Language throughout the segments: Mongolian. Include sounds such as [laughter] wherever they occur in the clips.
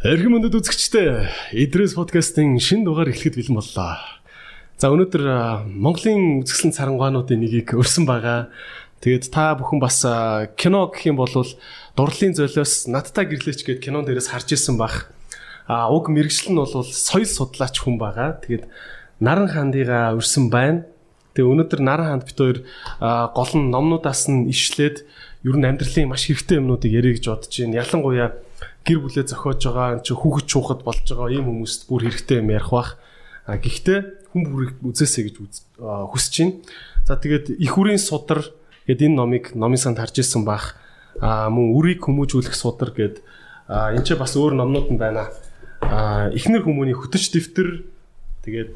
Эрхэм өндөд үзэгчдээ Идрээс подкастын шинэ дугаар эхлэхэд бэлэн боллоо. За өнөөдөр Монголын үзэсгэлэн царангаануудын нэгийг өрсөн байгаа. Тэгээд та бүхэн бас кино гэх юм бол дурлалын золиос надтай гэрлээч гээд кинон дээрээс харж ирсэн бах. А уг мэрэгжил нь бол соёл судлаач хүн байгаа. Тэгээд Наран хандыгаа өрсөн байна. Тэгээ өнөөдөр Наран ханд бит хоёр гол нь номнуудаас нь ишлээд ер нь амьдралын маш хэрэгтэй юмнуудыг ярих гэж бодож байна. Ялангуяа гэр бүлээ зохиож байгаа чи хүүхэд чуухад болж байгаа ийм хүмүүст бүр хэрэгтэй юм ярих бах. А гэхдээ хүн бүрийг үзээсэй гэж хүсэж байна. За тэгээд их үрийн судар гэд энэ номыг номын санд харж ирсэн бах. А мөн үрийг хүмүүжүүлэх судар гэд энэ ч бас өөр номнууд нь байна. А эхнэр хүмүүний хөтөч дэвтэр тэгээд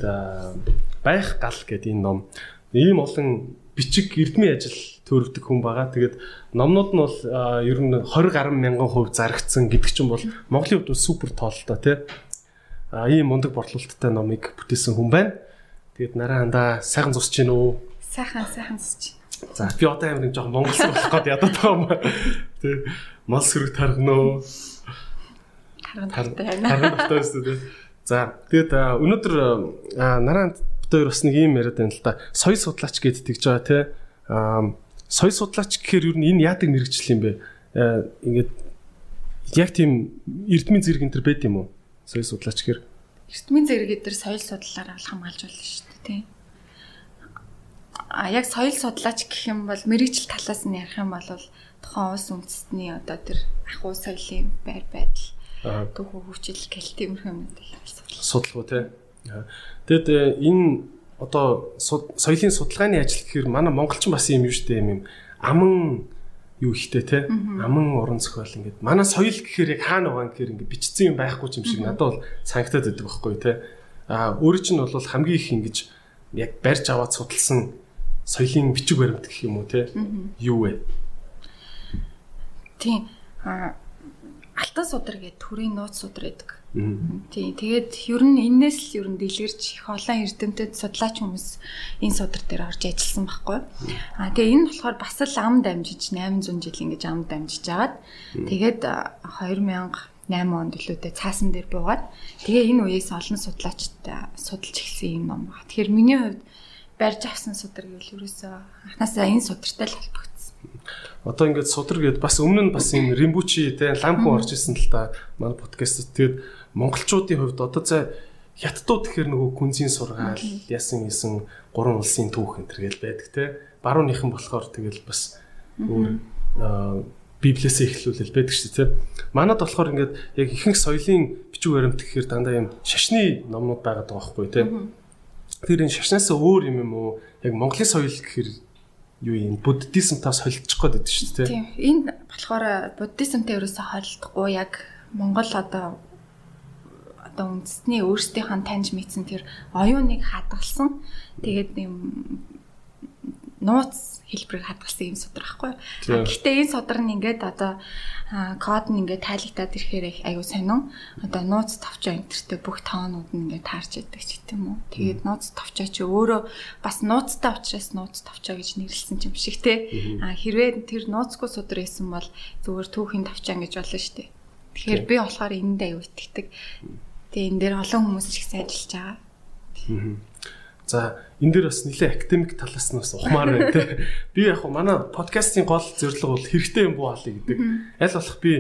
байх гал гэд энэ ном. Ийм олон бичиг эрдмийн ажил төрөвдөг хүн байгаа. Тэгээд номнууд нь бол ер нь 20 гаруй мянган хувь зарагдсан гэдэг чинь бол Монголын хувьд супер тоолтой тий. А ийм мундаг борлуулалттай номыг бүтээсэн хүн байна. Тэгээд нараа хандаа сайхан зусч гин үү? Сайхан сайхан зусч. За би одоо амар нэг жоохон монголс болох гээд ядаад байгаа юм. Тий. Мал сөрөг тархна уу? Харгандтай байна. Харгандтай шүү дээ. За тэгээд өнөөдөр нараа хоёр бас нэг юм яриад байна л да. Соёл судлаач гэд тэгж байгаа тий. Аа соёл судлаач гэхээр юу энэ яадаг мэрэгжил юм бэ? Э, ингээд яг тийм эрдмийн зэрэг энэ төр байд юм уу? Соёл судлаач гэхээр эрдмийн зэрэг эдэр соёл судлалаар бол хамгаалж болно шүү дээ тий. А яг соёл судлаач гэх юм бол мэрэгжил талаас нь ярих юм бол тухайн улс үндэстний одоо тэр ахуй соёлын байр байдал түүх хөгжил гэл тиймэрхүү юмнууд судалгуу тий. Тэгэд э, энэ одоо соёлын судалгааны ажил гэхээр манай монголчин бас юм юу штэ юм аман юу ихтэй те аман уран зохиол ингээд. Манай соёл гэхээр яг хаана байгаа гэхээр ингээд бичсэн юм байхгүй юм шиг надад бол санагтаад байдаг байхгүй те а өөрөө чинь бол хамгийн их ингэж яг барьж аваад судалсан соёлын бичиг баримт гэх юм уу те юу вэ? Тийм алтан судар гэдэг төрийн нууц судар гэдэг Тий. Тэгээд ер нь энээс л ер нь дэлгэрч их олон эрдэмтэд судлаач хүмүүс энэ судар дээр орж ажилласан байхгүй. Аа тэгээ энэ болохоор бас л ам дамжиж 800 жил ингэж ам дамжиж агаад тэгээд 2008 онд лүүдээ цаасан дээр буугаад тэгээ энэ үеэс олон судлаачтай судалж эхэлсэн юм ном ба. Тэгэхээр миний хувьд барьж авсан судар гэвэл ерөөсөө анханасаа энэ судартай л холбогдсон. Одоо ингээд судар гээд бас өмнө нь бас энэ римбучи те лампу орж исэн л та манай подкаст тэгээд монголчуудын хувьд одоо за хятадууд гэхэр нөгөө күнзийн сургаал ясан ясан гурван улсын түүх энэ төргээл байдаг те барууныхан болохоор тэгэл бас өөр библиэсээ эхлүүлэл байдаг шүү дээ. Манад болохоор ингээд яг ихэнх соёлын бичиг баримт гэхээр дандаа юм шашны номнууд байгаад байгаа байхгүй те. Тэр энэ шашнаас өөр юм юм уу? Яг Монголын соёл гэхээр юу юм буддизмтаас холилдчих гээд байдаг шүү дээ. Тийм. Энэ болохоор буддизмтэй ерөөсөө холилдохгүй яг Монгол одоо одоо үндэсний өөрсдийнх нь таньж мэдсэн тэр оюуныг хадгалсан. Тэгээд юм нууц хэлбэрийг хадгалсан юм судар байхгүй. Гэхдээ энэ судар нь ингээд одоо код нь ингээд тайлагдаад ирэхээр аюу сонин. Одоо нууц товчоо энтертэй бүх тоонууд нь ингээд таарч яадаг ч гэдэм үү. Тэгээд нууц товчоо чи өөрөө бас нууцтай учраас нууц товчоо гэж нэрлсэн юм шиг те. А хэрвээ тэр нууцгүй судар байсан бол зүгээр түүхийн товчоо гэж болно шүү дээ. Тэгэхээр би болохоор энд аюу итгэдэг. Тэгээ энэ дээр олон хүмүүс ч ихсэн ажиллаж байгаа. За энэ дээр бас нэлээ академик талаас нь бас ухмаар байна те. Би яг манай подкастын гол зорилго бол хэрэгтэй юм буу хаалъя гэдэг. Аль болох би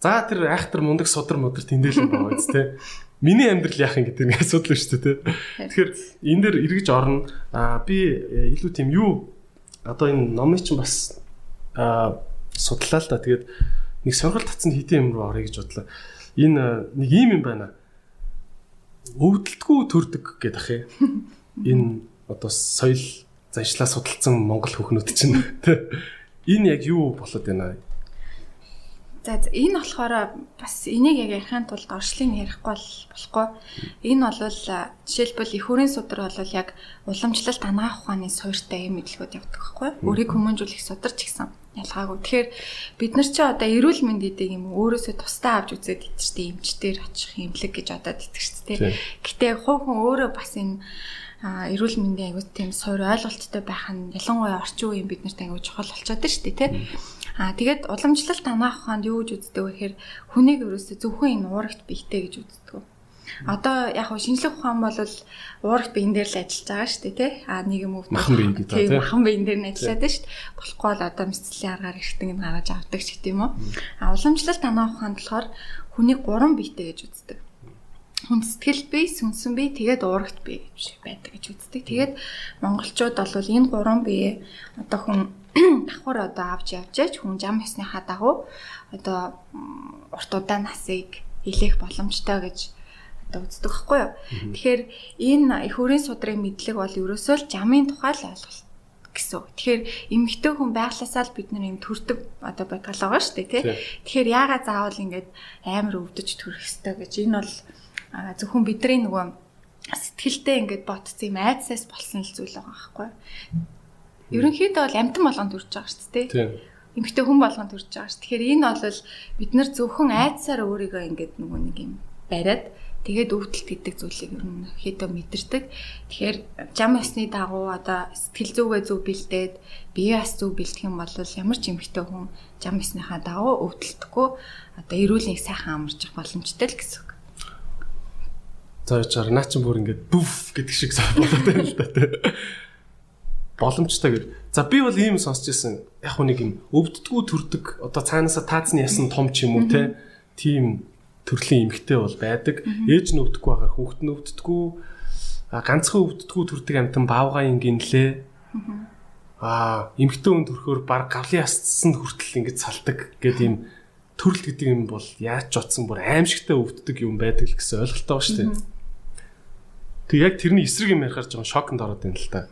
за тэр айхтар мундаг судар мудар тэндээлэн байгаа биз те. Миний амьдрал яах юм гэдэг нэг асуудал шүү дээ те. Тэгэхээр энэ дээр эргэж орно. Аа би э, илүү тийм юу одоо энэ номыг чинь бас аа судлаа л да. Тэгээд нэг сонирхол татсан хитэн юм руу орё гэж бодлоо. Энэ э, нэг юм юм байна өвдөлтгүй төрдөг гэдэг ах юм. Энэ одоо соёл заншлаа судалсан монгол хөхнүүд чинь энэ яг юу болоод байна? За энэ болохоор бас энийг яг ярихын тулд оршлын ярихгүй болохгүй. Энэ бол жишээлбэл их өрийн судар бол яг уламжлалт анагаах ухааны суурьтай юм мэдлгүүд явдаг байхгүй. Өрийг хүмүүжүүлэх судар ч гэсэн ялгаагүй. Тэгэхээр бид нар чи одоо эрүүл мэнд гэдэг юм өөрөөсөө тусдаа авч үзээд идчихтэй эмчтэр очих имлэг гэж одоо дээ. Гэтэ хувь хүн өөрөө бас энэ эрүүл мэндийн аягүй тийм суур ойлголттой байх нь ялангуяа орчин үеийн бид нарт аягүй чухал болчиход байна шүү дээ тий. А тэгээд уламжлалт анаах ухаанд юу гэж үздэг вэ гэхээр хүнийг ерөөсөө зөвхөн энэ уурагт бийтэй гэж үздэг. Одоо яг хөө шинжлэх ухаан бол уурагт биен дээр л ажиллаж байгаа шүү дээ тий. А нэг юм өвдөх. Махан биен гэдэг тий. Махан биен дээр нь ажиллаад байна шүү дээ. Болохгүй бол одоо мэсцлийн аргаар эргэтэн нь гаргаж авдаг ч гэдэм үү. А уламжлалт анаах ухаанд болохоор хүнийг гурван биетэй гэж үздэг хүн сэтгэл бие, сүнсэн бие, тэгээд уурагт бие гэж байдаг гэж үздэг. Тэгээд монголчууд бол энэ гурван бие одоо хүн [clears throat] давхар одоо авч явж яач хүн зам ёсныхаа дагуу одоо урт удаан насыг илээх боломжтой гэж одоо үздэг байхгүй юу. Тэгэхээр энэ их өрийн судрын мэдлэг бол ерөөсөө л жамын тухай л ойлголт гэсэн. Тэгэхээр эмэгтэй хүн байгласаа л бид нар юм төрдөг одоо байгаа шүү дээ тий. Тэгэхээр яагаад заавал ингэж амар өвдөж төрөх ёстой гэж энэ бол зөвхөн бидний нөгөө сэтгэлдээ ингээд ботцсон юм айдсаас болсон л зүйл байгаа байхгүй. Ерөнхийдөө бол амтан болгонд төрж байгаа шүү дээ. Тийм. Эмэгтэй хүн болгонд төрж байгаа шүү. Тэгэхээр энэ бол бид нар зөвхөн айдсаар өөрийгөө ингээд нөгөө нэг юм бариад тэгээд өвдөлт гэдэг зүйлийг ерөнхийдөө мэдэрдэг. Тэгэхээр жам ясны дагуу одоо сэтгэл зүгээ зөв бэлдээд бие бас зөв бэлдэх юм бол ямар ч эмэгтэй хүн жам ясныхаа дагуу өвдөлтөхгүй одоо эрүүл нэг сайхан амарч боломжтой л гэсэн Яачаар наа чин бүр ингээд бүф гэдэг шиг болоод байна л да тий. Боломжтой гэр. За би бол ийм сонсч ирсэн. Яг хөө нэг юм өвддгүү төрдөг одоо цаанаасаа таацны ясан том ч юм уу тий. Тийм төрлийн эмгтэй бол байдаг. Ээж нь өвдөхгүй байхаар хүүхэд нь өвддгүү. А ганцхан өвддгүү төрдөг амтан баавгаан гинлээ. Аа эмгтэй хүн төрхөөр баг гавлын ясцсанд хүртэл ингэж салдаг гэдэг юм төрөл гэдэг юм бол яаж ч утсан бүр аимшигтай өвддөг юм байдаг л гэсэн ойлголттой ба шүү дээ. Тэг яг тэрний эсрэг юм ярихаар жоохон шокнд ороод байна л та.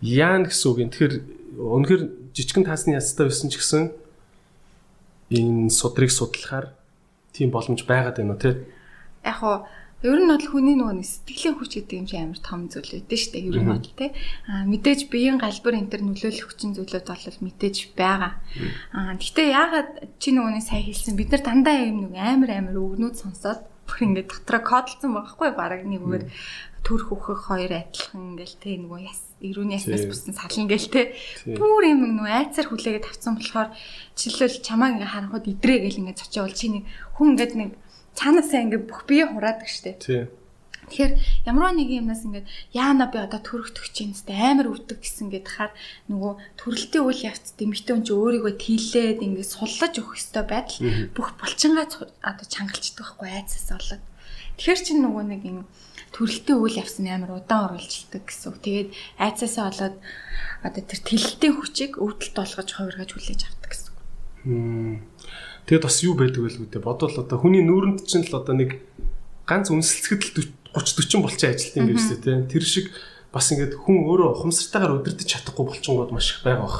Яан гэсэн үг юм. Тэгэхээр өнөхөр жижигэн таасны ястай байсан ч гэсэн энэ судрыг судлахаар тийм боломж байгаад байна уу те? Яг хоо Ер нь бол хүний нөгөө сэтгэлийн хүч гэдэг юм чи амар том зүйл шүү дээ. Ер нь бол тий. Аа мэдээж биеийн галбар энэ төр нөлөөлөх хүчин зүйлүүд бол мэдээж байгаа. Аа гэхдээ яагаад чи нөгөөний сайн хэлсэн бид нар дандаа юм нэг амар амар өгнүүд сонсоод бүр ингээд дотроо кодлцсон байгаа хгүй баг нэг үгээр төр хөхөх хоёр адилхан ингээл те нөгөө яс эрүүний яснаас бүсэн сална гээл те. Бүр юм нөгөө айцар хүлээгээд тавцсан болохоор жишээлбэл чамаа ингээ харахад идрээ гээл ингээ зочиол чи нэг хүн ингээд нэг цаанаасаа ингээ бүх бие хураадаг штэ Тэгэхээр ямар нэг юмнаас ингээд яана би одоо төрөх төгч юм сте амар өвдөг гэсэн гээд хахаар нөгөө төрөлтийн үйл явц дэмэгтэй хүн чи өөрийгөө тийлээд ингээд суллаж өгөх ёстой байдал бүх булчингаа одоо чангалчдаг байхгүй айцаас болоод. Тэгэхээр чи нөгөө нэг юм төрөлтийн үйл явц амар удаан оруулждаг гэсэн. Тэгээд айцаасаа болоод одоо тэр тэлэлтийн хүчийг өвдөлт болгож хувиргаж хүлээж авдаг гэсэн. Тэгээд бас юу байдаг вэ гэдэг бодвол одоо хүний нүүрэнд чинь л одоо нэг ганц үнсэлцэхэд л 30 40 болчихын ажилт юм биш үү те. Тэр шиг бас ингээд хүн өөрөө ухамсартайгаар удирдах чадахгүй болчингууд маш их байгаа бах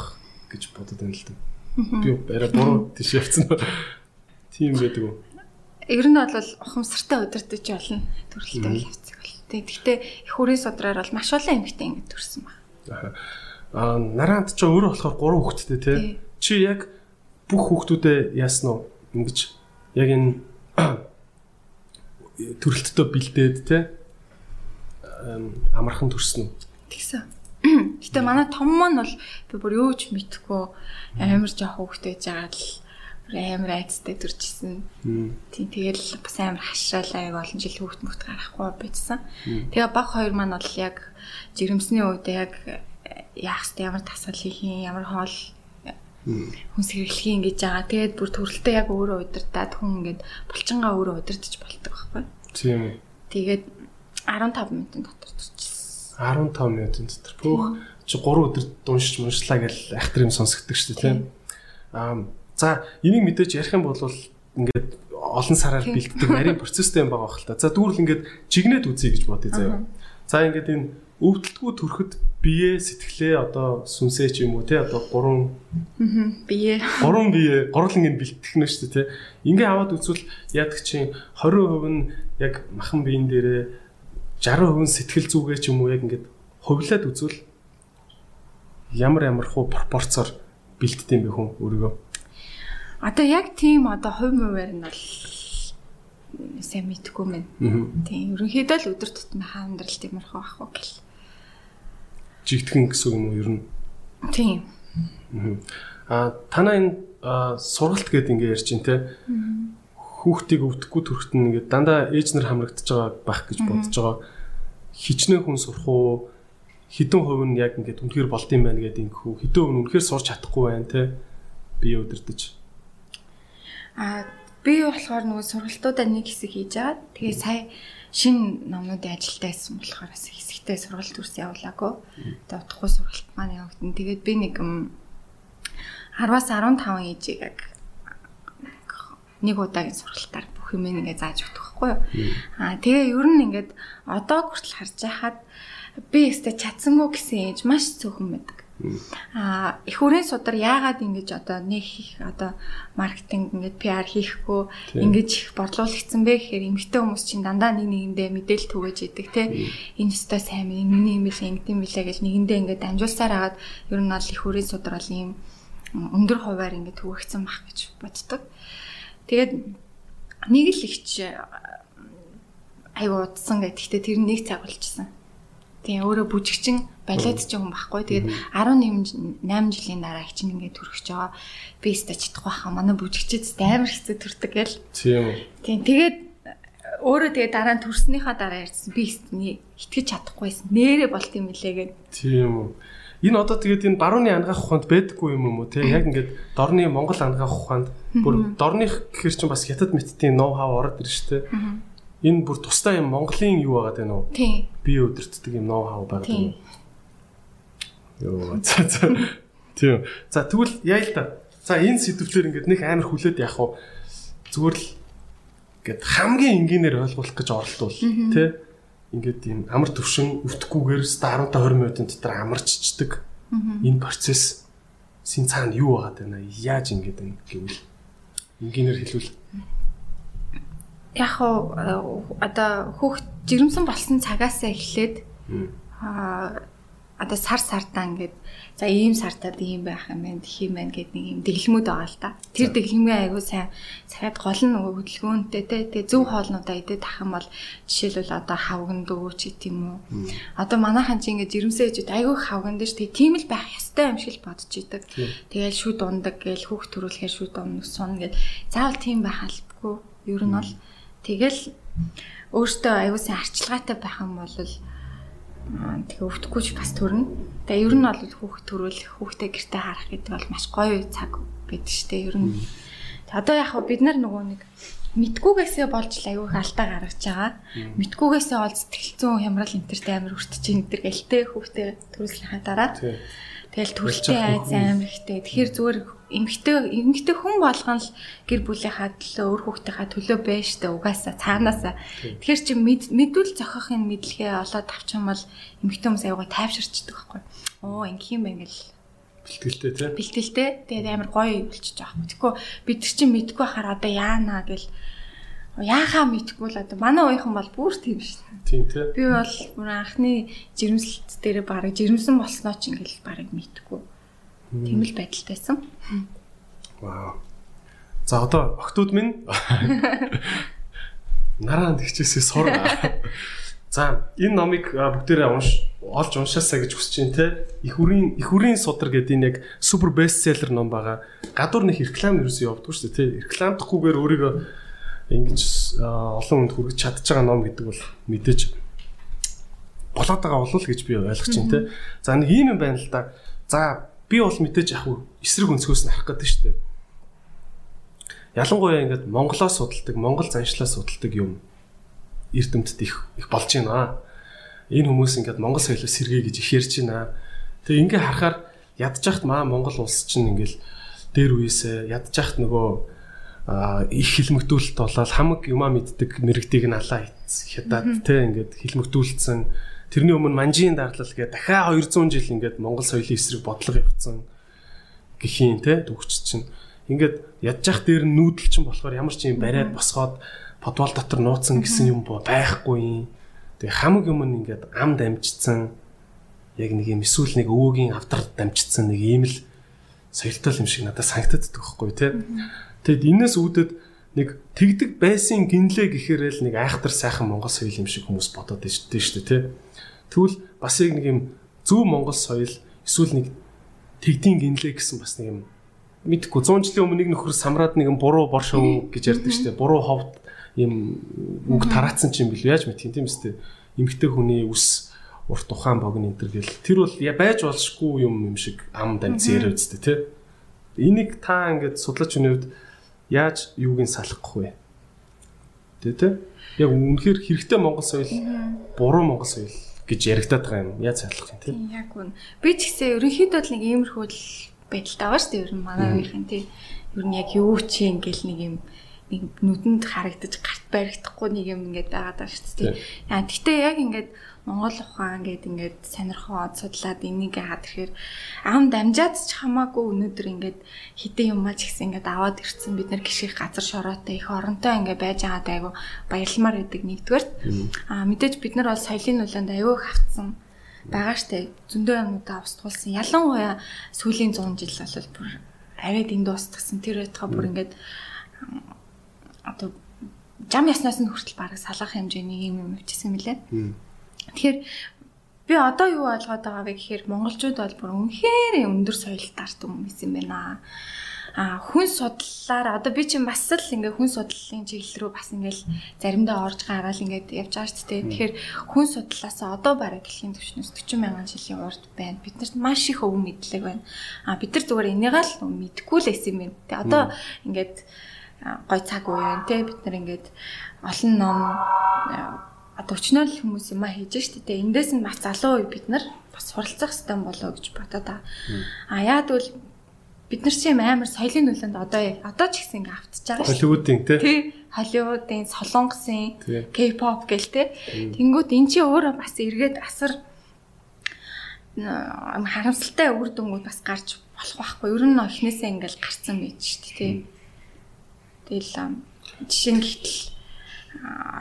гэж бодод байна л да. Би арай буруу тийш явцсан. Тийм байдаг уу? Ер нь бол ухамсартай удирдах болно төрөлтэй үйл явцыг бол. Тэгэхдээ их хүрээ судраар бол маш олон эмэгтэй ингэ төрсэн баг. Аа нараанд ч өөрөө болохоор гурван хүүхэдтэй тий. Чи яг бүх хүүхдүүдээ яасан уу? Ингэж яг энэ төрөлтөд бэлдээд тий амархан төрсөн? Тэгсэн. [clears throat] Гэтэ манай том маань бол би бүр юу ч мэдхгүй амар жоох хөвгтэй жагаад л амар айцтай төржсэн. Тийм тэгэл бас амар хашраалаа яг олон жил хөвгт мөхт гарахгүй байцсан. Тэгээ баг хоёр маань бол яг жирэмсний үед яг яах вэ ямар тасгал хийх юм ямар хоол хүн сэргэлхий ингэж байгаа. Тэгээд бүр төрөлтөө яг өөрөө удирдаад хүн ингэж булчингаа өөрөө удирдах болдог байхгүй. Тийм үү. Тэгээд 15 минутын дотор төрчихсөн. 15 минутын дотор. Бүх чи 3 өдөр дуншиж муншлаа гэж айхтар юм сонсгдөг шүү дээ, тийм. Аа за энийг мэдээж ярих юм бол ингээд олон сараар бэлддэг нарийн процесстэй юм байгаа хэл та. За дүүрэл ингээд чигнээд үзье гэж бодъё заяа. За ингээд энэ өвдөлтгүй төрөхөд бие сэтгэлээ одоо сүнсээ ч юм уу те одоо гурван бие. гурван бие гурлан ингэ бэлтгэх нь шүү дээ те. Ингээ аваад үзвэл яадаг чинь 20% нь яг махан биен дээрээ 60% сэтгэл зүгээ ч юм уу яг ингээд хувлаад үзвэл ямар ямар хуу пропорцоор бэлддэм бэ хүн өөрийгөө? Одоо яг тийм одоо хувь мөвөр нь бол сайн мэдгүй мэн. Тийм ерөнхийдөө л өдөр тутмын амьдрал тиймэрхүү ах уу гэл жигтгэн гэсэн юм уу ер нь? Тийм. Аа танаа энэ сургалт гэдэг ингээ ярьж ин тэ. Хүүхдийг өвдөхгүй төрөхт нь ингээ дандаа ээж нар хамрагдаж байгаа байх гэж бодож байгаа. Хичнээн хүн сурах уу? Хідэн хувь нь яг ингээд үнэхээр болд юм байна гэдэг ингэхүү. Хідэн хүн үнэхээр сурч чадахгүй байна тэ. Би өдөрдөж. Аа би болохоор нөгөө сургалтуудаа нэг хэсэг хийж байгаа. Тэгээ сая шин номнуудын ажилдаа байсан болохоор бас хэсэгтээ сургалт үрс явуулаагүй. Тэгээ утгагүй сургалт маань явагдана. Тэгээд би нэг 10-аас 15 ээжийг нэг удаагийн сургалтаар бүх юм ингээ зааж өгдөг байхгүй юу. Аа тэгээ ер нь ингээд одоо хүртэл харж байхад би өстө чадсангүй гэсэн ээж маш цөөхөн байдаг. Аа их хүрээ судар яагаад ингэж одоо нэг их одоо маркетинг ингээд PR хийхгүй ингэж их борлуулагдсан бэ гэхээр эмэгтэй хүмүүс чинь дандаа нэг нэгэндээ мэдээлэл түгэж идэг те энэ өстой сайн миний юм биш ингэдэм билээ гэж нэгэндээ ингээд дамжуулсаар хагаад ер нь бол их хүрээ судар бол ийм өндөр хуваар ингээд түгэгцэн бах гэж боддог. Тэгээд нэг л ихч аюу удсан гэхдээ тэр нэг цаг болчихсон. Тэгээ өөрөө бүжигчин балет ч юм байхгүй. Тэгээд 18 8 жилийн дараа их чинь ингээд төрөх байгаа. Би өстө чадахгүй хаа. Манай бүжигчид амар хэцүү төрдөг гэл. Тийм үү. Тийм тэгээд өөрөө тэгээ дараа нь төрснийхаа дараа ярьсан. Би итгэж чадахгүйсэн. Нэрэ болт юм лээ гэд. Тийм үү. Энэ одоо тэгээд энэ барууны ангаах ухаанд байдаггүй юм уу те яг ингээд дорны Монгол ангаах ухаанд бүр дорных гэхэр чинь бас хятад мэттийн ноу хав ороод ирж штэ энэ бүр тусдаа юм Монголын юу байгаа дээ нөө. Тийм. Би өдөртдөг юм ноу хав байгаа дээ. Йоо за за. Тийм. За тэгвэл яа л та. За энэ сэдвээр ингээд нэг амар хүлээд яах вэ? Зүгээр л ингээд хамгийн энгийнээр ойлгуулах гэж оролдвол тий ингээд юм амар төвшин өвтөхгүйгээр 10 та 20 минутын дотор амарччдаг энэ процесс син цаана юу байгаа даа яаж ингээд юм гэвэл энгийнээр хэлвэл яг одоо хүүхд жирэмсэн болсон цагаасаа эхлээд аа одоо сар сартаа ингээд за ийм сартаад ийм байх юм байна гэх юм байна гэдэг нэг юм дэглэмүүд байгаа л та. Тэр дэглэмээ айгуу сайн цагаад гол нь нөгөө хөдөлгөөнтэй те тэгээ зөв хоолнуудаа идээд тах юм бол жишээлбэл одоо хавган дөө ч гэдэм үү. Одоо манайхан чи ингээд жирэмсээ ээжүүд айгуу хавган дээр тэгээ тийм л байх ёстой юм шиг л бодож идэг. Тэгээл шүд ундаг гээл хүүхд төрүүлэхээр шүд ундаг сун гээд заавал тийм байх албагүй. Ер нь бол Тэгэл өөртөө аюулсан арчилгаатай байх юм бол тэгээ өвдөхгүй ч бас төрнө. Тэгээ ер нь бол хүүхд төрүүлэх, хүүхдээ гэртээ харах гэдэг бол маш гоё цаг байдаг шүү дээ. Ер нь. Одоо яг бид нар нөгөө нэг мэдгүйгээсээ болж л аюух алдаа гаргаж байгаа. Мэдгүйгээсээ ол сэтгэлзэн хямрал энтертэй амир өртөж ин тэр гэлтэй хүүхдээ төрүүлснийхаа дараа. Тэгэл төрөлтэй айц амир ихтэй. Тэгэхээр зүгээр эмгтэй эмгтэй хүн болгон л гэр бүлийнхаа төлөө өөр хүүхдийнхаа төлөө байж штэ угаасаа цаанаасаа. Тэгэхээр чи мэдүүл зохихын мэдлэгээ олоод авчих юм бол эмгтэй хүмүүс аягаа тайвширчдаг байхгүй. Оо ингэх юм байна гэл. Бэлтгэлтэй тий бэлтгэлтэй. Тэгээд амар гоё болчихж байгаа байхгүй. Тэгэхгүй бид нар чи мэдгүй хахаар одоо яана гэл. Яахаа мэдгүй л одоо. Манай ууйхан бол бүр тийм шүү дээ. Тийм тий би бол бүр анхны жирэмслэлт дээр баг жирэмсэн болсноо ч ингээл баг мэдгүй Тийм л байдалтайсан. Вау. За одоо октод минь нараа тэгчээсээ сур. За энэ номыг бүгдээрээ унш олж уншаасаа гэж хүсэж байна те. Их үрийн их үрийн судар гэдэг энэ яг супер бестселлер ном байгаа. Гадуур нэг реклам ерөөсөө явдггүй шүү дээ те. Рекламдахгүйгээр өөрийгөө ингэж олон хүнд хүргэж чадж байгаа ном гэдэг бол мэдээж болоод байгаа болов гэж би ойлгож байна те. За нэг юм байна л да. За би бол мэдээж яг эсрэг өнцгөөс нь харах гэдэг шүү дээ. Ялангуяа ингээд Монголоос судалдаг, Монгол заншлаас судалдаг юм эрдэмтэд их их болж байна. Энэ хүмүүс ингээд Монгол соёлоос сэргээ гэж их ярьж байна. Тэгээ ингээ харахаар ядчихт маа Монгол улс чинь ингээл дээр үесээ ядчихт нөгөө их хилмигдүүлэлт болоод хамаг юмаа мэддэг мэрэгдийг нь алаа хятад те ингээд хилмигдүүлсэн Тэрний өмнө манжийн дарлал гэ дахиад 200 жил ингээд Монгол соёлын эсрэг бодлого явцсан гэхийн те дүүгч чинь ингээд яджах дээр нүүдэл чинь болохоор ямар ч юм бариад босгоод подвал дотор нууцсан гэсэн юм байхгүй юм. Тэгээ хамаг юм нь ингээд ам дамжицсан яг нэг юм эсвэл нэг өвөгийн авдар дамжицсан нэг ийм л соёлтой юм шиг надад санагддаг байхгүй те. Тэгэд энэс үүдээд нэг тэгдэг байсан гинлээ гэхээр л нэг айхтар сайхан монгол соёл юм шиг хүмүүс бодоод байна шүү дээ те. Тэгвэл бас яг нэг юм зөв Монгол соёл эсвэл нэг тэгдийн гинлээ гэсэн бас нэг юм мэдхгүй 100 жилийн өмнө нэг нөхөр самраад нэг буруу боршоо гэж ярьдаг шүү дээ. Буруу ховд юм үг тараацсан чинь бил яаж мэдхийн тийм үстэй. Эмгтэй хүний үс урт ухаан богн энэ төр гэл тэр бол байж болшгүй юм юм шиг ам дамц яриа үстэй тий. Энийг та ингээд судлаач хүний хувьд яаж юуг нь салах вэ? Тэ тэ. Яг үнэхээр хэрэгтэй Монгол соёл буруу Монгол соёл гэж яригадаад байгаа юм. Яаж салах юм те? Яг үн. Би ч гэсэн ерөнхийдөө л нэг иймэрхүү л байдалтай байгаа шүү дээ. Ер нь манай үеийнхэн тий. Ер нь яг юу ч юм гэл нэг юм нэг нүдэнд харагдаж гарт баригдахгүй нэг юм ингээд байгаад байгаа шүү дээ. Яа гэхдээ яг ингээд Монгол ухаан гэдэг ингээд сонирхоод судлаад энийг хаад ирэхээр ам дамжаад ч хамаагүй өнөөдөр ингээд хідэн юм аач гэсэн ингээд аваад ирсэн. Бид нар гişих газар шороотой их оронтой ингээд байж байгаад айгу баярламаар байдаг нэгдүгээр. Аа мэдээж бид нар бол соёлын нөлөөнд айгүй хавцсан байгаа штэ зөндөө юмудаа устгуулсан. Ялангуяа сүүлийн 100 жил бол бүр арайд энд дуустгсан тэр байтугай бүр ингээд одоо жам яснаас нь хүртэл бараг салах хэмжээний юм юм өвчсөн мөлий Тэгэхээр би одоо юу ойлгоод байгаа вэ гэхээр монголчууд бол бүр үнэхээр өндөр соёлтаар хүмүүс юм байна. А хүн судлалаар одоо би чинь бас л ингээ хүн судлалын чиглэл рүү бас ингээл заримдаа орж гараал ингээд явж байгаа шүү дээ. Тэгэхээр хүн судлалаасаа одоо бараг дэлхийн түвшнээс 40 мянган жилийн урд байна. Биднэрт маш их өв мэдлэг байна. А бид нар зүгээр энийг л мэдгүй л эсэм юм. Тэ одоо ингээд гой цаг үе байна те бид нар ингээд олон ном өчнөө л хүмүүс юм а хийж штэ тэ эндээс нь бас залуу үе бид нар бас суралцах хэрэгтэй болоо гэж бодоо та. А яад бол бид нар чинь амар соёлын нөлөөнд одоо одоо ч гэсэн ингээ автж байгаа шүү. Холливуудын тий. Тий. Холливуудын солонгосын K-pop гэл тий. Тэнгүүд эн чинь өөрөө бас эргээд асар харамсалтай үр дүнгууд бас гарч болох байхгүй. Ер нь эхнээсээ ингээл гарцсан байж дээ тий. Тэгэл жишээ нь гэтэл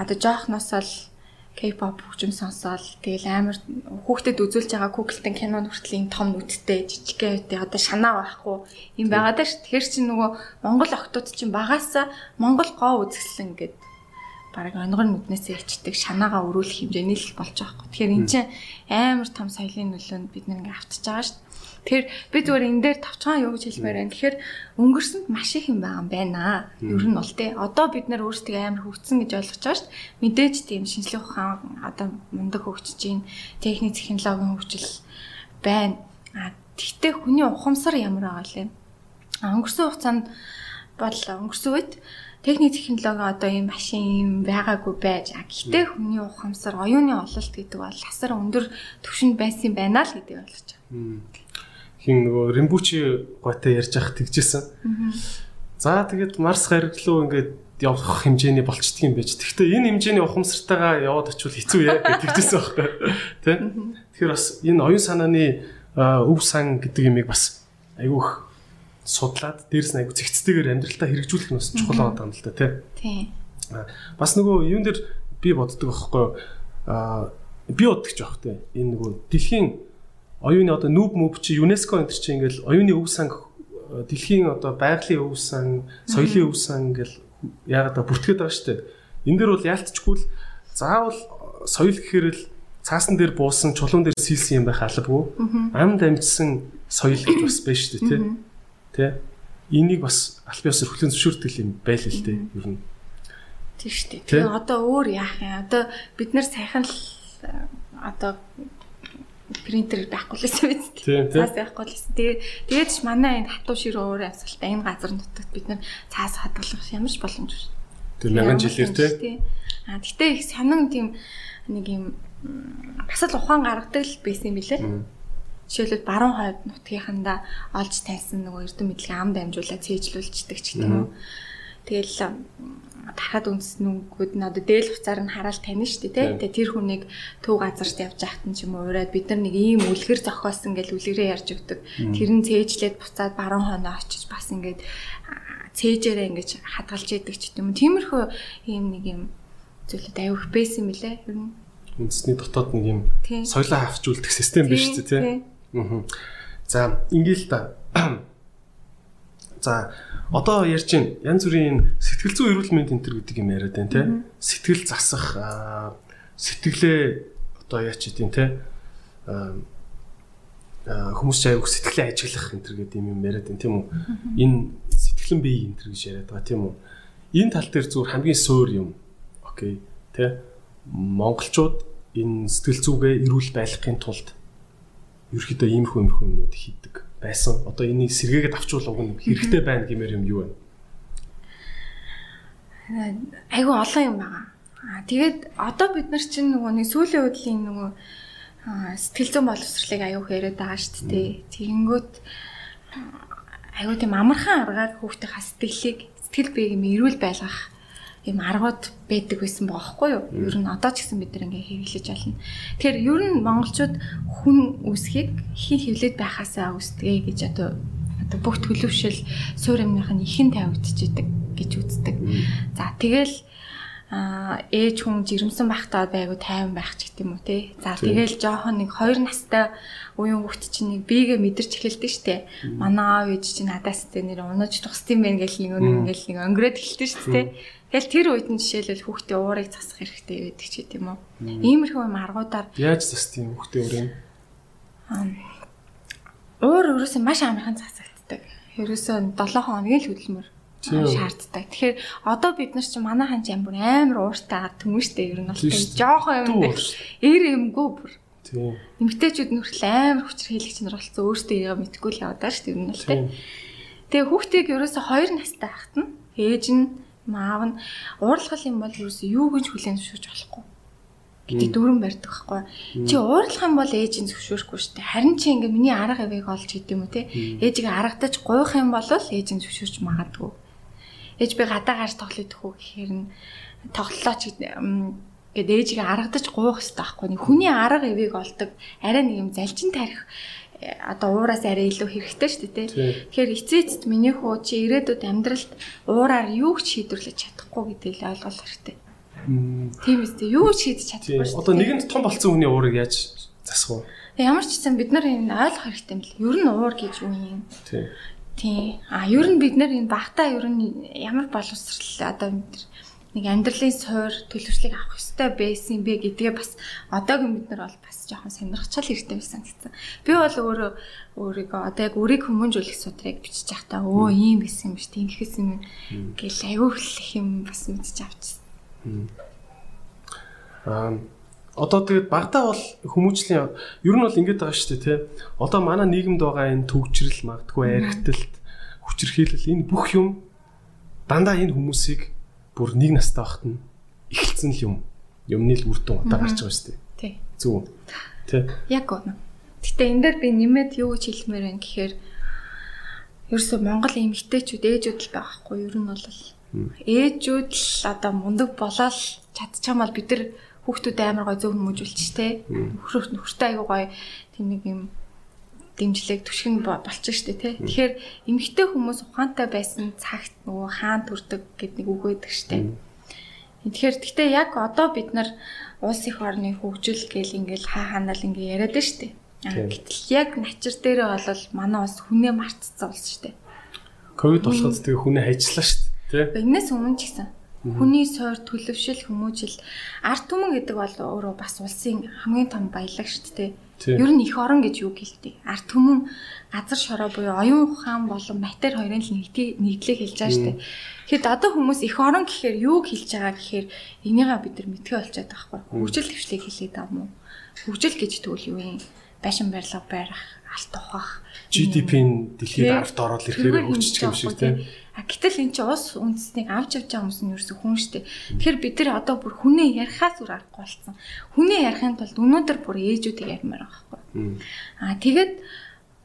одоо жоохноос л K-pop хөгжим сонсоол тэгэл амар хүүхдэд үзүүлж байгаа Google-тэн кинонд хүртэл энэ том нүдтэй жижигхэн үедээ одоо шанаа байхгүй юм байгаад ш. Тэгэхээр чи нөгөө Монгол охтууд чинь багаасаа Монгол гоо үзэсгэлэн гэдэг бараг онгор нүднээсээ ичдэг шанаагаа өрүүлэх хэмжээний л болж байгаа байхгүй. Тэгэхээр эн чинь амар том соёлын нөлөөнд бид нэг автж байгаа ш. Тэгэхээр би зүгээр энэ дээр товчхон юу гэж хэлмээр байна. Тэгэхээр өнгөрсөнд маш их юм байгаа юм байна. Ер нь бол тий. Одоо бид нар өөрсдөө амар хөгжсөн гэж ойлгож байгаа шүү дээ. Мэдээж тийм шинжлэх ухаан одоо мундаг хөгжиж гин техник технологийн хөгжил байна. А тэгтээ хүний ухамсар ямар байгаа лээ. А өнгөрсөн хугацаанд бол өнгөрсөн үед техник технологи одоо ийм машин юм байгаагүй байж а гэхдээ хүний ухамсар оюуны ололт гэдэг бол асар өндөр түвшинд байсан байна л гэдэг ойлгож байгаа хин нөгөө Римбучи гойтой ярьж явах тэгжсэн. За тэгээд Марс гариг руу ингээд явах хэмжээний болчдөг юм байж. Гэхдээ энэ хэмжээний ухамсартайгаа яваад очивол хэцүү яа гэж тэгжсэн байхгүй. [laughs] Тэ? Тэгэхээр бас энэ оюун санааны өв сан гэдэг юмыг бас айгүйх судлаад дээрэс нь айгүй зэгцтэйгээр амьдралтаа хэрэгжүүлэх нь бас чухал байгаа юм л да тий. Тий. Бас нөгөө юун дээр би боддог байхгүй аа би боддог ч байх тий. Энэ нөгөө дэлхийн оюуны одоо нүүб мөв чи ЮНЕСКО энэ чи ингээл оюуны өв сан дэлхийн одоо байгалийн өв сан, соёлын өв сан ингээл яагаад бүртгээд байгаа штэ. Энэ дэр бол яалтчгүй л заавал соёл гэхээр л цаасан дээр буусан чулуун дээр сийлсэн юм байх албагүй. Ам дамжсан соёл гэж бас байна штэ тий. Тэ? Энийг бас аль биесээр хүлэн зөвшөөрдөг юм байл л дээ ер нь. Тийм штэ. Тэгээ одоо өөр яах юм? Одоо бид нар сайхан л одоо принтер байхгүй л байсан биз дээ. Цаас байхгүй л байсан. Тэгээд ч манай энэ хатуу шир өөр авсгалтай энэ газар нутагт бид нар цаас хадгалах ямар ч боломж биш. Тэр мянган жилээр тий. А гэтээ их сонин тийм нэг юм бас л ухаан гаргадаг л байсан юм билээ. Жишээлбэл баруун хойд нутгийнхандаа олж тайсан нөгөө эрдэм мэдлэг ам дамжуулаад цээжлүүлждэг ч гэдэг юм. Тэгэл дахиад үндэснүүгүүд нь одоо дээл хуцаар нь хараал тань шүү дээ тий. Тэгээ тэр хүнийг төв газарт явж ахтан ч юм уу ураад бид нар нэг ийм үлгэр зохиосон гэж үлгэрээ ярьж өгдөг. Тэр нь цээжлээд буцаад баруун хойноо очиж бас ингээд цээжээрээ ингэж хадгалж яадаг ч юм. Тиймэрхүү ийм нэг юм зүйлүүд аюух байсан лээ. Ер нь үндэсний дотоод нэг юм соёлоо хавчулдаг систем биш үү тий. Аа. За ингээл та За одоо ярьж байна янз бүрийн сэтгэл зүйн эрүүл мэнд энэ төр гэдэг юм яриад байна те. Сэтгэл засах сэтгэлээ одоо яач идэв те. хүмүүс аяг сэтгэлээ ажиглах энэ төр гэдэг юм яриад байна тийм үү. Энэ сэтгэлэн бие энэ төр гэж яриад байгаа тийм үү. Энэ тал дээр зүгээр хамгийн суур юм. Окей. Тэ монголчууд энэ сэтгэл зүгээ эрүүл байлгахын тулд ерөөхдөө иймэрхүү иймэрхүү юмнууд хийдэг байсан. Одоо энийг сэргээгээд авчруулах нь хэрэгтэй байна гэмээр юм юу вэ? Айгу олон юм байгаа. Аа тэгээд одоо бид нар чинь нөгөө нэг сүүлийн үеийн нөгөө сэтгэл зүйн боловсролыг аюух яриад байгаа шүү дээ. Тэгэнгүүт аюу тийм амархан аргаар хүүхдээ хасдгэлийг сэтгэл биеийг эрүүл байлгах юм аргууд байдаг байсан бохоггүй юу? Ер нь одоо ч гэсэн бид ингээ хэрэглэж байна. Тэгэхээр ер нь монголчууд хүн үсгийг хин хөвлөд байхаасаа үсдэгэ гэж одоо одоо бүх төлөвшил суурь амных нь ихэн тавигдчихэдэг гэж үздэг. За тэгэл а ээж хүн жирэмсэн байхдаа байгу тайван байх ч гэдэм үү те. За тэгэл жоохон нэг 2 настай уян хүүхд чинь нэг биегээ мэдэрч эхэлдэг штэ. Манай аав ээж чинь надаас тэ нэр унаж тусдсан байх гэл нэг ингээл нэг өнгөрөөд эхэлдэг штэ. Тэгэл тэр үед нь жишээлбэл хүүхдээ уурыг засах хэрэгтэй байдаг ч гэдэм үү. Иймэрхүү юм аргуудаар яаж засдаг юм хүүхдээ уурыг? Уур өрөөсөө маш амархан засагддаг. Ерөөсөө 7 хоногийн л хөдөлмөр шаарддаг. Тэгэхээр одоо бид нар чинь манайхан ч амар амар ууртай төмөштэй ер нь бол жоохон юм дээр эр юмгүй бүр. Тийм. Эмгтээчүүд нүртэл амар хүчээр хийлэгч нар болсон өөртөө яа мэдгүй л шүү дээ ер нь л тийм. Тэгээ хүүхдийг ерөөсө 2 настай хахад нь ээж нь маав нь уурлах юм бол ерөөсө юу гэж хүлээн зөвшөөрч болохгүй гэдэг дүрэн барьдаг байхгүй. Чи уурлах юм бол ээж нь зөвшөөрөхгүй шүү дээ. Харин чи ингээ миний арга авийг олж хийдэм үү те. Ээжийг аргадаж гуйх юм бол ээж нь зөвшөөрч магадгүй ээж би гадаа гарч тоглох идэх үү гэхээр нь тоглолоо ч гэдэг ээжийг аргадаж гуух хэрэгтэй байхгүй. Хүний арга эвийг олдог арай нэг юм залжин тарих э, одоо уураас арай илүү хэрэгтэй шүү дээ тий. Тэгэхээр эцээ эцэд миний хүү чи ирээдүйд амьдралд уураар юу ч шийдвэрлэж чадахгүй гэдгийг ойлгох хэрэгтэй. Тийм үстэй юу ч шийдэж чадахгүй шүү. Одоо нэгэнд том болцсон хүний уурыг яаж засах вэ? Ямар ч гэсэн бид нар энэ ойлгох хэрэгтэй юм л. Ер нь уур гэж юу юм? Тий. Тийм. А ер нь бид нэр энэ багтаа ер нь ямар боловсрал одоо нэг амьдралын суур төлөвшлийг авах хэрэгтэй байсан бэ гэдгээ бас одоогийн бид нар бол бас жоохон сонирхчаал хэрэгтэй байсан гэсэн. Би бол өөрөө өөрийгөө одоо яг өрийг хүмүүжүүлэх судрыг бичиж байхдаа өө ийм байсан юм биш тийм ихээс юм гэл аюулх юм бас мэдчих авчихсан. Аа одоо тэгээд багтаа бол хүмүүжлийн ер нь бол ингэж байгаа шүү дээ тий. Одоо манай нийгэмд байгаа энэ төвчрэл магтгүй архитэлт хүчирхийлэл энэ бүх юм дандаа энэ хүмүүсийг бүр нэг настай байхад нь эхэлсэн л юм. Юмны л үр дүн удаа гарч байгаа шүү дээ. Тий. Зөв. Тий. Яг гоо. Гэтэ энэ дээр би нэмээд юу гэж хэлмээр байна гэхээр ерөөсөө Монгол эмэгтэйчүүд ээжүүд л байгаа хгүй ер нь бол ээжүүд л одоо мундаг болоод чадчихмал бид нар хүүхдүүд амар гой зөв хүмүүжүүлчих те. Нөхөр нөхөртэй аягүй гой тийм нэг юм дэмжлэг түшгэн болчих штэ те. Тэгэхээр эмэгтэй хүмүүс ухаантай байсан цагт нөгөө хаан төрдөг гэд нэг үг байдаг штэ. Тэгэхээр гэхдээ яг одоо бид нар улс их орны хөгжил гэл ингээл хаа ханаал ингээ яриад штэ. Гэтэл яг начир дээрээ бол манай бас хүнээ мартцсан улс штэ. Ковид болоход тэгээ хүнээ хайчлаа штэ. Тэ. Энэс өмнө ч гэсэн Хүний сойр төлөвшил хүмүүжил арт түмэн гэдэг бол өөрөө бас улсын хамгийн том баялаг шүү дээ. Ер нь их орон гэж юу гэлтэй. Арт түмэн газар шороо буюу оюун ухаан болон матер хоёрын л нэгдлийг хэлж байгаа шүү дээ. Тэгэхэд одоо хүмүүс их орон гэхээр юуг хэлж байгаа гэхээр энийгээ бид нар мэдхээ болчиход байгаа байхгүй. Хөгжил төвшлийг хэлээд байгаа юм уу? Хөгжил гэж тэгвэл юу юм? Байшин барилга барих, алт ухах, GDP-н дэлхийд 10-т ороод ирэхээр хөгжиж байгаа юм шиг тийм. А гэтэл эн чинь ус үндэснийг авч явж байгаа хүмүүс нь ерөөсө хүн штэ. Тэгэхээр бид нар одоо бүр хүнээ ярихаас үр аргагүй болсон. Хүнээ ярихын тулд өнөөдөр бүр ээжүүдийг ярмаар байгаа байхгүй. А тэгээд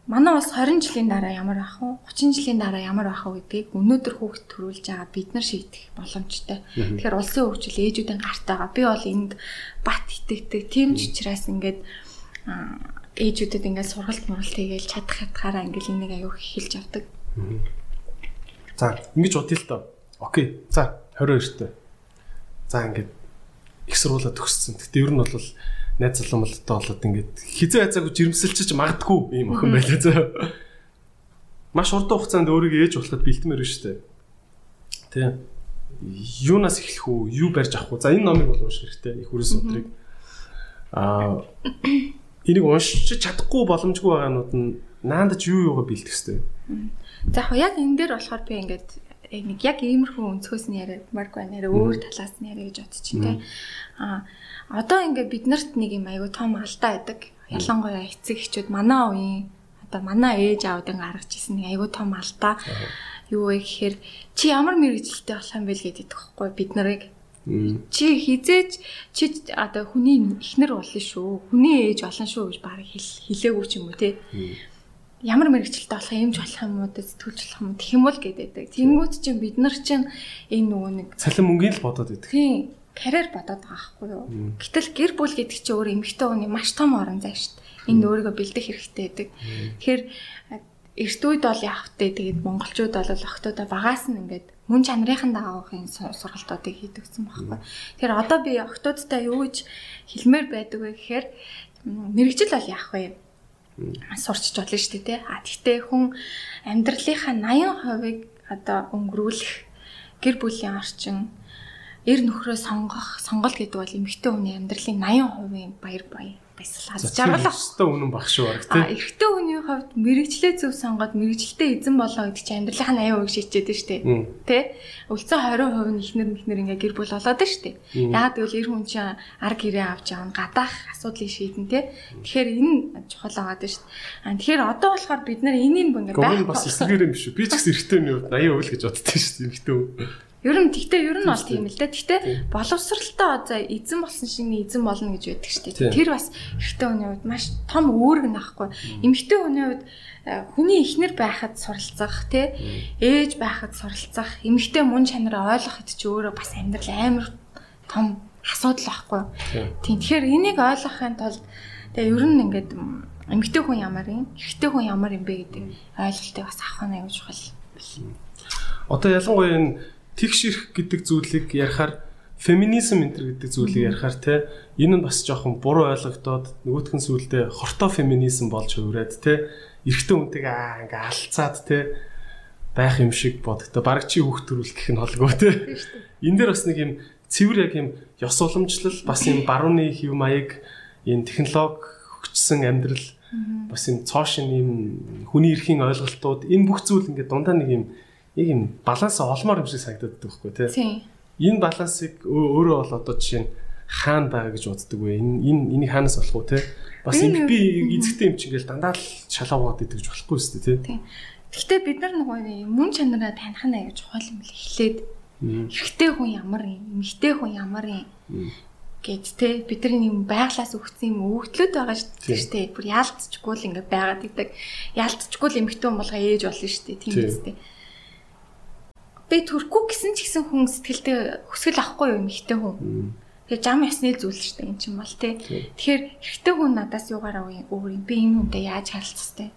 манай ус 20 жилийн дараа ямар байх вэ? 30 жилийн дараа ямар байх вэ гэдгийг өнөөдөр хүүхд төрүүлж байгаа бид нар шийдэх боломжтой. Тэгэхээр улсын хөгжил ээжүүдийн гарт байгаа. Би бол энд бат итгэдэг. Тийм ч учраас ингээд ээжүүдэд ингээд сургалт муралт хийгээл чадах хатгаараа ингээд энийг аяух хэлж авдаг. За ингэж бодъё л доо. Окей. За 22-т. За ингээд их сургуулаа төгссөн. Гэтэ ер нь бол найз залуумалтай болоод ингээд хизээ хайцаагүй жирэмсэлчиж магадгүй юм охин байлаа зөө. Маш урт хугацаанд өөрийгөө ээж болоход бэлтмээр байна шүү дээ. Тэ. Юунаас эхлэх үү? Юу барьж авах үү? За энэ номыг бол унших хэрэгтэй. Их үрээс өдрийг. Аа энийг уншиж чадахгүй боломжгүй байгаанууд нь наандаж юу юугаа бэлдэх хэвтэй. За яг энэ дээр болохоор би ингээд нэг яг иймэрхүү өнцгөөс нь яриад марк байна. Өөр талаас нь яриа гэж бодчих тийм. Аа одоо ингээд бид нарт нэг юм аягүй том алдаа байдаг. Ялангуяа эцэг эхчүүд манай үеийн одоо манай ээж аавд ингээ гаргаж ирсэн нэг аягүй том алдаа. Юу вэ гэхээр чи ямар мэрэгжилтэй болох юм бэ гэдэг тэгэхгүй бид нарыг чи хизээч чи одоо хүний ихнэр болно шүү. Хүний ээж болно шүү гэж баг хэлээгүй ч юм уу те. Ямар мэрэгчлээ болох юмч болох юм уу сэтгүүлч болох юм гэх юм бол гэдэг. Тэнгүүт чинь бид нар чинь энэ нөгөө нэг цалин мөнгөний л бодоод байдаг. Тийм карьер бодоод байгаа байхгүй юу. Гэтэл гэр бүл гэдэг чинь өөр эмэгтэй хүний маш том орон зай шүү дээ. Энд өөрийгөө бэлдэх хэрэгтэй байдаг. Тэгэхээр эрт үед бол явах те тэгээд монголчууд бол охтуудаа багаас нь ингээд мөн чанарын дагавын сургалтуудыг хийдэгсэн байхгүй. Тэгэхээр одоо би охтуудтай юу гэж хэлмээр байдаг вэ гэхээр мэрэгжил бол яах вэ? Сурчиж болно шүү дээ тий. А тэгтээ хүн амьдралынхаа 80%-ыг одоо өнгөрүүлэх гэр бүлийн орчин эр нөхрөө сонгох сонголт гэдэг бол эмэгтэй хүний амьдралын 80%-ийн баяр баян баясгал хадж аргалах. Өстой үнэн баг шүү баг тий. А эрэгтэй хүний хувьд мэрэгчлээ зөв сонгоод мэрэгчлээ эзэн болоо гэдэг чинь амьдралынхаа 80% шийдчихэд шүү дээ. Тэ? Үлцэн 20% нь ихнэр мэхнэр ингээ гэр бүл болоод шүү дээ. Яагаад гэвэл эр хүн чинь ар гэрээ авч явна гадаах асуудлыг шийдэн тэ. Тэгэхээр энэ чухал шүү дээ. А тэгэхээр одоо болохоор бид нар энийг ингээ байх бас эсвэр юм биш үү? Би ч гэсэн эрэгтэй хүний хувьд 80% л гэж боддоо дээ эмэгтэй хүн. Ер нь тэгтээ ер нь бол тийм л дээ. Тэгтээ боловсралтай за эзэн болсон шиг эзэн болно гэж байдаг шүү дээ. Тэр бас эрэгтэй хүний хувьд маш том үүрэг нахгүй. Эмэгтэй хүний хувьд э, хүний ихнэр байхад суралцах тий ээж байхад суралцах эмэгтэй мөн чанараа ойлгоход ч өөрөө бас амьдрал амар том асуудал байхгүй. Тийм тэгэхээр энийг ойлгохын тулд тэгээ ер нь ингээд эмэгтэй хүн ямар юм, эрэгтэй хүн ямар юм бэ гэдэг ойлголтыг бас авах нь аюул чухал. Одоо ялангуяа энэ тэгш ирэх гэдэг зүйлийг ярихаар феминизм энэ гэдэг зүйлийг ярихаар те энэ нь бас жоохон буруу ойлгогдоод нөгөөтгөн сүулдэ хортой феминизм болж хөврээд те эрэгтэй хүнтэйг аа ингээ алцаад те байх юм шиг бодогдоо баг чи хүүхд төрүүлэх гэх нь холгүй те. Энэ дээр бас нэг юм цэвэр яг юм ёс уламжлал бас юм барууны хэв маяг энэ технологи хөгжсөн амьдрал бас юм цоошин юм хүний эрхийн ойлголтууд энэ бүх зүйл ингээ дундаа нэг юм яг юм баланс олмоор юм шиг санагдаад байхгүй тий. Энэ балансыг өөрөө бол одоо жишээ нь хаана байгаа гэж боддөг вэ? Энэ энэ энийг хаанаас олох вэ тий? Бас юм би эзэгтэй юм чи ингээл дандаа л шалаагаад идэг гэж болохгүй шүү дээ тий. Гэхдээ бид нар нөгөө мөн чанараа таних нь аяж чухал юм л эхлээд эрэгтэй хүн ямар юм, эмэгтэй хүн ямар юм гэд те бидний юм байглаас өгсөн юм өгдлөд байгаа шүү дээ. Бүр яалтчгүй л ингээ байгаад идэг. Яалтчгүй л эмэгтэй хүн болгоо ээж болно шүү дээ. Тийм үстэй би төрөхгүй гэсэн ч гэсэн хүн сэтгэлдээ хүсгэл авахгүй юу эмхтэй хүн. Тэгээ зам ясны зүйл шүү дээ эн чинь бол тий. Тэгэхээр эрэгтэй хүн надаас юугаар авъя өөр юм би энэ хүнтэй яаж харилцах вэ?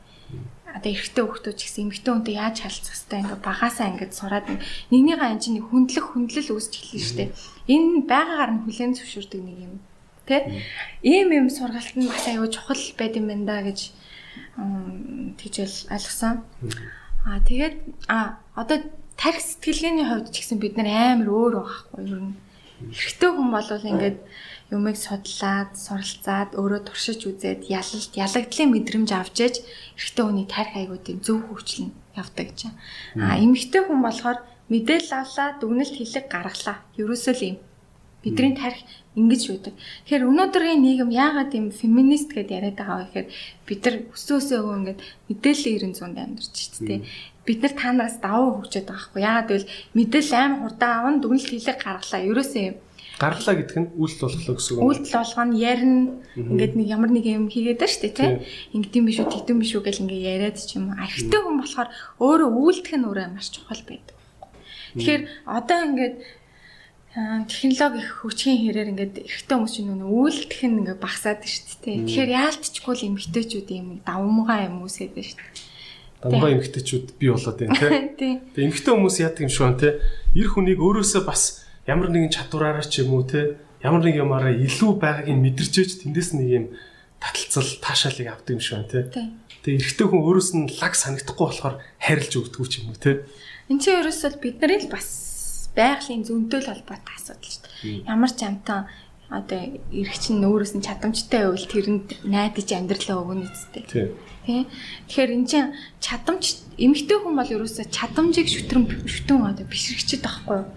Одоо эрэгтэй хүүхдүүд ч гэсэн эмэгтэй хүнтэй яаж харилцах вэ? Ингээ багасаа ингээд сураад нэгнийгаа эн чинь хүндлэх хүндлэл үүсч эхэлнэ шүү дээ. Энэ байгаагаар нь хүлэн зөвшөөрдөг нэг юм тий. Ийм юм сургалт нь бас аюу чухал байд юм байна да гэж тэгжэл ойлгосон. Аа тэгээд а одоо тарих сэтгэлгээний хувьд ч гэсэн бид нар амар өөр байхгүй юу? Эрэгтэй хүн бол ингээд юмыг судлаад, суралцаад, өөрөө туршиж үзээд ялалт, ялагдлын мэдрэмж авч ээж эрэгтэй хүний тарих аягүй зөв хөгжлөн явдаг гэж. Аа эмэгтэй хүн болохоор мэдээлэл авлаа, дүгнэлт хэлэг гаргалаа. Ерөөсөө л юм. Бидний тарих ингэж байдаг. Тэгэхээр өнөөдрийн нийгэм яагаад юм феминист гэдээ яриад байгаа вэ гэхээр бид нар өсөөсөө ингээд мэдээллийн 900-д амьдарч шүү дээ бид нар та нараас давуу хөгжөөд байгаа хгүй. Яагаад гэвэл мэдээлэл амар хурдан аван дүгнэлт хийлэг гаргалаа. Ерөөсөө юм. Гаргалаа гэдг нь үйлдэл болохлоо гэсэн үг. Үйлдэл болгоо нь ярина. Ингээд нэг ямар нэг юм хийгээд байна шүү дээ, тийм. Ингэдэм биш үү, тэгдэм биш үү гэл ингээд яриад ч юм уу. Архитай хүн болохоор өөрөө үйлдэх нь өөрөө маш чухал байдаг. Тэгэхээр одоо ингээд технологи их хөгжихийн хэрээр ингээд эрэгтэй хүмүүс чинь нөө үйлдэх нь ингээд багасаад шүү дээ. Тэгэхээр яалтчгүй л эмэгтэйчүүд юм давмгаа юм үсгээд байна шүү дээ Дамгаа эмгтээчүүд би болоод байна тий. [laughs] Тэгээ эмгтээ хүмүүс яадаг юм шиг байна тий. Ир хүнийг өөрөөсөө бас ямар нэгэн чадвараараа ч юм уу тий. Ямар нэг юмараа илүү байгааг нь мэдэрчээж тэндээс нэг юм таталцал таашаалыг авдаг юм шиг байна тий. Тэгээ эрэгтэй хүн өөрөөс нь лаг санагдахгүй болохоор харилж өгдөг ч юм уу тий. Энд чинь ерөөсөө бидний л бас байгалийн зөнтэй л холбоотой асуудал шүү дээ. Ямар ч амтан одоо эрэг чинь өөрөөс нь чадамжтай байвал тэрэнд найдаж амьдралаа өгнө үстэй. Тийм. Тий. Тэгэхээр эн чинь чадамж эмэгтэй хүн бол ерөөсөө чадамжийг шүтрэн шүтэн одоо бишрэгчэд байхгүй юу?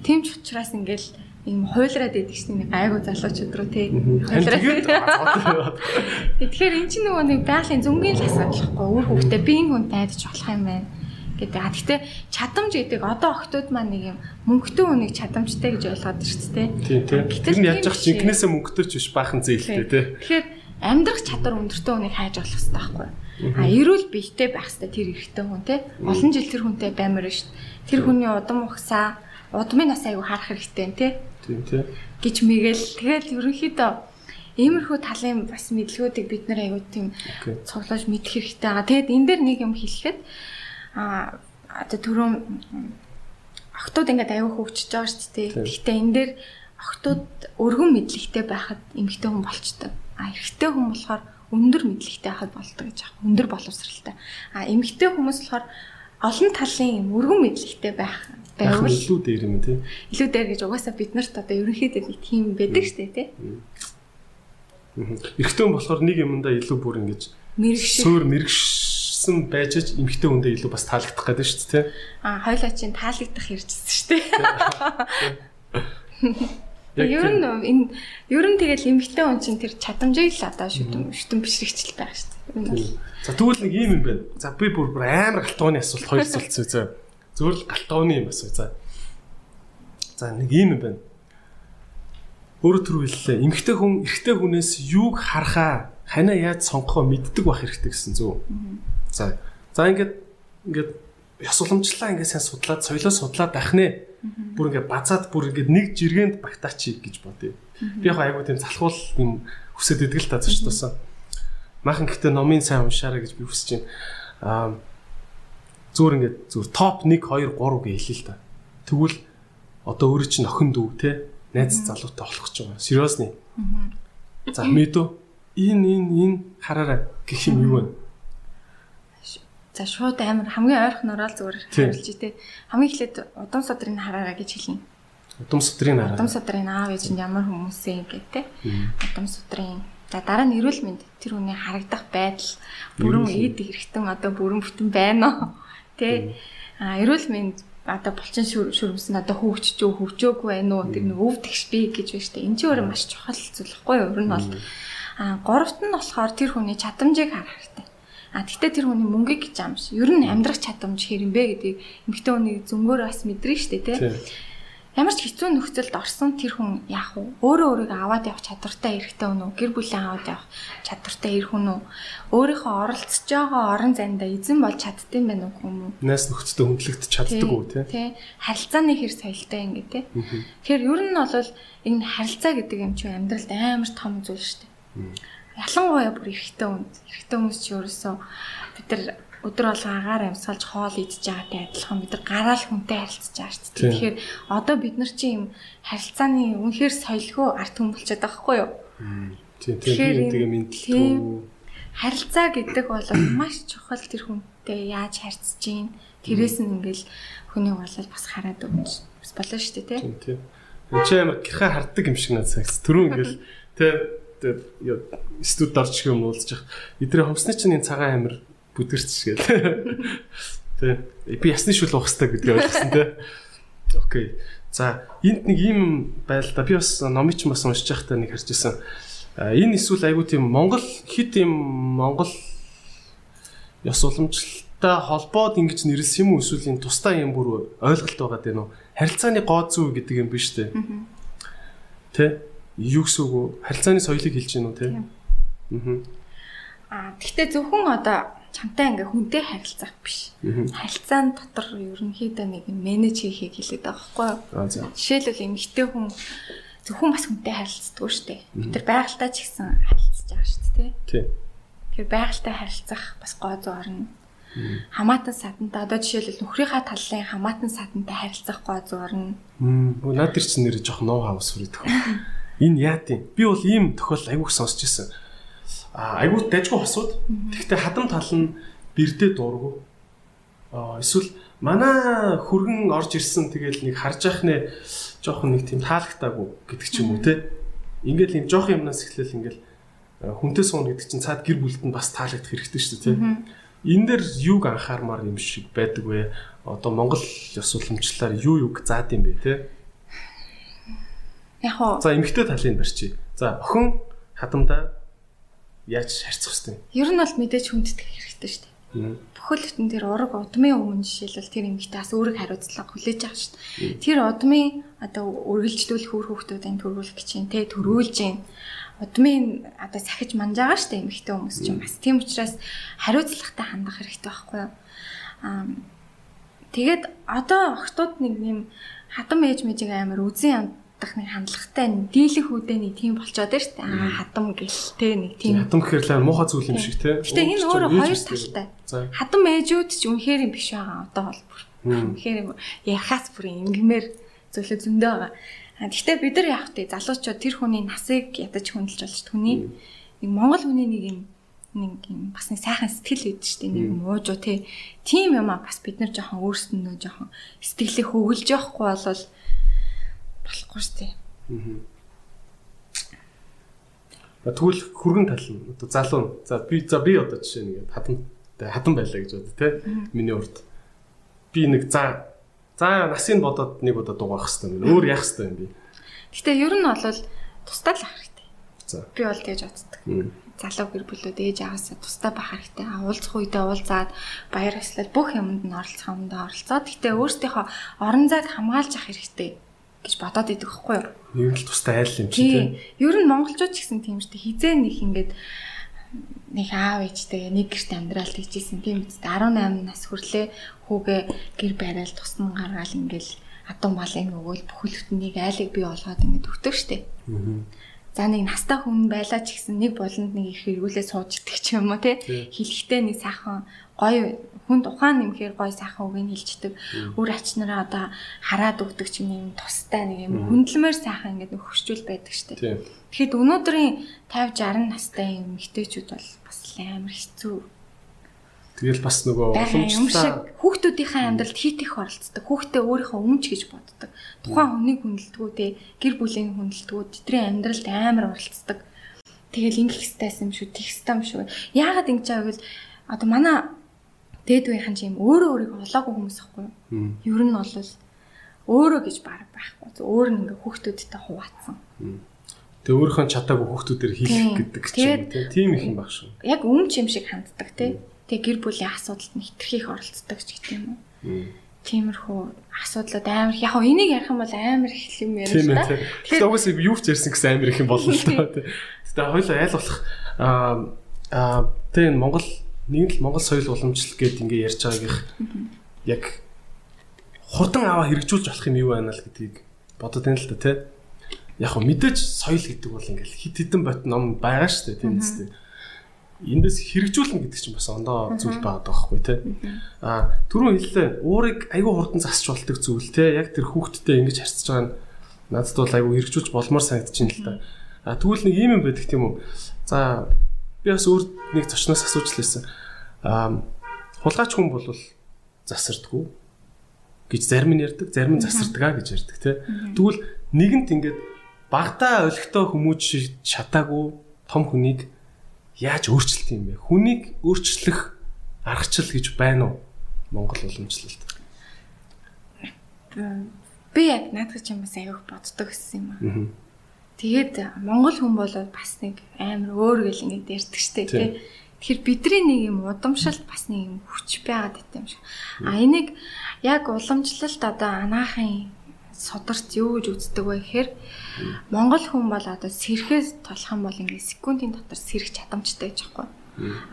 Тийм ч учраас ингээл ийм хуйлраад идэг чинь нэг айгуу залуучууд руу тий. Тэгээд [laughs] [laughs] Тэгэхээр эн чинь нөгөө нэг байгалийн зөнгийн л асуудал байхгүй үр хөвгтөө би энэ хүнтэй айдаж болох юм байна гэдэг. А гэхдээ чадамж гэдэг одоо охтууд маань нэг юм мөнгөтэй хүнийг чадамжтай гэж ойлгоод байна шүү дээ. Тийм тийм. Тэр нь яаж чинь инкнээсээ мөнгөтэй ч биш баахан зээлтэй тий. Тэгэхээр амьдрах чадвар өндөртэй хүнийг хайж болох хэрэгтэй байхгүй юу? А эрүүл биетэй байх хэрэгтэй тэр эрэгтэй хүн тий. Олон жил тэр хүнтэй баймаар шүү дээ. Тэр хүний удам ухсаа, удмын нас аягүй харах хэрэгтэй тий. Тийм тий. гэж мэгэл тэгэл ерөнхийдөө иймэрхүү талын бас мэдлгүүдийг бид нэр аягүй тийм цуглаж мэдэх хэрэгтэй. Аа тэгэд энэ дээр нэг юм хэлэхэд а одоо түрүүн охтууд ингээд аягүй хөвчөж байгаа шүү дээ. Гэхдээ энэ дээр охтууд өргөн мэдлэгтэй байхад эмэгтэй хүн болчтой. А эрэгтэй хүн болохоор өндөр мэдлэгтэй байхад болдог гэж аах. Өндөр боловсралтай. А эмэгтэй хүмүүс болохоор олон талын өргөн мэдлэгтэй байх байвал илүү дээр юм тий. Илүү дээр гэж угаасаа бид нарт одоо ерөнхийдөө нэг тийм байдаг шүү дээ тий. Эрэгтэй хүн болохоор нэг юмдаа илүү бүр ингэж мэрэгш суур мэрэгшсэн байж ч эмэгтэй хүндээ илүү бас таалагдах гэдэг шүү дээ тий. А хойлоо чинь таалагдах ярьжсэн шүү дээ. Ер нь энэ ер нь тэгэл эмэгтэй хүн чинь тэр чадамжийг л одоо шүтэн шүтэн бишрэгчл байх шүү дээ. За тэгвэл нэг юм юм байна. За би бүр амар галтгооны асуулт хоёр [laughs] асуулт зөө. Зөвөр л галтгооны юм асуу. За. За нэг юм юм байна. Өөрөөр төр хэллээ. Эмэгтэй хүн эрэгтэй хүнээс юуг харахаа ханаа яаж сонгохоо мэддэг байх хэрэгтэй гэсэн зөв. За. За ингээд ингээд ёс уламжлалаа ингээд сайн судлаад соёлоо судлаад байх нэ бүр ингээд базаад бүр ингээд нэг жиргэнд багтаач гэж бодъё. Би яг айгуу тийм залхуул юм хүсэж идэг л та зөв тусаа. Махан гэхдээ номын сайн уншаарай гэж би хүсэж байна. Аа зүгээр ингээд зүгээр топ 1 2 3 гэж хэлээ л та. Тэгвэл одоо өөрөө чинь охин дүү те найз залуутай болох ч юм. Сериосны. За мэдөө энэ энэ энэ хараарай гэх юм юу вэ? За шууд амар хамгийн ойрхон ороод зүгээр хариулж итээ. Хамгийн эхлээд удам содрыг хараарай гэж хэлнэ. Удам содрыг хараарай. Удам содрыг аав ээж нь ямар хүмүүсээ гэдэг те. Удам содрын За дараа нь эрүүл мэнд тэр хүний харагдах байдал бүрэн эд хэрэгтэн одоо бүрэн бүтэн байна уу? Тэ. А эрүүл мэнд одоо булчин шүрмс нь одоо хөвгчж өв хөвжөөгүй байна уу? Тэр нэг өв тэгш би гэж байна дээ. Энд чинь өөрөө маш чухал зүйлхгүй юу? Ер нь бол а гуравт нь болохоор тэр хүний чадамжийг харах хэрэгтэй. А тэгтээ тэр хүний мөнгөийг гэж амш. Ер нь амьдрах чадамж хэрэг юм бэ гэдгийг эмэгтэй хүний зөнгөөр бас мэдрэн шүү дээ, тэ ямар ч хэцүү нөхцөлд орсон тэр хүн яах вэ? Өөрөө өөрийгөө аваад явах чадвартай эрхтэй үнэ үү? Гэр бүлээ аваад явах чадвартай эрх үнэ үү? Өөрийнхөө оролцож байгаа орон зайдаа эзэн болж чаддсан байх уу юм уу? Найс нөхдөд хөндлөгдөж чаддаг уу те? Тий. Харилцааны хэр соёлтой ингэ те. Тэгэхээр ер нь бол энэ харилцаа гэдэг юм чинь амьдралд амар том зүйл дээ. Ялангуяа бүр эрхтэй хүнд. Эрхтэй хүмүүс чи ерөөсөө бид нар өдөр болго агаар амьсгалж хоол идж байгаатай адилхан бид нар гараал хүнтэй харилцаж байгаа шүү дээ. Тэгэхээр одоо бид нар чи юм харилцааны үнэхээр соёлгүй арт хүн болчиход байгаа хгүй юу? Тийм тийм тэгээ мэдлэлгүй. Харилцаа гэдэг бол маш чухал тэр хүнтэй яаж харьцаж гин тэрээс нь ингээл хүний болол бас хараад өгч бас болно шүү дээ тий. Тийм тийм. Энд чи амар гэрхэ харддаг юм шиг надад санагц. Түрүү ингээл тий студ орч юм уулзж байгаа. Эдрээ хомсны чинь энэ цагаан амир бүдэрч гээл. [laughs] Тэ. Би ясны шүл уух хэрэгтэй гэдгийг ойлгосон тэ. Окей. За энд нэг ийм байл да. Би бас номыг ч бас уншиж байхдаа нэг харж исэн. Энэ эсвэл айгуу тийм Монгол хит юм Монгол ёс уламжлалтай холбоод ингэж нэрлсэн юм уу эсвэл энэ тусдаа юм бүр ойлголт байгаа дээ нөө. Харилцааны гоо зүй гэдэг юм биш үү? Тэ? Юу гэсэн үг вэ? Харилцааны соёлыг хэлж гинүү тэ? Аа. Аа тэгтээ зөвхөн одоо чамтай ингээ хүнтэй харилцах биш. Харилцаан дотор ерөнхийдөө нэг менеж хийхийг хэлээд байгаа байхгүй юу? Жишээлбэл эмэгтэй хүн зөвхөн бас хүнтэй харилцдаг шүү дээ. Бид нар байгальтай ч гэсэн харилцаж байгаа шүү дээ, тий. Тэгэхээр байгальтай харилцах бас гоо зүй орно. Хамаатан садантай одоо жишээлбэл нөхрийнхаа талын хамаатан садантай харилцах гоо зүй орно. Мм, наад тэр чинь нэр жоох ноу хаус байгаа. [laughs] Энэ яа тийм. Би бол ийм тохиол айгуух сонсч ирсэн айгуу дайггүй хосууд. Тэгэхдээ хадам тал нь бэрдээ дуургүй. Аа эсвэл манай хөргөн орж ирсэн тэгэл нэг харж яах нэ жоохон нэг тийм таалагтаагүй гэдэг ч юм уу те. Ингээл юм жоох юмнаас эхлээл ингээл хүнтэй суун гэдэг чинь цаад гэр бүлд нь бас таалагдах хэрэгтэй шүү дээ тийм. Энэ дээр юуг анхаармаар юм шиг байдаг вэ? Одоо Монгол ёс уламжлалаар юу юуг заад юм бэ те? Яг уу. За эмгтэй талыг барьчих. За охин хадамдаа яаж харьцах вэ? Ер нь бол мэдээж хүндэтгэх хэрэгтэй шүү дээ. Бүхэл бүтэн тэр ураг удмын өмнө жишээлбэл тэр эмгтэй бас өөрийг хариуцлага хүлээж авах шүү дээ. Тэр удмын одоо үргэлжлүүлэх үр хөвгтүүдийн төрүүлэх гэж юм те төрүүлж юм удмын одоо сахиж манж байгаа штэ эмэгтэй хүмүүс чинь бас тийм учраас хариуцлагатай хандах хэрэгтэй байхгүй юу аа тэгээд одоо охтууд нэг юм хатам ээж мэжиг амар үзэн ядах нэг хандлагатай дийлэх үдээний тийм болчоод байна штэ аа хатам гэлтэй нэг тийм. Хатам гэхэр л муухай зүйл юм шиг те гэтээ энэ өөрөө хоёр талтай хатам ээжүүд ч үнэхээр юм биш байгаа одоо бол бүр. Үнэхээр юм ярахаас бүр ингэмээр зөвлө зөндөө байгаа. Гэхдээ бид нар яах вэ? Залуучууд тэр хүний насыг ядаж хүндэлж болж түүний нэг Монгол хүний нэг юм нэг юм бас нэг сайхан сэтгэл үүд штэ нэг муужуу те. Тим юм а бас бид нар жоохон өөрсдөө жоохон сэтгэлээ хөвгөлж явахгүй болвол болохгүй штэ. Аа. Тэгвэл хүргэн тал нь одоо залуу. За би за би одоо жишээ нэг хатан хатан байлаа гэж бод те. Миний урд би нэг за За насыг бодоод нэг удаа дугаах хэрэгтэй юм. Өөр яах хэрэгтэй юм би. Гэтэ ер нь бол тусдаа л хэрэгтэй. За. Би бол тэгж боддог. Залуу гэр бүлүүд ээж аваасаа тусдаа бах хэрэгтэй. Уулзах үедээ уулзаад баяр ёслол бүх юмд нь оролцох юмд оролцоод гэтэ өөрсдийнхөө орон зайг хамгаалж ах хэрэгтэй гэж бодоод идэг байхгүй юу? Ер нь л тусдаа айл юм чи тийм. Ер нь монголчууд ч гэсэн тийм шүү дээ. Хизээ нэг ингээд нэг аав ээжтэй нэг гэрт амьдрал хийжсэн тийм үст 18 нас хүрлээ хүүгээ гэр барайл тусна гаргаал ингээл адуу малын өгөөл бүхэл бүтнийг айлыг бий болгоод ингээд өгдөг штеп. За нэг настай хүн байлаа ч гэсэн нэг болонд нэг их эргүүлээ сууж идэх ч юм уу те хэлэхдээ нэг сайхан гоё хүн тухайн нэмхээр гоё сайхан үгийг хэлждэг. Өөр ач нараа одоо хараад өгдөг ч юм тустай нэг юм хүндлэмээр сайхан ингээд нөхөрчүүл байдаг штеп. Тэгэхэд өнөөдрийн 50 60 настай юм эмэгтэйчүүд бол бас амар хэцүү Тэгэл бас нөгөө уламжлалаа хүүхдүүдийнхээ амьдралд хит их оролцдог. Хүүхдээ өөрийнхөө өмч гэж боддог. Тухайн хүнийг хүндэлдэггүй те гэр бүлийн хүндэлдэггүй тэдний амьдралд амар оролцдог. Тэгэл ингэх хэвээр юм шүү, хэвээр юм шүү. Яагаад ингэж байвал одоо манай дээд үеийнхэн ч юм өөрөө өөрийгөө олоогүй хүмүүс ахгүй юу? Ер нь бол өөрөө гэж баг байхгүй. Өөр нь ингээ хүүхдүүдтэй хуваацсан. Тэгээ өөрийнхөө чадаагүй хүүхдүүдээр хийх гэдэг чинь тийм их юм баг шүү. Яг өмч юм шиг ханддаг те. Тэгээ гэр бүлийн асуудалд нь хитрхийх оролцдог ч гэх юм уу. Тиймэрхүү асуудлууд амар яг хоо энийг ярих юм бол амар их юм ярина шүү дээ. Тэгэхээр угсаа юу ч ярьсан гэсэн амар их юм болно л [laughs] тий. Тэгээ хоёул айл болох аа аа тэгээ Монгол нэг л Монгол соёл уламжлал гэдээ ингээ ярьж байгаагийнх яг хурдан аваа хэрэгжүүлж болох юм юу байна л гэдгийг бодод байна л да тий. Яг хоо мэдээж соёл гэдэг бол ингээл хит хитэн бот ном байгаа шүү дээ тийм үстэй эндээс хэрэгжүүлнэ гэдэг чинь бас ондоо зүйл байгаа байхгүй тий. А түрүүн хэллээ уурыг айгүй хурдан засч болдог зүйл тий. Яг тэр хүүхдтэй ингэж харьцаж байгаа нь надад бол айгүй хэрэгжүүлж болмоор санагдчихээн л та. А тэгвэл нэг юм юм байдаг тийм үү. За би бас өөр нэг зочноос асууж лээсэн. А хулгайч хүн бол засардггүй гэж зарим нь ярьдаг, зарим нь засардаг а гэж ярьдаг тий. Тэгвэл нэгэнт ингээд багтаа олигтой хүмүүж шатаагүй том хүнийг яаж өөрчлөлт юм бэ? Хүнийг өөрчлөх аргачлал гэж байна уу? Монгол уламжлалт. Би яг наадах юм бас аяг боддог гэсэн юм аа. Тэгээд монгол хүн бол бас нэг амар өөр гэл ингэж ярьдаг штэ тий. Тэгэхээр бидний нэг юм удамшилт бас нэг юм хүч байгаад байт юм шиг. А энийг яг уламжлалт одоо анаахын сударт юу гэж үздэг вэ гэхээр Монгол хүн бол одоо сэрхээс толох юм бол ингээд секундын дотор сэрэх чадамжтай гэж байхгүй.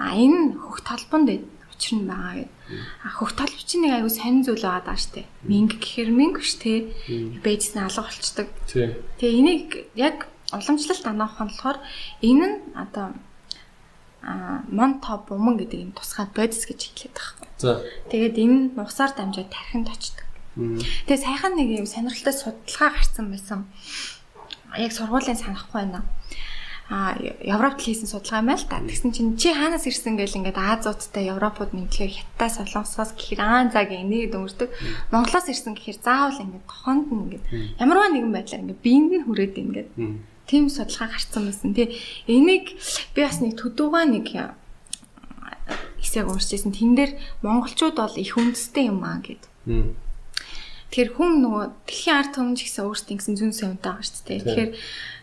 А энэ хөх толбонд учир нь байгаа гэдэг. А хөх толбоч нэг аягүй сонин зүйл байгаа даа штэ. Минг гэхэр минг ш тэ. Бэжс нь алга болчдөг. Тэгээ энийг яг уламжлалт анаах нь болохоор энэ нь одоо мон топ буман гэдэг юм тусгай бодис гэж хэлээд байгаа. За. Тэгээд энэ нугасаар дамжаад тархинд очдог. Тэгээ сайхан нэг юм сонирхолтой судалгаа гарсан байсан. Яг сургуулийн санахгүй байна. А Европт хийсэн судалгаа юм байл та. Тэгсэн чинь чи хаанаас ирсэн гэл ингээд Азиудтай Европод мэдлэгээр Хятад, Солонгосоос гэхээр аа заг энийг дөнгөрдөг. Монголоос ирсэн гэхээр заавал ингээд тохонд нь ингээд ямарваа нэгэн байдлаар ингээд биеинд нь хүрээд ингээд тийм судалгаа гарцсан байсан. Тэгээ энийг би бас нэг төдөөгаа нэг хэсэг уншижсэн. Тэн дээр монголчууд бол их үндэстэй юм аа гэд. Тэгэхээр хүн нөгөө дэлхийн ард түмэн гэсэн өөрсдийн гэсэн зүүн совинтай байгаа шүү дээ. Тэгэхээр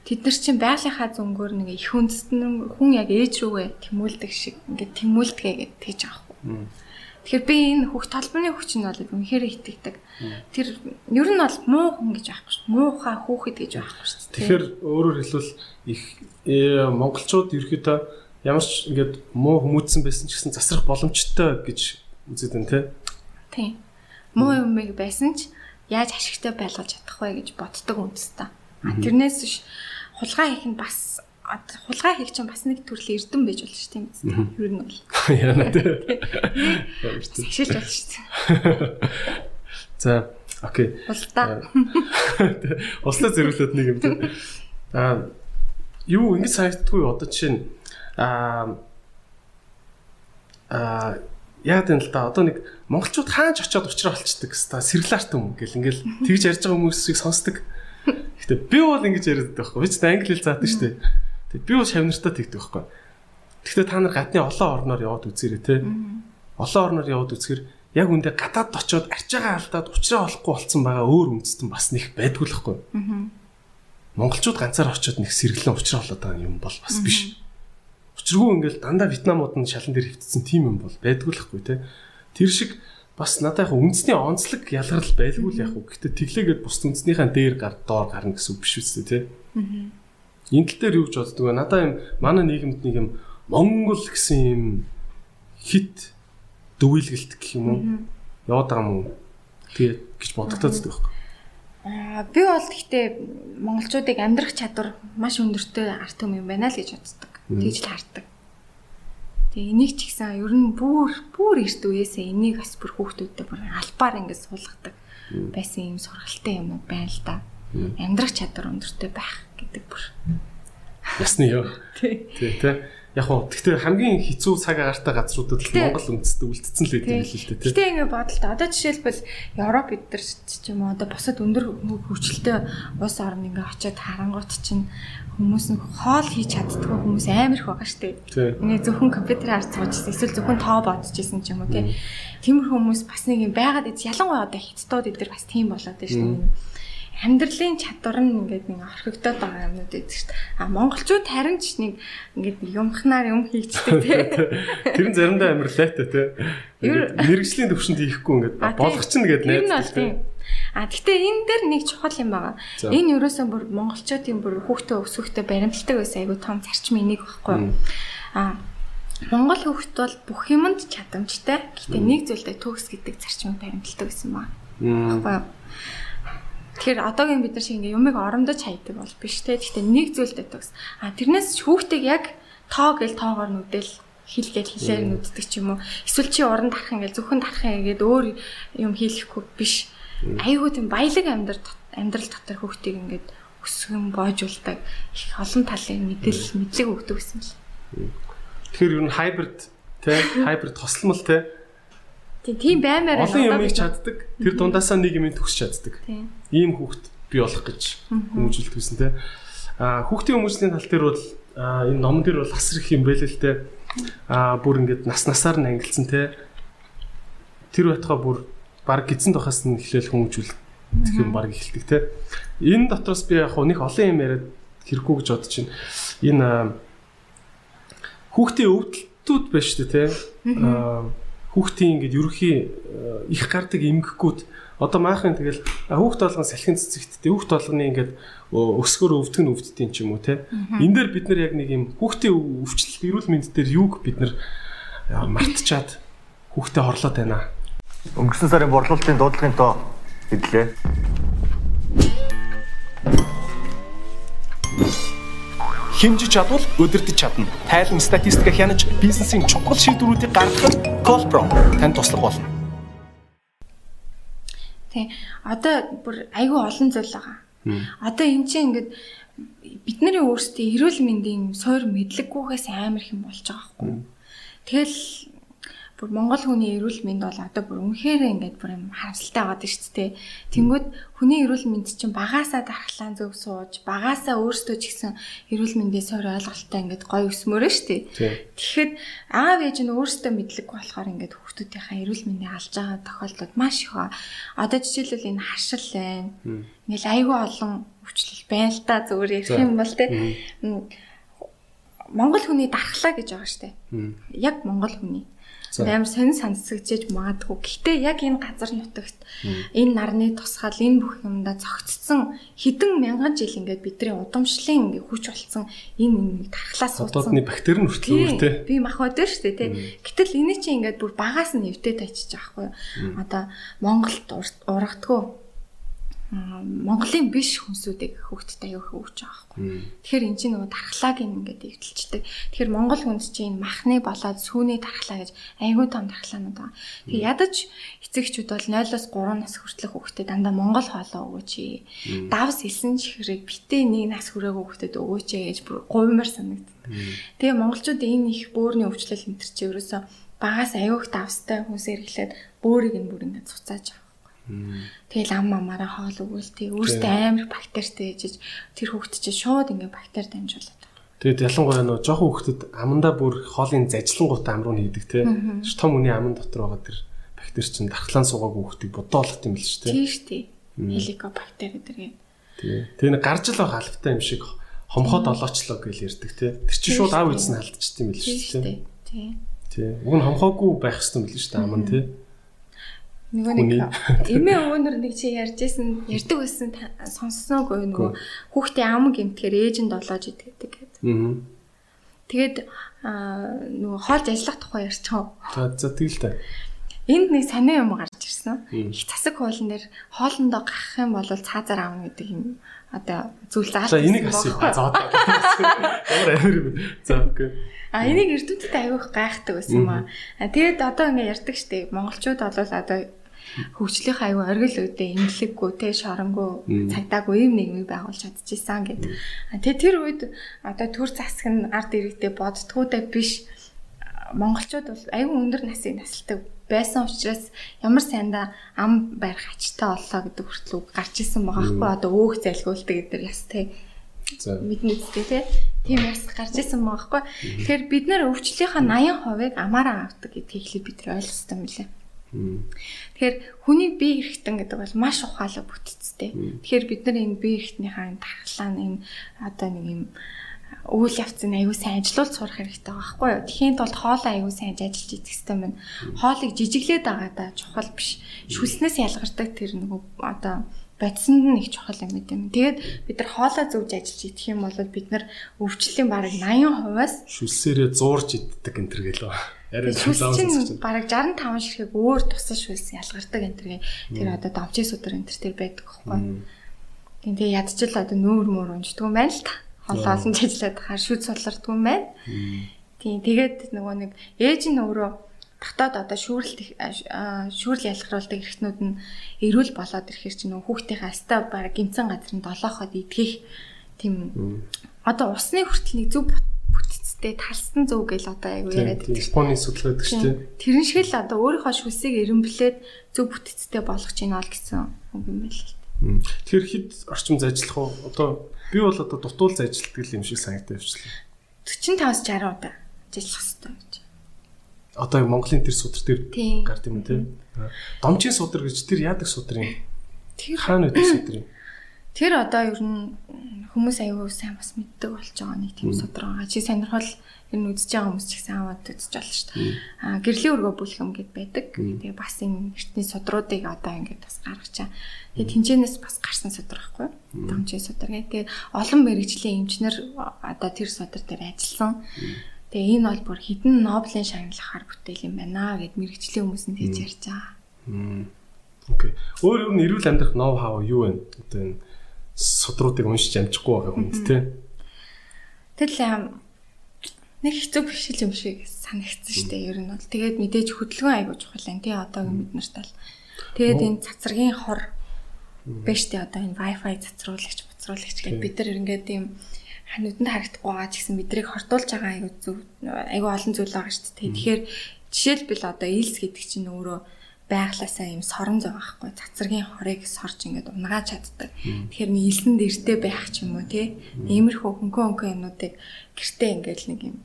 тэд нар чинь байгалийнхаа зөнгөөр нэг их үндэстэн хүн яг ээж рүүгээ тэмүүлдэг шиг ингээд тэмүүлдэгэ гэж тэгж аахгүй. Тэгэхээр би энэ хөх толбооны хүч нь бол үнэхээр итгэдэг. Тэр ер нь бол муу хүн гэж байхгүй шүү. Муухай хүүхэд гэж байхгүй шүү. Тэгэхээр өөрөөр хэлбэл их э, монголчууд ерөөхдөө ямар ч ингээд муу хүмүүцсэн байсан ч гэсэн засрах боломжтой гэж үзээд байна те. Тийм. Муу юмэг байсан ч яаж ашигтай байлгаж чадах вэ гэж боддог үндэстэй. А тэрнээс биш хулгай хийх нь бас хулгай хийх чинь бас нэг төрлийн эрдэм байж болно шүү дээ. Ер нь бол. Яна тий. Ашиглаж болно шүү. [laughs] За, окей. Улдаа. Услаа [laughs] зэрүүлээд нэг юм тий. [laughs] Аа юу ингэж санагддгүй одоо жишээ нь аа аа яа гэвэл да одоо нэг монголчууд хаач очиод уучраа болчдөг хэвээр сэргэлаарт юм гэл ингээл тэгж ярьж байгаа хүмүүсийг сонсдог. Гэтэ би бол ингэж яриад байдаг байхгүй. Би ч англи хэл заадаг шүү дээ. Тэг би бол шавнартаа тэгдэг байхгүй. Гэхдээ та нар гадны олон орноор яваад үзээрэй те. Олон орноор яваад үзэхэр яг үндэ гадаад очиод арчаагаа алдаад уучраа болохгүй болцсон байгаа өөр үндэстэн бас нэг байдгүй л байхгүй. Монголчууд ганцаар очиод нэг сэргэлэн уучраа болоод байгаа юм бол бас биш. Учиргүй ингээл дандаа Вьетнамууд нь шалан дээр хөвтсөн тим юм бол байдгүй л хгүй те. Тэр шиг бас надад яг үндэсний онцлог ялгарл байлгүй л яг уу. Гэтэ тэглээгээд бус үндэснийхаа дээр гар доор гарна гэсэн үг биш үстэй те. Энэ тал дээр юу гэж боддог вэ? Надаа юм манай нийгэмд нэг юм Монгол гэсэн юм хит дүгийлгэлт гэх юм уу? Яваад байгаа юм уу? Тэгээ гэж бодогдоод байдаг байхгүй. Аа би бол гэхдээ монголчуудыг амьдрах чадвар маш өндөртэй арт юм байна л гэж боддог тэгж л хардаг. Тэгээ энийг ч ихсэн ер нь бүр бүр эрт үеэсээ энийг бас бүр хүүхдүүдтэй бүр албаар ингээд суулгадаг байсан юм сургалтай юмуд байна л да. Амьдрах чадвар өндөртэй байх гэдэг бүр. Ясны ёо. Тий. Тий, тий яг хоо гэхдээ хамгийн хэцүү цаг агаартай газруудад л Монгол үндэстэй үлдсэн л байдаг л л дээ. Гэхдээ ингэ бодолтой. Одоо жишээлбэл Европ эдэр ч юм уу одоо бусад өндөр хөгжилтэй улс орн ингээ очиод харангуут чинь хүмүүс нь хоол хийж чаддгүй хүмүүс амар их байгаа штеп. Ингээ зөвхөн компьютераар цуужсэн эсвэл зөвхөн тоо бодож исэн ч юм уу тий. Тиймэр хүмүүс бас нэг юм байгаад ялангуяа одоо хятадууд эдэр бас тийм болоод байна штеп амьдралын чадвар нь ингээд нэг орхигдоод байгаа юмнууд шүү дээ. А монголчууд харин ч нэг ингээд юмхнаар юм хийчдэг тий. [laughs] Тэр нь заримдаа амар лайтай тий. Мэргэжлийн төвшөнд хийхгүй ингээд болгоч нь гэдэг найз тий. А гэхдээ энэ дээр нэг чухал юм байгаа. Энэ ерөөсөө бүр монголчуудын бүр хүүхдээ өсвөхтэй баримталдаг байсан айгу том зарчмын нэг багхгүй. А Монгол хүүхд бол бүх юмд чадамжтай. Гэхдээ нэг зүйлдээ төгс гэдэг зарчмыг баримталдаг гэсэн ба. Баггүй юу? Тэгэхээр одоогийн бид нар шиг ингээ юмыг оромдож хайдаг бол биш те. Гэхдээ нэг зүйлтэй төгс. А тэрнээс хүүхдийг яг тоо гэл тоогоор нүдэл хилгээл хилээр нүддэг ч юм уу. Эсвэл чи уран дарах ингээл зөвхөн дарахын гээд өөр юм хийхгүй биш. Айгуу тийм баялаг амьдрал амьдрал дотор хүүхдийг ингээд өсгөн боожулдаг их олон талын мэдэл мэдлэг өгдөг гэсэн л. Тэгэхээр ер нь хайбрид те [laughs] хайбрид тослмол те Тийм баймаар олон юм чаддаг. Тэр дундаасаа нэг юм төгсч чаддаг. Ийм хүүхд бий болох гэж хүмүүжүүлдэг гэсэн те. А хүүхдийн хүмүүжлийн тал дээр бол энэ ном дээр бол асар их юм байл л те. А бүр ингээд нас насаар нь ангилсан те. Тэр байтугай бүр баг гидсэн тухаас нь эхлээл хүмүүжүүлдэг юм баг эхэлдэг те. Энэ дотроос би яг нэг олон юм яриад хэрэггүй гэж бодож байна. Энэ хүүхдийн өвдөлтүүд байна шүү дээ те. Аа хүүхдийн ингээд ерөхийн э, их гардаг эмгэггүүд. Одоо маахын тэгэл хүүхд толгон салхин цэцэгттэй хүүхд толгоны ингээд өсгөр өвдгөн өвддөйн ч юм уу те энэ дээр бид нар яг нэг юм хүүхдийн өвчлөлт эрүүл мэнд дээр юуг бид нар мартчихад хүүхдэд хорлоод байна? Өнгөрсөн сарын борлуулалтын дуудлагын тоо хэдлээ хэмжиж чадвал өдөрдөж чадна. Тайлан статистик хянаж бизнесийн чухал шийдвэрүүдийг гаргахад Colpro танд туслах болно. Тий. Одоо бүр айгүй олон зүйл байгаа. Одоо эн чинь ингээд бидний өөрсдийн эрүүл мэндийн суур мэдлэггүйгээс амар их юм болж байгаа байхгүй. Тэгэл бүр Монгол хүний эрүүл мэнд бол одоо бүр үнэхээр ингээд бүр юм харамсалтай байгаа шүү дээ. Тэнгүүд хүний эрүүл мэнд чинь багаасаа дархлаан зөв сууж, багаасаа өөрсдөө ч гэсэн эрүүл мэндийн суур ойлголттой ингээд гоё өсмөрөө шүү дээ. Тэгэхэд аав ээж нь өөрсдөө мэдлэг болохоор ингээд хүүхдүүдийнхээ эрүүл мэндийг алж байгаа тохиолдлууд маш их ба. Одоо жишээлбэл энэ харшил байна. Ингээл айгүй олон өвчлөл байна л та зүгээр ярих юм бол те. Монгол хүний дархлаа гэж байгаа шүү дээ. Яг монгол хүний амар сонир сансагчиж магадгүй. Гэхдээ яг энэ газар нутагт энэ нарны тусгаал энэ бүх юмда зогцсон хэдэн мянган жил ингээд бидний удамшлын ингээд хүч болсон энэ нэг тархлаас ууцсан. Одоодны бактери нь хүртэл үүртэй. Би махбод дээ шүү дээ тий. Гэтэл энэ чинь ингээд бүр багаас нь нэвтээд тайчиж байгаа хгүй. Одоо Монголд урагдгүй Монголын биш хүнсүүдийг хүүхдэд аяух өгч байгаа байхгүй. Тэгэхээр эн чинь нөгөө тархлааг ингээд эвдэлчдэг. Тэгэхээр Монгол хүнс чинь махны болоод сүүний тархлаа гэж аягүй том тархлаанууд байгаа. Тэгээ ядаж эцэгчүүд бол 0-оос 3 нас хүртэлх хүүхдэд дандаа Монгол хоолоо өгөөч. Давс элсэн чихрийг битээ нэг нас хүрээгүй хүүхдэд өгөөч гэж бүр гуймар санагддаг. Тэгээ монголчууд энэ их бөөрийн өвчлөл энэ төр чи ерөөсө багаас аяух давстай хүнсээр эхлээд бөөрийг нь бүр ингээд цуцааж Тэгэл ам амаараа хоол өгвөл тий өөртөө амар бактеритэй ээжж тэр хүүхд чинь шууд ингээ бактери дамжуулаад. Тэгээд ялангуяа нөө жоохон хүүхдэд амандаа бүр хоолын зажлангуудаа амруу хийдэг тий. Том үний аман дотор байгаа тэр бактери чинь дархлаан суугаагүй хүүхдийг бодоолох юм л шүү тий. Тийм шүү тий. Хеликобактери гэдэг. Тий. Тэгээ нэг гарч л байгаа алфтай юм шиг хомхоод олоочлоо гэж ярьдаг тий. Тэр чинь шууд аав эзэн халдчихсан юм л шүү тий. Тий. Тий. Уг нь хомхоогүй байх хэрэгтэй юм л шүү дээ аман тий. Нөгөө нэг эмээ өвөнөр нэг чи ярьжсэн ярьдаг байсан сонссоогүй нөгөө хүүхдээ ам гэмтгэр ээж нь долоож идэгдэг гэдэг. Аа. Тэгээд нөгөө хоолж ажиллах тухай ярьчихав. За за тэгэл та. Энд нэг сонио юм гарч ирсэн. Их засаг хуулан дээр хоолндоо гахах юм бол цаазаар аавна гэдэг юм одоо зүйл заалт. За энийг асуу. За одоо. Ямар амир юм. За окей. А энийг эрдэмтэд аяух гайхдаг байсан юм аа. Тэгээд одоо ингээ ярьдаг штеп. Монголчууд бол одоо хөгжлийнх аюу оргил үедээ имлэггүй те шоронгоо цагдаагүй юм нийгмийг байгуулж чадчихсан гэдэг. Тэгээ тэр үед одоо төр засаг нь ард иргэдэд боддгоодаа биш. Монголчууд бол аюу өндөр насыг насалдаг. Байсан учраас ямар сайндаа ам барих ачтай боллоо гэдэг хүртэл үг гарч исэн байгаа хгүй. Одоо өөх залгуулдаг гэдэг яс те мэднэ үстэй те тийм яс гарч исэн байгаа хгүй. Тэгэхээр бид нар өвчлийнхаа 80% амаараа авдаг гэдгийг хэлээ бид нар ойлгох юм лээ Тэгэхээр хүний бие эрхтэн гэдэг бол маш ухаалаг бүтцтэй. Тэгэхээр бид нар энэ бие эрхтнийхаа тархлаа энэ одоо нэг юм үйл явцыг аягүй сайн ажилуулж сурах хэрэгтэй байгаа байхгүй юу. Тэхийн тулд хоолоо аягүй сайн ажиллаж идэх хэрэгтэй байна. Хоолыг жижиглээд байгаа да чухал биш. Шүлснээс ялгардаг тэр нэг одоо бодсонд нь их чухал юм гэдэм. Тэгээд бид нар хоолоо зөвж ажиллаж идэх юм бол бид нар өвчлөлийн бараг 80%-аас шүлсээрээ зуурж иддэг энэ төр гэлөө. Арай чинь бараг 65 ширхэг өөр тусал шүлс ялгардаг энэ төр. Тэр одоо домчийн судар энэ төр байдаг байхгүй. Тэгээ ядчил одоо нүүр мөр унждаг юм байна л та. Хоолоо олон ажиллаад хаа шүд сулардаг юм байна. Тийм тэгээд нөгөө нэг ээж нь өөрөө дотоод одоо шүүрэлт шүүрэл ялгаруулдаг эрхтнүүд нь эрүүл болоод ирэхэр чинь нөгөө хүүхдийнхээ аста баг гимцэн газар нь долооход идэх тийм одоо усны хүртэл нэг зөв бүтцтэй талсан зөв гэл одоо айгу яриад байдаг. Японы судалгаадаг шүү дээ. Тэрэн шиг л одоо өөрийнхөө шүсийг эренблээд зөв бүтцтэй болгож ийн ол гэсэн үг юм байл л. Тэр хэд орчим зажлах уу? Одоо би бол одоо дутуул зажилтдаг юм шиг санагдаж явчлаа. 45-60 удаа ажиллах. Одоо Монголын тэр судар дээр гард юм тий. Домчийн судар гэж тэр яадаг судар юм? Тэр хаана байдаг судар юм? Тэр одоо ер нь хүмүүс аягүй сайн бас мэддэг болж байгаа нэг тийм судар байгаа. Чи сонирхол ер нь үзэж байгаа хүмүүс ч ихсэн аваад үзэж болно шүү дээ. Аа гэрлийн өргөө бүлхэм гэд байдаг. Тэгээ бас энэ эртний судруудыг одоо ингээд бас гаргачаа. Тэгээ тэнцэнээс бас гарсан судар байхгүй юу? Домчийн судар гэх. Тэгээ олон мэрэгжлийн эмчнэр одоо тэр судар дээр ажилласан. Тэгээ энэ бол бүр хідэн Нобелийн шагналахаар бүтээл юм байна гэд мэрэгжлийн хүмүүс нь тэгж ярьж байгаа. Окей. Өөр өөр нь эрүүл амьдрах ноу хав юу вэ? Одоо энэ судруудыг уншиж амжихгүй байгаа хүнд те. Тэгэл нэг хэцүү биш юм шиг санагдсан шүү дээ. Ер нь бол тэгээд мэдээж хөдөлгөөн айгуу чухал энэ тий одоогийн бид нарт л. Тэгээд энэ цацрагийн хор биш тий одоо энэ wifi цацруулагч буцруулагч гэдэг бид нар ингээд ийм нүдэнд харагдахгүй байгаа ч гэсэн бидрийг хортуулж байгаа айгу зүг айгу олон зүйл байгаа шүү дээ. Тэгэхээр жишээлбэл одоо илс гэдэг чинь өөрөө байглаасаа юм сорон зов байхгүй цацрагийн хорыг сорж ингээд унгааж чаддаг. Тэгэхээр нэг илсэн дэртэй байх ч юм уу тий. Иймэрхүү хөнгөн хөнгөн юмнуудыг гэртээ ингээд нэг юм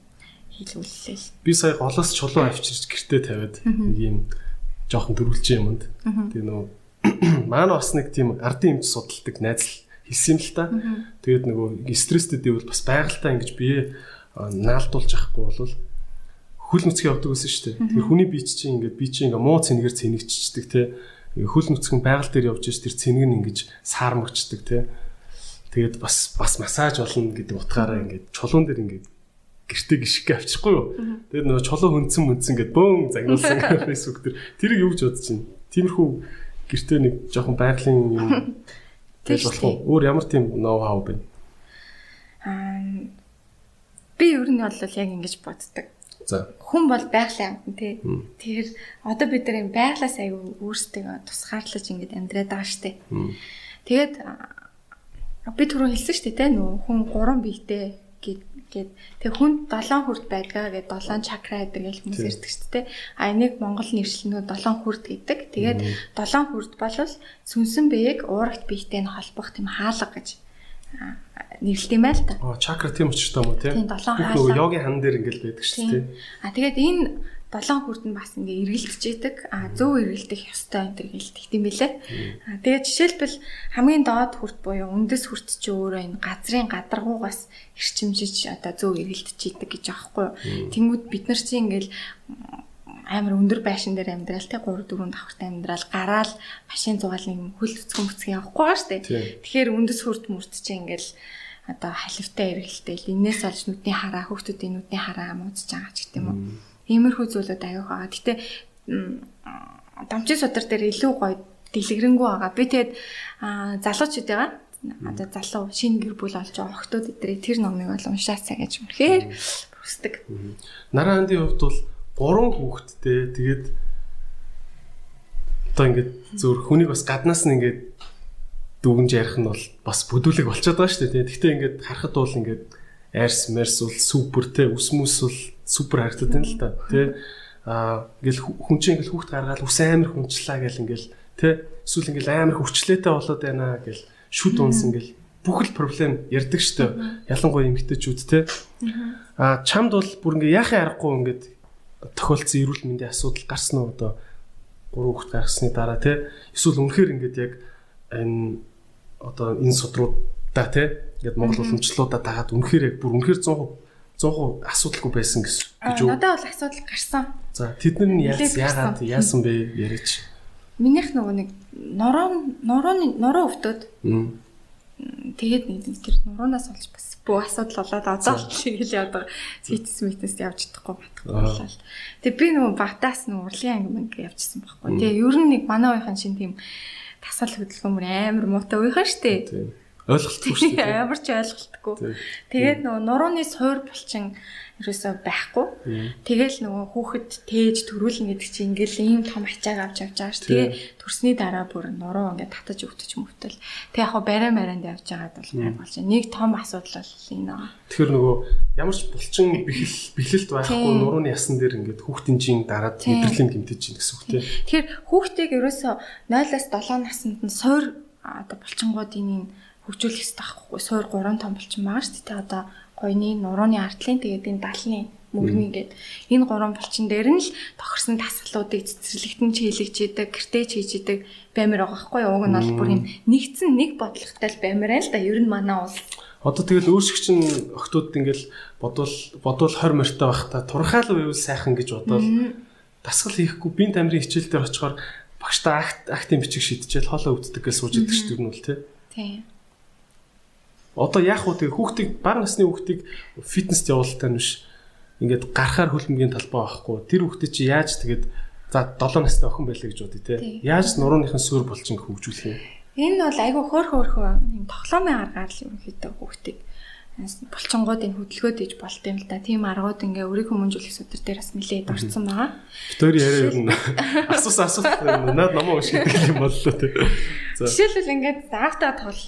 хийлүүллээ. Би сая голоос чулуу авчирч гэртээ тавиад нэг юм жоохон төрүүлж юмд. Тэгээ нөгөө [clears throat] маань бас нэг тийм ардын эмч судалдаг найзал хэлсэн л та. Тэгээд нөгөө стресстэй дэвэл бас байгальтаа ингэж бие наалдуулж авахгүй бол хөл нүцгэн явдаг гэсэн шүү дээ. Тэгэхээр хүний бие чинь ингээд бие чинь ингээ муу цэнгээр цэнэгчдэг те. Хөл нүцгэн байгаль дээр явж иж тэр цэнэг нь ингэж саармагчдаг те. Тэгээд бас бас массаж болно гэдэг утгаараа ингээд чулуун дээр ингээд гэртээ гიშгэх авчихгүй юу. Тэгээд нөгөө чулуу хөнцөн мөнцөн гэдээ бөөн загнуулсан [laughs] фэйсбүүк дээр тэрийг юу гэж бодож байна. Тиймэрхүү гэртээ нэг жоохон байгалийн юм [laughs] Тэгж болох уу? Өөр ямар тийм ноу хау бэ? Аа би ер нь бол яг ингэж боддог. За. Хүн бол байгалийн амт тий. Тэгэхээр одоо бид нар байглаас аягүй өөрсдөө тусгаарлаж ингэж амьдраад байгаа штэ. Тэгээд би түрүү хэлсэн штэ тий нөө хүн гурван биетэй гэд тэг хүнд 7 хүрд байдгаа гэд 7 чакра гэдэг л хүмүүс ярьдаг шүү дээ. А энийг Монгол нэршлэнүүд 7 хүрд гэдэг. Тэгээд 7 хүрд бол сүнсэн биеийг уурагт биетэй нь холбох тийм хаалга гэж нэрлэдэг юм байл та. Оо чакра тийм учраас юм уу тийм. Тийм 7 хаалга. Йогийн хан дээр ингээл байдаг шүү дээ. А тэгээд энэ долоон хүрд нь бас ингээ эргэлдэж идэг. А зөв эргэлдэх ёстой энэ төр гэлдэг юм билэ. А тэгээд жишээлбэл хамгийн доод хүрд буюу үндэс хүрд чи өөрөө энэ газрын гадаргуугаас эрчимжиж одоо зөв эргэлдэж идэг гэж аахгүй юу. Тэнгүүд бид нар чи ингээл амар өндөр байшин дээр амьдрал те 3 4 давхартай амьдрал гараал машин зугаал нэг хөл цэцгэн бүцгэн явахгүй байгаа штэ. Тэгэхээр үндэс хүрд мөрт чи ингээл одоо халифтай эргэлтэл энээс олж нүдний хараа хүүхдүүдийн нүдний хараа муудаж байгаа ч гэдэм үү Иймэрхүү зүйлүүд аюух байгаа. Гэтэ дамжин судар дээр илүү гоё дэлгэрэнгүй байгаа. Би тэгээд залуучууд байгаа. Одоо залуу шинэ гэр бүл олж байгаа охтууд эдрээ тэр номыг бол уншаацаа гэж үнэхээр хүсдэг. Нараа хандын хувьд бол гурван хүүхэдтэй тэгээд одоо ингээд зөвөр хүнийг бас гаднаас нь ингээд дүгнж ярих нь бол бас бүдүүлэг болчиход байгаа шүү дээ. Гэхдээ ингээд харахад бол ингээд арс мерс бол супер те ус мүс бол супер харагдаад байна л да. Тэ аа ингээл хүн чинь ингээл хүүхд гаргаад ус амар хүнчлээ гэл ингээл тэ эсвэл ингээл амар хүчлээтэй болоод байна гэл шүд унс ингээл бүх л проблем ярддаг штэ. Ялангуяа эмгтээчүүд тэ. Аа чамд бол бүр ингээ яахын аргагүй ингээд тохиолдсон эрүүл мэндийн асуудал гарсан уу одоо гурван хүүхд гаргасны дараа тэ. Эсвэл үнэхээр ингээд яг энэ одоо энэ судруудаа тэ ингээд Монгол уламжлалуудаа дагаад үнэхээр яг бүр үнэхээр 100% 100% асуудалгүй байсан гэж үү? Надад бол асуудал гарсан. За тэд нар яагаад яасан бэ яриач. Минийх нөгөө нэг нороо норооны нороо өвтөд. Тэгээд нэг тэр нуруунаас олж бас бүх асуудал болоод одоо л тэгэл явдаг. Фитнес митнес явж чадахгүй батгүй. Тэг би нөгөө батаас нөгөө урлагийн анги мэнг явжсан байхгүй. Тэгээ ер нь нэг манай уухийн шин тийм тасал хөдөлгөөн амар муутай ууйхан штэ ойлголтгүй шүү дээ. [laughs] Ямар ч ойлголтгүй. Тэгээд нөгөө нурууны суур булчин ерөөсөө байхгүй. Тэгэл нөгөө хүүхэд тээж төрүүлнэ гэдэг чинь ингээл ийм том ачааг авч явж байгаа ш. Тэгээ төрсний дараа бүр нуруу ингээд татаж өвтөж мөвтөл. Тэг яг хаа барай маранд явж байгаад бол гайг болж байна. Нэг том асуудал бол энэ аа. Тэгэхээр нөгөө ямар ч булчин бэхэл бэхлэлт байхгүй нурууны ясан дээр ингээд хүүхдийн жин дараад мэдрэлийн гэмтэж чинь гэсэн үг тийм. Тэгэхээр хүүхдийг ерөөсөө 0-аас 7 наснд нь суур одоо булчингуудын хөгжүүлэх хэрэгтэй байхгүй. Суур 3 том болчихсон байгаа шүү дээ. Одоо гойны нурууны артлын тэгээд энэ далны мөрмийн гээд энэ гурван булчин дээр нь л тохирсон тасгалуудыг цэцэрлэгтэн чийлэгч идэг, гэртеж хийж идэг баймир байгаа байхгүй. Уг нь бол бүр юм нэгдсэн нэг бодлоготой л баймир байл да. Ер нь манай улс Одоо тэгэл өөрсгчин охтууд ингээл бодвол бодвол 20 морьтой байх та турхаал байвал сайхан гэж бодвол дасгал хийхгүй бие тамирын хичээл дээр очихоор багштай акт актын бичиг шийдчихэл хоолоо өвддөг гэж сууж идэг шүү нь бол тий. Тийм. Одоо яах вэ тэгээ хүүхдийг бага насны хүүхдийг фитнест явуулалтаа биш ингээд гарахаар хөлбөмбөгийн талбай байхгүй. Тэр хүүхдээ чи яаж тэгээд за 7 настай охин байлаа гэж бодъё те. Яаж нурууныхын суурь булчин хөгжүүлэх юм? Энэ бол айгүй хөөх хөөхөө юм тоглоомын аргаар л ерөнхийдөө хүүхдийг булчингуудын хөдөлгөөд иж болт юм л да. Тийм аргууд ингээ өрийг хүмүүжүүлэх судар дээр бас нэлээд орсон байгаа. Битүүр яриа ер нь асуусан асуулт наад намаа ууш гэдэг юм боллоо те. Жишээлбэл ингээд тоглол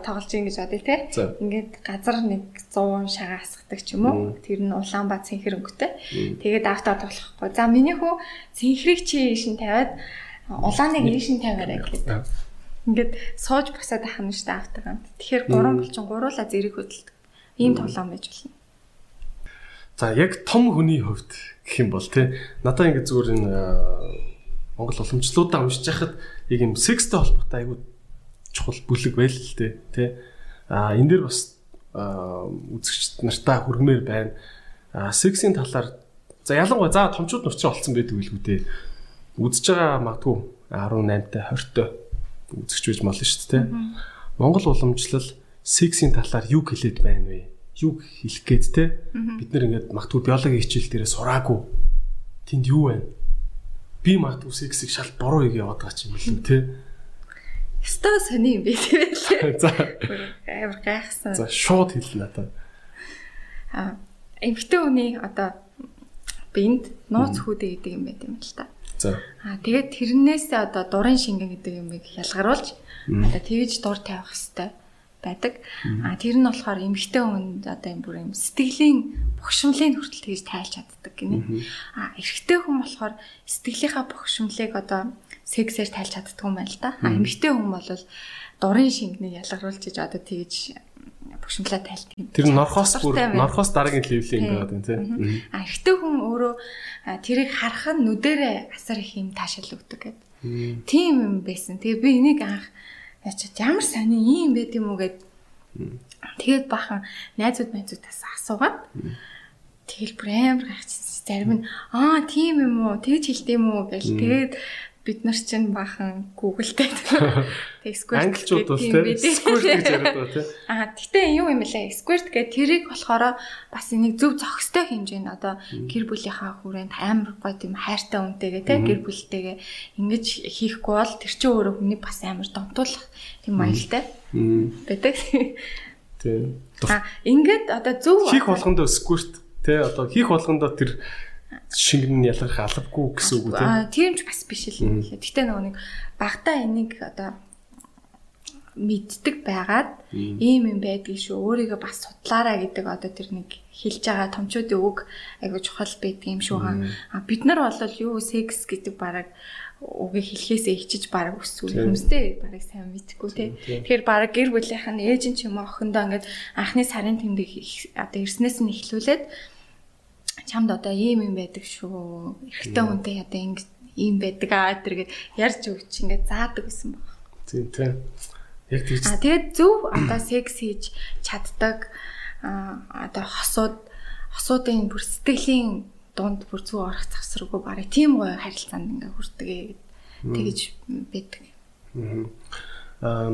тоглож ийн гэж бодъё те. Ингээд газар нэг 100 шагаа асгадаг ч юм уу. Тэр нь улаан ба цэнхэр өнгөтэй. Тэгээд автаа тоглохгүй. За миний хүү цэнхрийг чи шин тавиад улааныг ийшин тавиараа гэхэд. Ингээд сууж босоод ахна штэ автагаа. Тэгэхээр гурван болчин гуруула зэрэг хөдөлдөг. Ийм тоглоом байж болно. За яг том хүний хувьд гэх юм бол тий надаа ингэ зүгээр энэ Монгол уламжлалуудаа уншиж байхад яг юм секстэй холбоотой айгуу чухал бүлэг байл л дээ тий. А энэ дэр бас үзэгчд нартаа хүргмээр байна. А сексийн талаар за ялангуяа за томчууд ч олцсон байдаг билгүү дээ. Үзэж байгаа магадгүй 18 та 20 та үзэгч байж болно шүү дээ тий. Монгол уламжлал сексийн талаар юу хэлээд байна вэ? Юу хэлэх гээд те бид нэр ингээд магтгүй биологи хичээл дээрээ сураагүй. Тэнд юу байна би магтгүй сексийг шал буруу ийг яваад байгаа ч юм л те. Ястаа сони юм бэ тийм за. Амар гайхсан. За шууд хэлнэ надад а эмгтэн хүний одоо бинд нууц хүүдэ гэдэг юм байт юм л та. За. А тэгээд тэрнээсээ одоо дурын шингэн гэдэг юмыг ялгаруулж одоо тэгж дур тавих хэвээр байдаг. А тэр нь болохоор эмгтэй хүн одоо юм бүр юм сэтгэлийн бухимлыг хүртэл тэгж тайлж чаддаг гинэ. А эрэгтэй хүн болохоор сэтгэлийнхаа бухимлыг одоо сексээр тайлж чаддаг юм байна л да. А эмгтэй хүн бол дурын шингэнийг ялгаруулж иж одоо тэгж бухимлаа тайлдаг юм. Тэр норхоос бүр норхоос дараагийн левлийн юм байгаа тийм. А эрэгтэй хүн өөрөө тэрийг харах нь нүдэрээ асар их юм таашаал өгдөг гэдэг. Тийм юм байсан. Тэгээ би энийг анх Ячаад ямар сони ийм байд юм уу гэд. Тэгээд бахан найзууд найзуудаас асуугаад тэгэл бүр амар гайхчихсан. Зарим нь аа тийм юм уу? Тэгж хэлдэм үү гэл. Тэгээд бид нар чинь бахан Google-тэй [laughs] Squirt англичууд бол тийм Squirt гэж яриад байгаа тийм. [laughs] Аа тэгтээ юу юм бэлээ? Squirt гэх тэрийг болохоор бас энийг зөв зохистой хэмжээнд одоо гэр бүлийнхаа хүрээнд амар гоё тийм хайртай үнтэйгээ тийм гэр бүлтэйгээ ингэж хийхгүй бол тэр чинь өөрөө хүний бас амар домтуулах тийм маягтай байдаг. Тийм. [laughs] Аа ингээд одоо зөв хийх болгондоо Squirt тий одоо хийх болгондоо тэр шингэн нь ялгарх албагүй гэсэн үг үү. Аа тийм ч бас биш л. Гэтэ нөгөө нэг багтаа энийг одоо мэддэг байгаад ийм юм байдгийг шүү өөрийгөө бас судлаараа гэдэг одоо тэр нэг хэлж байгаа томчуудын үг айгу чухал байдаг юм шүү хаа. А бид нар бол юу секс гэдэг бараг үгийг хэлхээсээ ичиж бараг өсвөл хүмүүстэй бараг сайн мэдхгүй тий. Тэгэхээр бараг гэр бүлийнх нь ээж нь ч юм уу охиндоо ингээд анхны сарын тэмдэг одоо ирснээс нь эхлүүлээд чамд одоо ийм юм байдаг шүү. Эрэгтэй хүнтэй одоо ингэ ийм байдаг аа тэргээд ярьж өгч ингээд заадаг гэсэн баг. Тийм тийм. Яг тийч. А тэгээд зөв одоо секс хийж чаддаг одоо хосууд хосуудын бүр сэтгэлийн дунд бүр зүг орох завсраггүй барыг тийм гоё харилцаанд ингээ хүрдэг тэгэж байдаг. Аа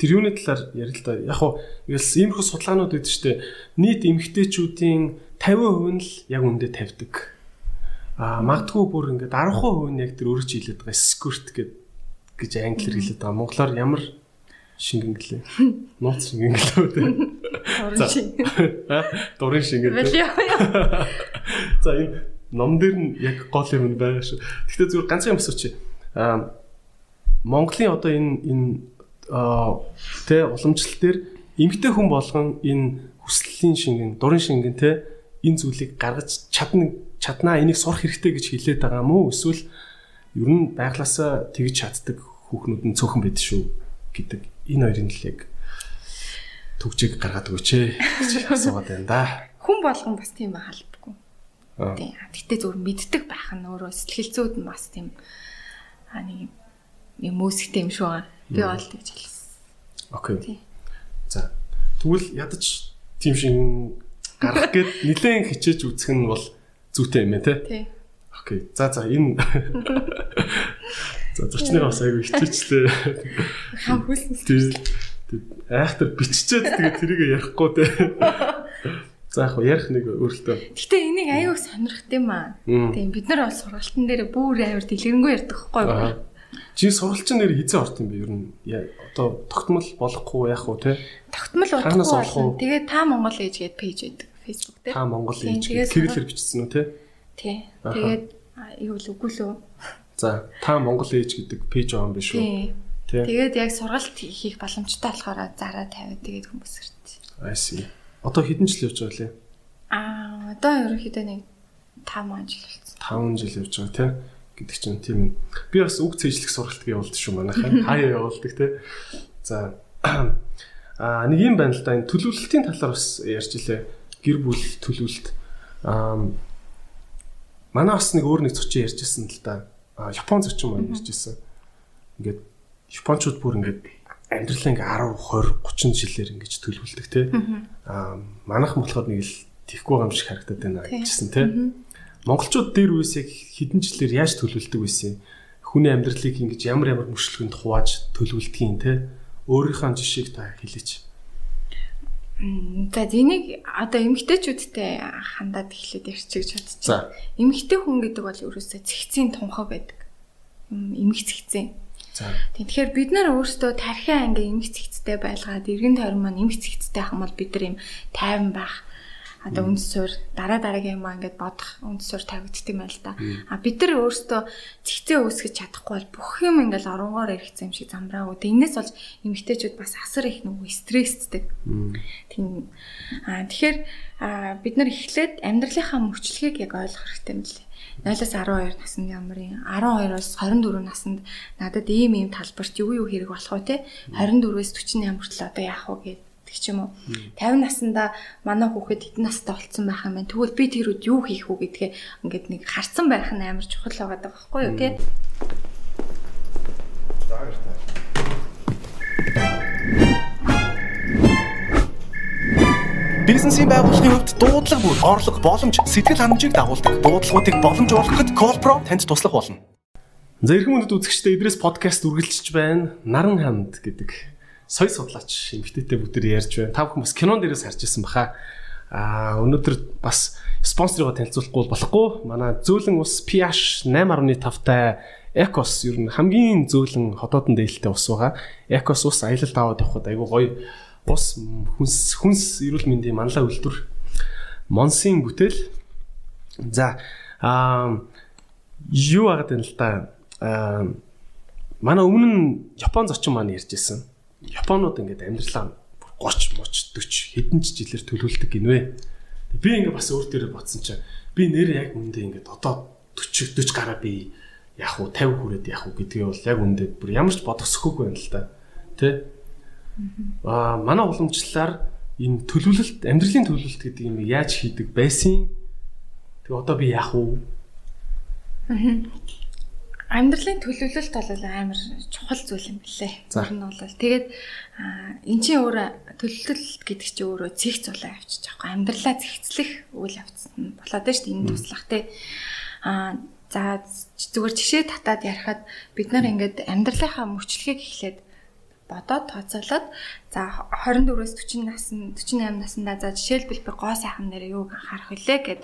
тэр юуны талаар ярил л да. Яг игэлс иймэрхүү судалгаанууд үүдэж штэ нийт эмэгтэйчүүдийн 50% нь л яг үндэ тавьдаг. Аа магадгүй бүр ингээд 10% нь яг тэр өөрөж хэлээд байгаа скорт гэд гэж англиэр хэлээд байгаа. Монголоор ямар шингэн гэлээ. [laughs] Нууц шингэн гэлээ үү? Дурын шингэн. Дурын шингэн. [laughs] За энэ ном дээр нь яг гол юм байгаа шүү. Гэхдээ зүгээр ганцхан юм асууч. Аа Монголын одоо энэ энэ тэ уламжлал дээр эмгтэй хүн болгон энэ хүслийн шингэн, дурын шингэн тэ энэ зүйлийг гаргаж чадна чаднаа энийг сурах хэрэгтэй гэж хэлээд байгаа уу эсвэл ер нь байглаасаа тэгж чаддаг хүүхнүүд нь цөөхөн байд шүү гэдэг энэ хоёрын л яг төгжийг гаргаад өгөөч ээ гэж асуугаад байна да. Хүн болгон бас тийм байх албагүй. Тийм. Гэтэ зөвөр мэддэг байх нь өөрөө сэтгэлзүүд нь бас тийм аа нэг юм мөсгтэй юм шүү. Би бол тэгж хэлсэн. Окей. За. Тэгвэл ядаж тийм шиг гарах гээд нилээн хичээж үзэх нь бол зүйтэй юм ээ те. Тий. Окей. За за энэ [laughs] За зочныг бас айгүй хичээчлээ. Хам хүлсэн. Тий. Айхтар биччихээд тэгээ тэрийг ярихгүй те. За яг ярих нэг өөрөлтөө. Гэтэ энийг аюу сонирхт юм аа. Тийм бид нар бол сургалтын дээр бүр аюур дэлгэрэнгүй ярьдаг хгүй юу? Чи сургалчин нэр хизээ орт юм бэ? Ер нь одоо тогтмол болохгүй яах вэ те? Тогтмол болохгүй. Тэгээд та Монгол ээж гээд пэйж байдаг. Facebook дээр. Та Монгол ээж гэж кириллэр бичсэн үү те? Тий. Тэгээд юу л үгүй лөө. За, та Монгол ээж гэдэг пэйж байгаа юм биш үү? Тий. Тэгээд яг сургалт хийх боломжтой болохоор зараа тавиад тэгээд хүмүүс ирдэг. I see. Одоо хэдэн жил явж байгаа лээ? Аа одоо ерөнхийдөө нэг 5 жил болсон. 5 жил явж байгаа тий гэдэг чинь тийм би бас үг цэжлэх сургалт явуулдаг шүү манайхаа [laughs] хаяа явуулдаг тий за [clears throat] а нэг юм байна л да энэ төлөвлөлтийн талаар бас ярьж илээ гэр бүл төлөвлөлт. А манай бас нэг өөр нэг зочин ярьжсэн л да. Япон зочин маань ярьжсэн. Ингээд Япончууд бүр ингээд амьдралаа ингээ 10 20 30 жилээр ингэж төлөвлөдөг тий а манайхан болохоор нэг л байгаа юм шиг харагдаад байна гэжсэн тий монголчууд дээр үес яг хэдэн жилээр яаж төлөвлөдөг байсан юм хүний амьдралыг ингэж ямар ямар мөчлөгөнд хувааж төлөвлөдгийг те. Өөрийнхөө жишээг та хэлээч. За энийг одоо эмгтээчүүдтэй хандаад эхлээд ярьчих гэж бодчих. За эмгтээ хүн гэдэг бол ерөөсөө цэгцийн тунхаг байдаг. Эмгэг цэгцэн. За. Тэгэхээр бид нар өөрсдөө тархиа анги эмгэг цэгцтэй байлгаад эргэн тойрон маань эмгэг цэгцтэй хамбал бид нар юм тайван байх одоо үндэс суурь дараа дараагийн юм ингээд бодох үндэс суурь тавигддаг юм байна л да. А бид нар өөрсдөө цэгцээ үүсгэж чадахгүй бол бүх юм ингээд оронгоор эргэцсэн юм шиг замбраагүй. Энээс болж эмэгтэйчүүд бас асар их нөгөө стресстэй. Тийм. А тэгэхээр бид нар эхлээд амьдралынхаа мөчлөгийг яг ойлгох хэрэгтэй юм лээ. 0-аас 12 наснд ямарын 12-оос 24 наснд надад ийм ийм талбарт юу юу хэрэг болох вэ те 24-өөс 48 хүртэл одоо яах вэ гэдэг гэх ч юм уу 50 наснда манай хүүхэд хэдэн настай болцсон байх юм бэ тэгвэл би тэрүүд юу хийх үү гэдгээ ингээд нэг харцсан байх нь амар чухал байгаа байхгүй юу тий Бизнесийн байгууллагын хувьд дуудлага бүр орлого боломж сэтгэл хангамжийг дагуулдаг. Дуудлагуудыг боломжуулахад Callpro танд туслах болно. За эрхэм хүндэт үзэгчдээ Идрээс подкаст үргэлжлэж байна. Наран ханд гэдэг соёл судлаач эмгтээтэй бүгд ярьж байна. Та бүхэн бас кинон дээрээс харж ирсэн баха. Аа өнөөдөр бас спонсорыгоо танилцуулахгүй болохгүй. Манай зөөлөн ус pH 8.5-тай Экос ер нь хамгийн зөөлөн хотоодон дээлтэй ус байгаа. Экос ус аялалд аваад явхад айгүй гоё ус хүнс хүнс эрүүл мэндийн манлай үйлдвэр Монсын бүтээл. За аа юу агаад байна л да. Аа манай өмнө нь Япон зочин маань ярьж ирсэн. Японууд ингээд амьдралаа 30 моч 40 хэдэн ч жилээр төлөвлөдөг гинвэ. Би ингээд бас өөр дээрээ бодсон чинь би нэр яг үндэ ингээд одоо 40 40 гараа би яг уу 50 хүрээд яг уу гэдгээ бол яг үндэ бүр ямар ч бодох сөхөг байна л да. Тэ? Аа манай уламжлалаар энэ төлөвлөлт амьдралын төлөвлөлт гэдэг юм яаж хийдэг байсан. Тэг одоо би яах вэ? [laughs] амьдралын төлөвлөлт бол амар чухал зүйл юм билээ. Тэр нь бол тэгээд эн чинь өөр төлөвлөлт гэдэг чинь өөрөө цэгц болоо авчиж байгаа. Амьдралаа зэгцлэх үйл явц нь болоод шүү дээ. Энэ туслах те. Аа за зүгээр жишээ татаад ярихад бид нар ингээд амьдралынхаа мөчлөгийг эхлээд бодоод тооцоолоод за 24-өөс 40 наснд 48 наснда за жишээлбэл би гоо сайхан нэр юу анхаарах вүлээ гэд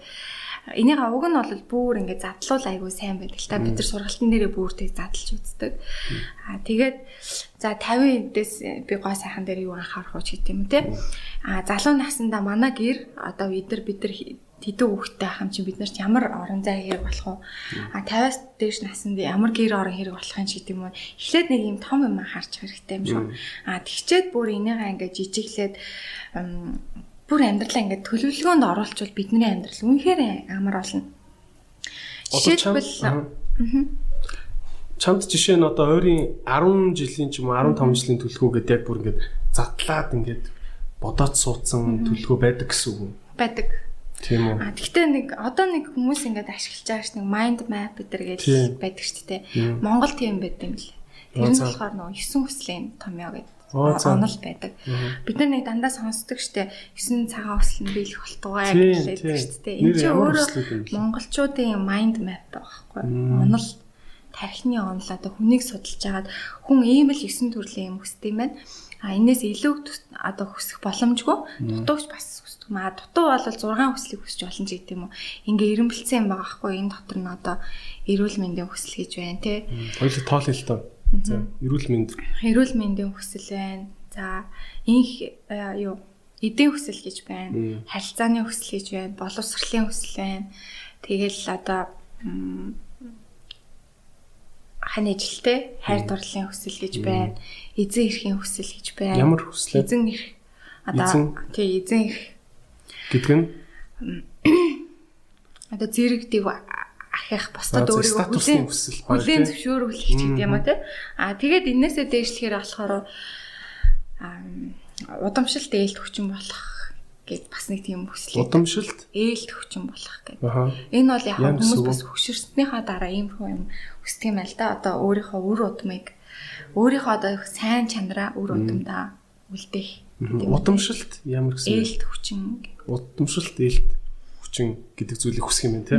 Энийг уг нь бол бүр ингээд задлуул айгүй сайн байдаг л та бид нар сургалтын дээрээ бүртэй задлж үздэг. Аа тэгээд за 50-ээс би гоо сайхан дээр юу анхаарах вэ гэдэг юм те. Аа залуу насндаа манай гэр одоо бид нар бид нар тэдэн хүүхдтэй хам чи бид нарт ямар орон зай хэрэг болох вэ? А 50-аас дээш наснд ямар гэр орон хэрэг болох юм шиг юм уу? Эхлээд нэг юм том юм харж хэрэгтэй юм шүү. А тэгчээд бүр энийгээ ингээд жижиглээд бүр амьдралаа ингээд төлөвлөгөөнд оруулчвал бидний амьдрал үнэхээр амар болно. Жишээлбэл чамд жишээ нь одоо ойрын 10 жилийн ч юм уу 15 жилийн төлөвлөгөө гэдэг яг бүр ингээд задлаад ингээд бодоод суудсан төлөвлөгөө байдаг гэсэн үг үү? Байдаг. Тийм үү. А тэгтээ нэг одоо нэг хүмүүс ингээд ашиглаж байгаа ш нэг mind map гэдэг гэж байдаг шүү дээ. Монгол тийм байдаг юм лээ. Тэр нь болохоор нөгөө 9 хүслийн томьёо гэдэг онол байдаг. Бид нар нэг дандаа сонсдог штэ 9 цагаан өсөл нь биелэх болтугай гэлээд штэ. Энд чинь өөрөө монголчуудын mind map байхгүй. Онол тархины онол одоо хүнийг судалж хагаад хүн ийм л 9 төрлийн юм хүсдэг юм байна. А энээс илүү одоо хүсэх боломжгүй дутууч бас хүсдэг. Маа дутуу бол 6 хүслийг хүсэж болно ч гэдэг юм уу. Ингээ эренбэлцсэн юм байгаа хгүй. Энэ дотор нь одоо эрүүл мэндийн хүсэл гэж байна те. Хоёул тоол л тоо. За эрүүл мэнд. Эрүүл мэндийн хүсэл байна. За инх э, юу эдийн хүсэл гэж байна. Харилцааны хүсэл гэж байна. Боловсролын хүсэл байна. Тэгэл одоо хань ажилтэй хайр дурлалын хүсэл гэж байна. Эзэн эрхийн хүсэл гэж байна. Ямар хүслээ? Эзэн эрх. Одоо тий эзэн эрх. Гэдэг нь [coughs] Одоо зэрэг дэв ахих бусдад Аа, өөрийгөө хүлээн хүлээн тий? зөвшөөрөх ч гэдэг юм уу те. Аа тэгээд энээсээ дээшлэхээр болохоор аа удамшилт ээлт хүчин болох гэд бас нэг тийм хүсэл. удамшилт. ээлт хүчин болох гэдэг. Аха. Энэ бол яг хүмүүс бас хөшөрснийхаа дараа ийм хөө юм хүсдэг юм л да. Одоо өөрийнхөө үр удмыг өөрийнхөө одоо сайн чанараа үр удамдаа үлдээх. Удамшилт ямар гэсэн ээлт хүчин удамшилт ээлт хүчин гэдэг зүйлийг хүсэх юм байна те.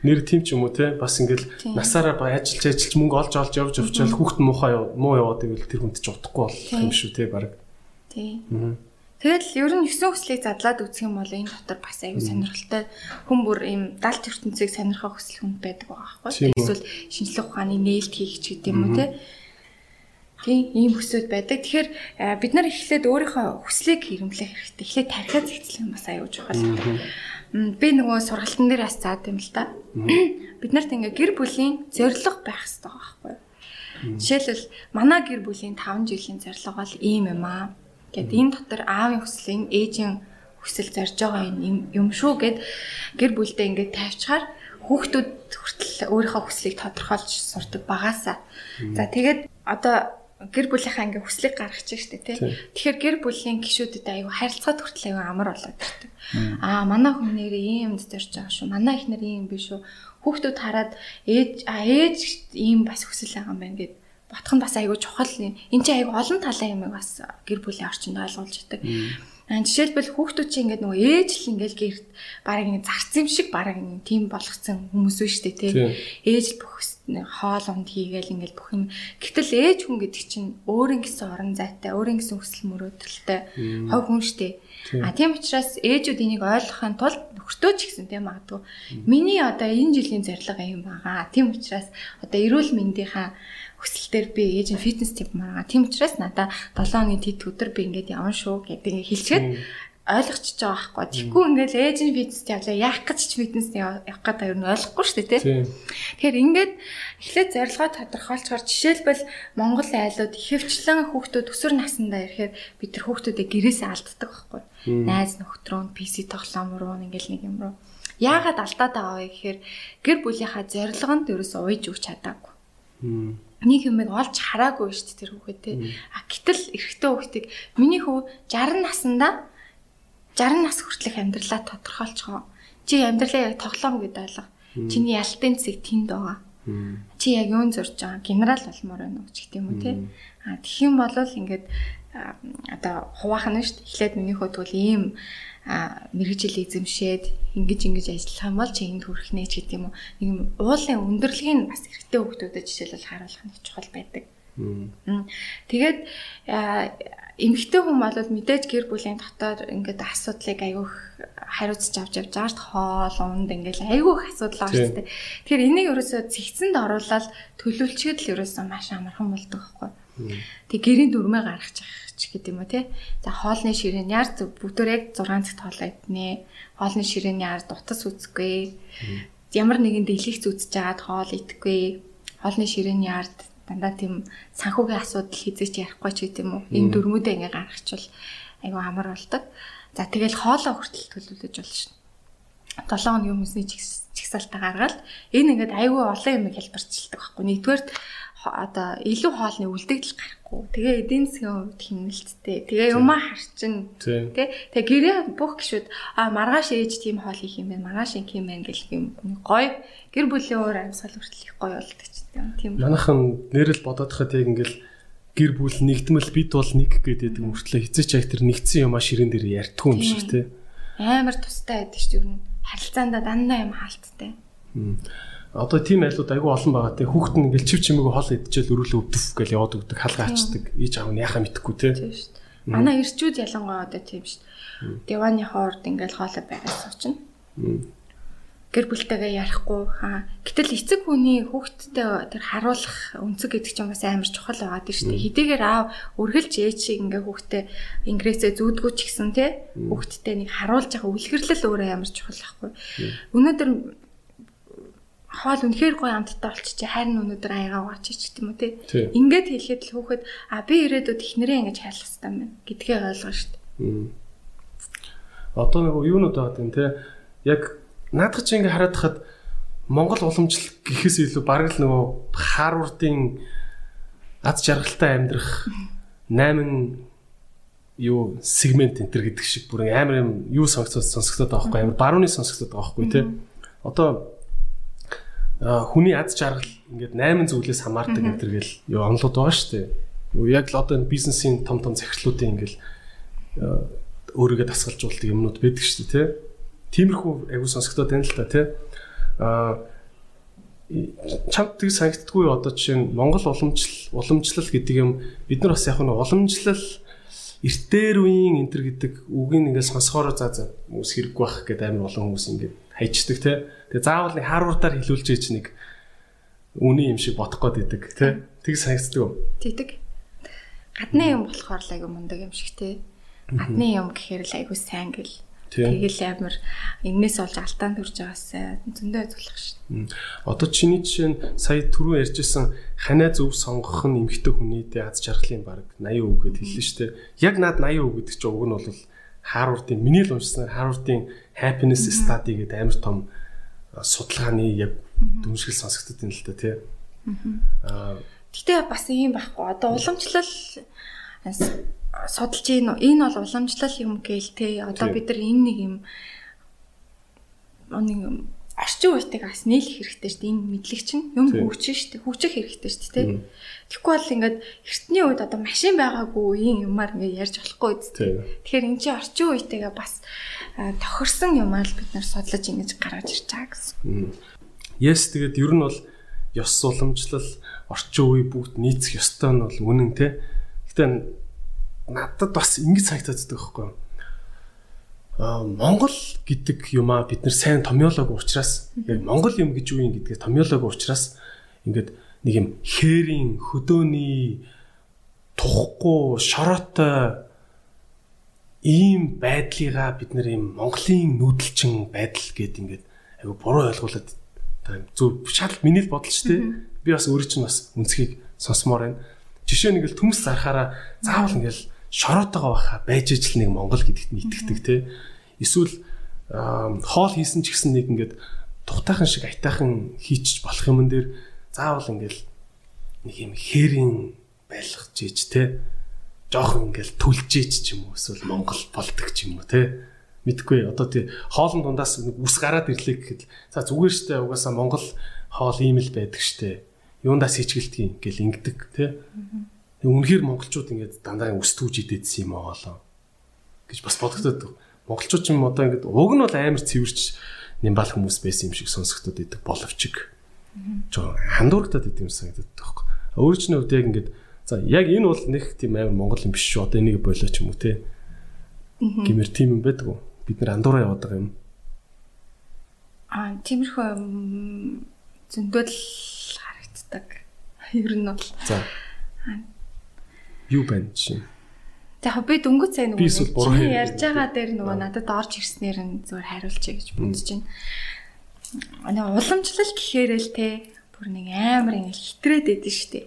Нэр тийм ч юм уу те бас ингээл насаараа ба ажиллаж ажиллаж мөнгө олж олж явж явчаал хүүхд муухай муу яваад ивэл тэр хүнд ч удахгүй болох юм шүү те баг. тий. Тэгэл ер нь 9 хүслийг задлаад үзэх юм бол энэ дотор бас аюу сонирхолтой хүн бүр ийм далд ертөнцийг сонирхох хүсэл хүнд байдаг байгаа байхгүй. үү. Эсвэл шинжлэх ухааны нээлт хийх ч гэдэг юм уу те. Тийм ийм хүсүүд байдаг. Тэгэхээр э, бид нар эхлээд өөрийнхөө хүслийг хэрэглэх хэрэгтэй. Эхлээд тархиа зэгцлэх нь бас аюу чухал. М, Би нөгөө сургалтын дээр бас заад юм л да. Бид нарт ингээ гэр бүлийн зориг байх хэрэгтэй байхгүй юу? Жишээлбэл манай гэр бүлийн 5 жилийн зорилго бол ийм юм аа. Гэт энэ дотор аавын хүслийн ээжийн хүсэл зорж байгаа юм юм шүү гэд гэр бүлдээ ингээд тавьчихаар хүүхдүүд хүртэл өөрийнхөө хүслийг тодорхойлж сурдаг багаасаа. За тэгээд одоо гэр бүлийнхаа ингээ хүслийг гаргаж штэ тий. Тэгэхээр гэр бүлийн гишүүдэд аюу харилцаад хүртэл аюу амар болоод ирдэг. Аа манай хүн нэр ийм юмд зорж байгаа шүү. Манай их нэр ийм биш шүү. Хүүхдүүд хараад ээж а ээж ийм бас хүсэл байгаа юм байна гэд ботх нь бас айгүй чухал юм. Энд чинь айгүй олон талын юмыг бас гэр бүлийн орчинд ойлгуулж идэг. Аа жишээлбэл хүүхдүүд чинь ингээд нөгөө ээж л ингээд гэрт бараг ингэ зарц юм шиг бараг тийм болгоцсон хүмүүс үү штэ тий. Ээж л бүх хоол унд хийгээл ингээд бүх юм. Гэтэл ээж хүн гэдэг чинь өөрийн гэсэн орон зайтай, өөрийн гэсэн хүсэл мөрөөдөлтэй хов хүн штэ. А тийм учраас ээжүүд энийг ойлгохын тулд нөхртөө ч гэсэн тийм магадгүй. Миний одоо энэ жилийн зорилго юм байгаа. Тийм учраас одоо эрүүл мэндийнхаа хүсэлтээр би ээж нь фитнес тип маргаа. Тийм учраас надаа 7 хоногийн тэт өдөр би ингээд явна шүү гэдэг хэлчихэд ойлгочихж байгаа байхгүй. Тэгэхгүй ингээд ээж нь фитнес явлаа. Яах гэж ч фитнес явах гэдэг ер нь ойлгохгүй шүү дээ, тийм. Тийм. Тэгэхээр ингээд эхлээд зорилгоо тодорхойлцохоор жишээлбэл Монгол айлууд ихэвчлэн хүүхдүүд өсвөр насндаа ирэхээр бид нар хүүхдүүдээ гэрээсээ алддаг байхгүй. Найз нөхдрөө PC тоглоом руу ингээл нэг юм руу. Яагаад алдаад байгаа вэ гэхээр гэр бүлийнхаа зорилгонд ерөөсөө уйж өгч чадаагүй нэг юмыг олж хараагүй шүү дээ тэр хүүхэд те. А гэтэл эрэгтэй хүүхдийг миний хүү 60 наснда 60 нас хүртэлх амьдралаа тодорхойлцгоо. Чи амьдралаа яг тоглоом гэдээ ойлго. Чиний ялтын цэг тэнд байгаа. Чи яг юун зорж байгаа? Генерал болмоор байна уу гэх юм уу те. А тэгэх юм бол ингээд одоо хуваахан нь шүү дээ. Эхлээд миний хүү тэгвэл ийм мэрэгжил эзэмшээд ингэж ингэж ажиллах юм бол чи энд хүрэх нэ ч гэдэг юм уу. Нэг юм уулын өндөрлөгийг бас эрэгтэй хүүхдүүдэд жишээлбэл харуулах нь чухал байдаг. Мм. Тэгээд эмэгтэй хүн бол мэдээж гэр бүлийн дотоод ингээд асуудлыг аявуух хариуцж авч явж байгаа дээ. Хоол, унд ингээд аявуух асуудал шүү дээ. Тэгэхээр энийг ерөөсөө цэгцэнд оруулаад төлөвлөчгээд л ерөөсөө маш амархан болдог байхгүй. Тэг гэрийн дүрмээ гаргачих ч гэдэг юм уу те. За хоолны ширээн яар бүгдөө яг 6 цагт хоолоо иднэ. Хоолны ширээний ард утас үзэхгүй. Ямар нэгэн дэлгэх зүтж жаад хоол идэхгүй. Хоолны ширээний ард дандаа тийм санхүүгийн асуудал хизээч ярихгүй ч гэдэг юм уу. Энэ дөрмүүдээ ингээ гаргачвал айгүй амар болдог. За тэгэл хоолоо хүртэл төлөвлөж болно шин. 7 хоногийн хүмүүсний чигсалтаа гаргаад энэ ингээд айгүй олон юм хэлбэрчилдэг байхгүй. Нэгдүгээр одоо илүү хоолны үлдэгдэл гарахгүй. Тэгээ эдийн засгийн хувьд хэмнэлттэй. Тэгээ юмаа харчин. Тэ тэгээ гэрээ бүх гişүүд а маргааш ээж тийм хоол хийх юм байна. Маргааш ингэ юм байна гэх юм гоё гэр бүлийн өөр амьсгал хүртэл их гоё болдог ч тийм. Манайхан нэрэл бодоод хахад яг ингээл гэр бүл нэгдмэл бид бол нэг гэдэг мөртлөө хизээч яг тэр нэгдсэн юмаа ширээн дээр ярьдгүй юм шиг те. Амар тустай байдаг шүү дээ. Харилцаандаа дандаа юм хаалттай. Одоо тийм айлууд айгүй олон байгаа те. Хүүхэд нь ингээл чив чимээгөө хол идчихэл өрөөлөө өвдөв гэж яваад өгдөг халгаачдаг. Ээж аав нь яхаа мэдхгүй те. Тийм шүү дээ. Манай ирчүүд ялангуяа одоо тийм шүү дээ. Диваны хоорд ингээл хоолой байгаад суучна. Гэр бүлтэйгээ ярихгүй хаа. Гэтэл эцэг хүний хүүхдтэй тэр харуулах өнцөг гэдэг чинь бас амар чухал байгаа тийм шүү дээ. Хэдийгээр аав үргэлж ээж шиг ингээ хүүхдээ ингрээсээ зүүдгүү ч гэсэн те хүүхдтэй нэг харуулж байгаа үлгэрлэл өөрөө амар чухал байхгүй. Өнөөдөр хоол үнэхээр гоё амттай болчих чи харин өнөөдөр аягаа угаачих ч гэдэм үү те. Ингээд хэлэхэд л хүүхэд а би ирээдүйд ихнэрээ ингэж хайлах хэрэгтэй юм байна гэдгээ ойлгоо шүү дээ. Одоо нэг юунууд байгаа юм те. Яг наадах чи ингээ хараад хахад Монгол уламжлал гэхээс илүү бараг л нөгөө Харвардын аз жаргалтай амьдрах 8 юу сегмент энтер гэдэг шиг бүр амар юм юу сонсогдоод сонсогдоод байгаа байхгүй амар барууны сонсогдоод байгаа байхгүй те. Одоо хүний аз жаргал ингээд 8 зүйлээс хамаардаг энтер гэл юу онлоод байгаа шүү дээ. Яг л одоо энэ бизнесийн том том захирлуудын ингээл өөрийгөө дасгалжуулдаг юмнууд байдаг шүү дээ те. Тиймэрхүү айгуу сонсогдоод байна л та те. А чамд тийг санагддаггүй одоо жишээ нь Монгол уламжлал уламжлал гэдэг юм бид нар бас яг нь уламжлал эртээр үеийн энтер гэдэг үгийг ингээд сонсохоор за за хүмүүс хэрэггүй байх гэдэг амар олон хүмүүс ингээд хайчдаг те. Тэгээ заавал нэг Харвардаар хэлүүлж ийж нэг үний юм шиг бодох гээд идэг те. Тийг санагддаг? Тэгдэг. Гадны юм болохоор л айгу мундаг юм шиг те. Гадны юм гэхээр л айгу сайн гэл. Тэгэл амар энээс олж алтаан төрж байгаас зөндөө зөвлөх шин. Одоо чиний жишээ нь сая түрүү ярьжсэн ханаа зөв сонгох нь эмгтэй хүний дэ аз жаргалын баг 80% гэд хэллээ шүү дээ. Яг наад 80% гэдэг чинь уг нь бол Харвардын миний л уншсан Харвардын happiness study гэдэг амар том судалгааны яг дүншгэл сонсогдод байна л да тий. Аа Гэтэ бас ийм байхгүй. Одоо уламжлал судалж ийн энэ бол уламжлал юм гээл те. Одоо бид нар энэ нэг юм нэг орчин үетэйг бас нийлэх хэрэгтэй шүү дээ. Энэ мэдлэг чинь юм хөгжин шүү дээ. Хөгжих хэрэгтэй шүү дээ, тэ. Тэгэхгүй бол ингээд эртний үед одоо машин байгаагүй үеийн юмар ингээд ярьж болохгүй үст. Тэгэхээр эн чинь орчин үетэйгээ бас тохирсон юмар л бид нар судлаж ингэж гаргаж ирж байгаа гэсэн. Yes тэгээд ер нь бол ёс уламжлал орчин үе бүгд нийцэх ёстой нь бол үнэн те. Гэтэ надад бас ингэж санагдаад байхгүй юу? Аа Монгол гэдэг юмаа бид нар сайн томьёолоогүй учраас яг Монгол юм гэж юу юм гэдгээ томьёолоогүй учраас ингээд нэг юм хээрийн хөдөөний тухгүй шороотой ийм байдлыгаа бид нар юм Монголын нүүдэлчин байдал гэд ингээд айгу буруу ойлгуулад та зөв шал миний л бодол ч тийм би бас өөрөө чинь бас үнцгийг сонсомоор байна. Жишээ нь ингээл төмс зарахаараа заавал ингээл шороотойгоо байхаа байж ижил нэг Монгол гэдэгт нь итгэдэг те. Эсвэл хоол хийсэн ч гэсэн нэг ингээд тухтайхан шиг айтайхан хийчих болох юм дээр заавал ингээл нэг юм хээрийн байлгаж ийж те. Жоохон ингээл түлжээч ч юм уу эсвэл Монгол болдог ч юм уу те. Мэдгүй одоо тий хоолн дундаас нэг ус гараад ирлээ гэхэд за зүгээр штэ угаасаа Монгол хоол ийм л байдаг штэ. Юундаас хичгэлтгий ингээл ингэдэг те үнэхээр монголчууд ингээд дандаа ус түүж идээдсэн юм аа хоолоо гэж бас бодогдод монголчууд ч юм одоо ингээд уг нь бол амар цэвэрч нямбал хүмүүс байсан юм шиг сонсогдод идэг боловч жоо хандуурагдаад идэм санагдаад байхгүй өөрчлөний хувьд яг ингээд за яг энэ бол нэг тийм амар монгол юм биш шүү. Одоо энийг болоо ч юм уу те. Гэмэр тийм юм байдаг уу? Бид нар андуураа яваад байгаа юм. Аа, тиймэрхүү зөндөл харагддаг. Ер нь бол. За юу байна чинь яг би дөнгөж сайн чиний хэлээ. ярьж байгаа дээр нөгөө надад орж ирснээр нь зүгээр хариулчих гэж бодож байна. Нэг уламжлал гэхээр л те бүр нэг амар ингээл хитрээд идэв штэ.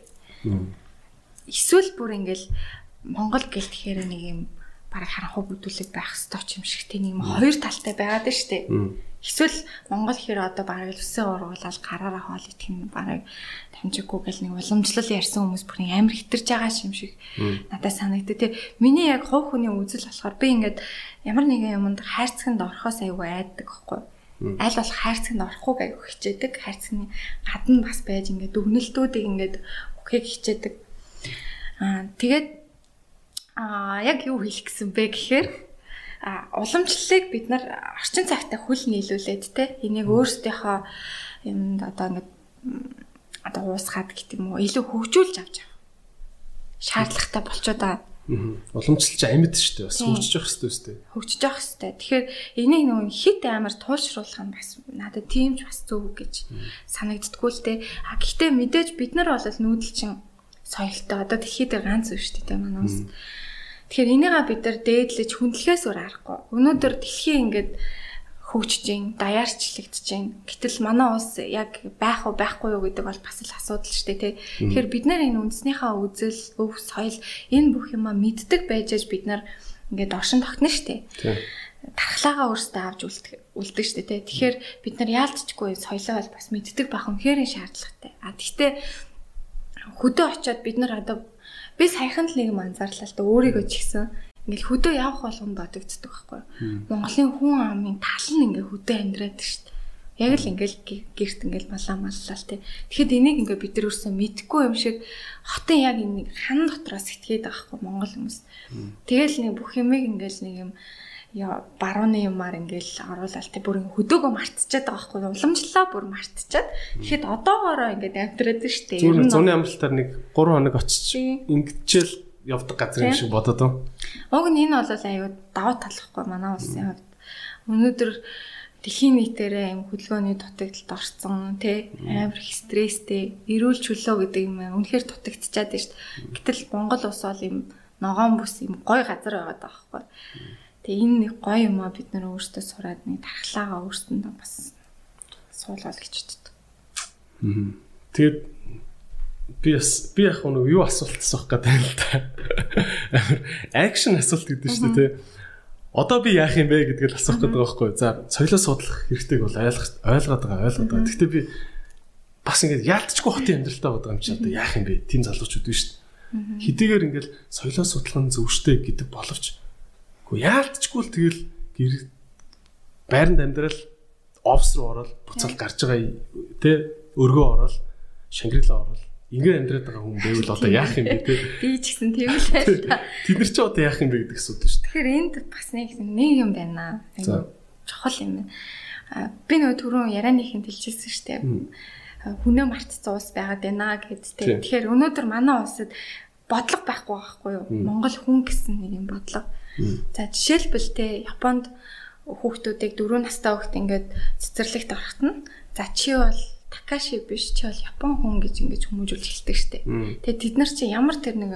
Эсвэл бүр ингээл Монгол гэл тэгэхээр нэг юм бараг харанхуй бүдүүлэг байх ёстой юм шиг нэг юм хоёр талтай байгаад нь штэ. Эсвэл Монгол хэрэг одоо бараг үсээ ургуулаад гараараа хоол идэх нь бараг дамжиггүй гэл нэг уламжлал ярьсан хүмүүс бүр нэг амар хитэрж байгаа юм шиг надад санагдав. Тэ миний яг хувь хүний үзэл болохоор би ингээд ямар нэгэн юмд хайрцагт орохоос аюу айддаг байхгүй. Аль болох хайрцагт орохгүй аюу хичээдэг. Хайрцагны гадна бас байж ингээд дүгнэлтүүдийг ингээд өгөхийг хичээдэг. Аа тэгээд аа яг юу хэлэх гэсэн бэ гэхээр а уламжлалыг бид нар орчин цагтаа хөл нийлүүлээд те энийг өөрсдийнхөө юмд одоо ингээд одоо уусгаад гэх юм уу илүү хөгжүүлж авч байгаа шаардлагатай болчиход байгаа уламжлалч амьд шүү дээ бас хөгжиж явах хэрэгтэй үстэй. Хөгжиж явах хэрэгтэй. Тэгэхээр энийг нөгөө хит амар туулшруулах нь бас надад тийм ч бас зөв гэж санагддггүй л дээ. А гэхдээ мэдээж бид нар бол нүүдэлчин соёлтой. Одоо дэлхийд ганц үе шүү дээ манай ус. Тэгэхээр энийгээ бид нар дээдлэж хүндлэхээс өөр аргагүй. Өнөөдөр дэлхийн ингээд хөгжиж гин, даяарчлагдж гин. Гэтэл манай улс яг байх уу байхгүй юу гэдэг бол бас л асуудал шүү дээ, тий. Тэгэхээр бид нар энэ үндэснийхээ үзэл, өв соёл энэ бүх юма мэддэг байж аж бид нар ингээд оршин тогтно шүү дээ. Тархлаагаа өөрсдөө авч үлдэх үлддэг шүү дээ, тий. Тэгэхээр бид нар яалтчгүй соёлоо бол бас мэддэг байх үнхээр шаардлагатай. А тэгтээ хөдөө очиод бид нар одоо би саяхан л нэг юм анзаарлаа л да өөрийгөө ч гэсэн ингээл хөдөө явах болгон бодогддог байхгүй. Монголын хүн амын тал нь ингээ хөдөө амьдраад шүү дээ. Яг л ингээл гэрт ингээл малаа маллаа л тий. Тэгэхэд энийг ингээ бид нар өрсөө мэдхгүй юм шиг хотын яг энэ хан дотроос байгаа байхгүй Монгол хүмүүс. Тэгэл нэг бүх юмыг ингээл нэг юм барууны юмар ингээл оруулаад тий бүр хөдөөгөө мартчихад байгаа байхгүй уламжлалаа бүр мартчихад тэгэхэд одоогоороо ингээд амьдраад шүү дээ. Зүгээр зуны амралтаар нэг 3 хоног очиж ингэчээл явдаг газар юм шиг бодоод байна. Уг нь энэ бол аюу давуу талхгүй манай улсын хувьд. Өнөөдөр дэлхийн нийтээрээ юм хөдөлгөөний дутагдалд орсон тий амар их стресстэй эрүүл чөлөө гэдэг юм үнэхээр дутагдчихад байна шүү дээ. Гэтэл Монгол улс бол юм ногоон бүс юм гой газар байгаа даахгүй. Тэгээ энэ нэг гой юм а бид нар өөрсдөө сураад нэг тархлаагаа өөрсөндөө бас суулгал гэж боддог. Тэгээд би би яг нэг юу асуулт асуух гэдэг юм л та. Акшн асуулт гэдэг нь шүү дээ тий. Одоо би яах юм бэ гэдгийг асуух гэдэг байхгүй. За соёлоо судлах хэрэгтэйг бол ойлгох ойлгоод байгаа ойлгоод байгаа. Гэхдээ би бас ингээд яалтчгүй хотын амьдралтай байгаа юм чи одоо яах юм бэ? Тим залуучууд биш шүү дээ. Хэдийгээр ингээд соёлоо судлах нь зөвштэй гэдэг боловч үгүй яалтчгүй л тэгэл гэр байранд амьдрал офс руу ороод буцаал гарч байгаа тий өргөө ороод шингэрлээ ороод Ингээд амьдраад байгаа хүн байвал одоо яах юм бэ те? Би ч гэсэн тийм л байна. Тэд нар ч одоо яах юм бэ гэдэг асуудал шүү дээ. Тэгэхээр энд бас нэг нэг юм байна. Айгу чухал юм байна. Би нөгөө түрүүн ярианыхын хэлчихсэн шүү дээ. Хүнээ мартцсан ус байгаад байна гэдтэй. Тэгэхээр өнөөдөр манай улсад бодлого байхгүй байхгүй юу? Монгол хүн гэсэн нэг юм бодлого. За жишээлбэл те Японд хүүхдүүдийг 4 настай хүүхд ингээд цэцэрлэгт орохт нь за чи бол Такаши биш ч бол Япон хүн гэж ингэж хүмүүжүүлж хэлдэг штеп. Тэгээ тэд нар чи ямар тэр нэг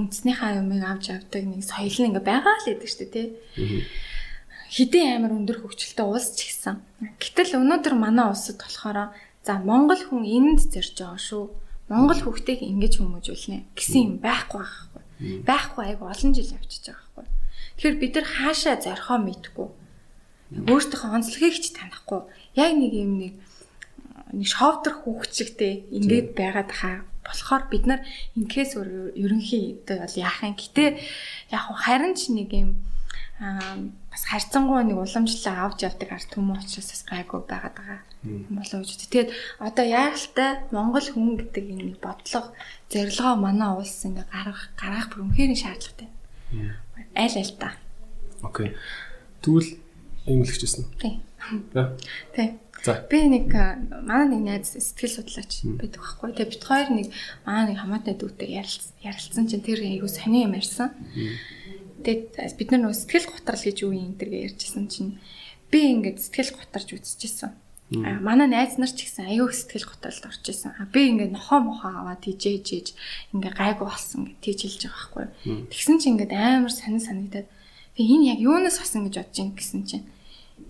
үндэснийхаа юмыг авч авдаг нэг соёл нь ингээ байгаа л гэдэг штеп тий. Хідэн амар өндөр хөгжилтэй улс ч гэсэн. Гэтэл өнөөдөр манай улсад болохоор за Монгол хүн энд зэрж байгаа шүү. Монгол хүүхдийг ингэж хүмүүжүүлнэ гэсэн юм байхгүй байхгүй. Байхгүй айгу олон жил явчихж байгаа байхгүй. Тэгэхээр бид нар хаашаа зорхоо мэдгүй. Өөртөөхөө онцлогийг ч танихгүй. Яг нэг юм нэг нэг шовдор хүүхчигтэй ингээд байгаад хаа болохоор бид нар инкээс ерөнхийдөө бол яах юм гэтээ яг харин ч нэг юм бас харьцангуй нэг уламжлалаа авч явдаг арт хүмүүс учраас бас гайгүй байгаад байгаа болоо гэж. Тэгээд одоо яаралтай Монгол хүн гэдэг энэ бодлого зорилгоо манай улс ингээ гаргах гаргах бүр үнхээр шаардлагатай. Аль аль та. Окей. Тэгвэл эмгэлэгчсэн. Тийм. Тийм. За. Би нэг манай нэг найз сэтгэл судлаач байдаг байхгүй. Тэгээ бит хоёр нэг манай нэг хамаатай дүүтэй ярилцсан чинь тэр айгу сони юм ярьсан. Тэгээд бид нар нөгөө сэтгэл готрал гэж юу юм энэ ярьжсэн чинь би ингээд сэтгэл готарж үзчихсэн. Манай найз нар ч гэсэн аюу сэтгэл готролд орж исэн. Би ингээд нохоо мохоо аваад тийжээж ийж ингээд гайгүй болсон гэж тийжилж байгаа байхгүй. Тэгсэн чинь ингээд амар сонир санагдаад би энэ яг юунаас асан гэж бодож ин гэсэн чинь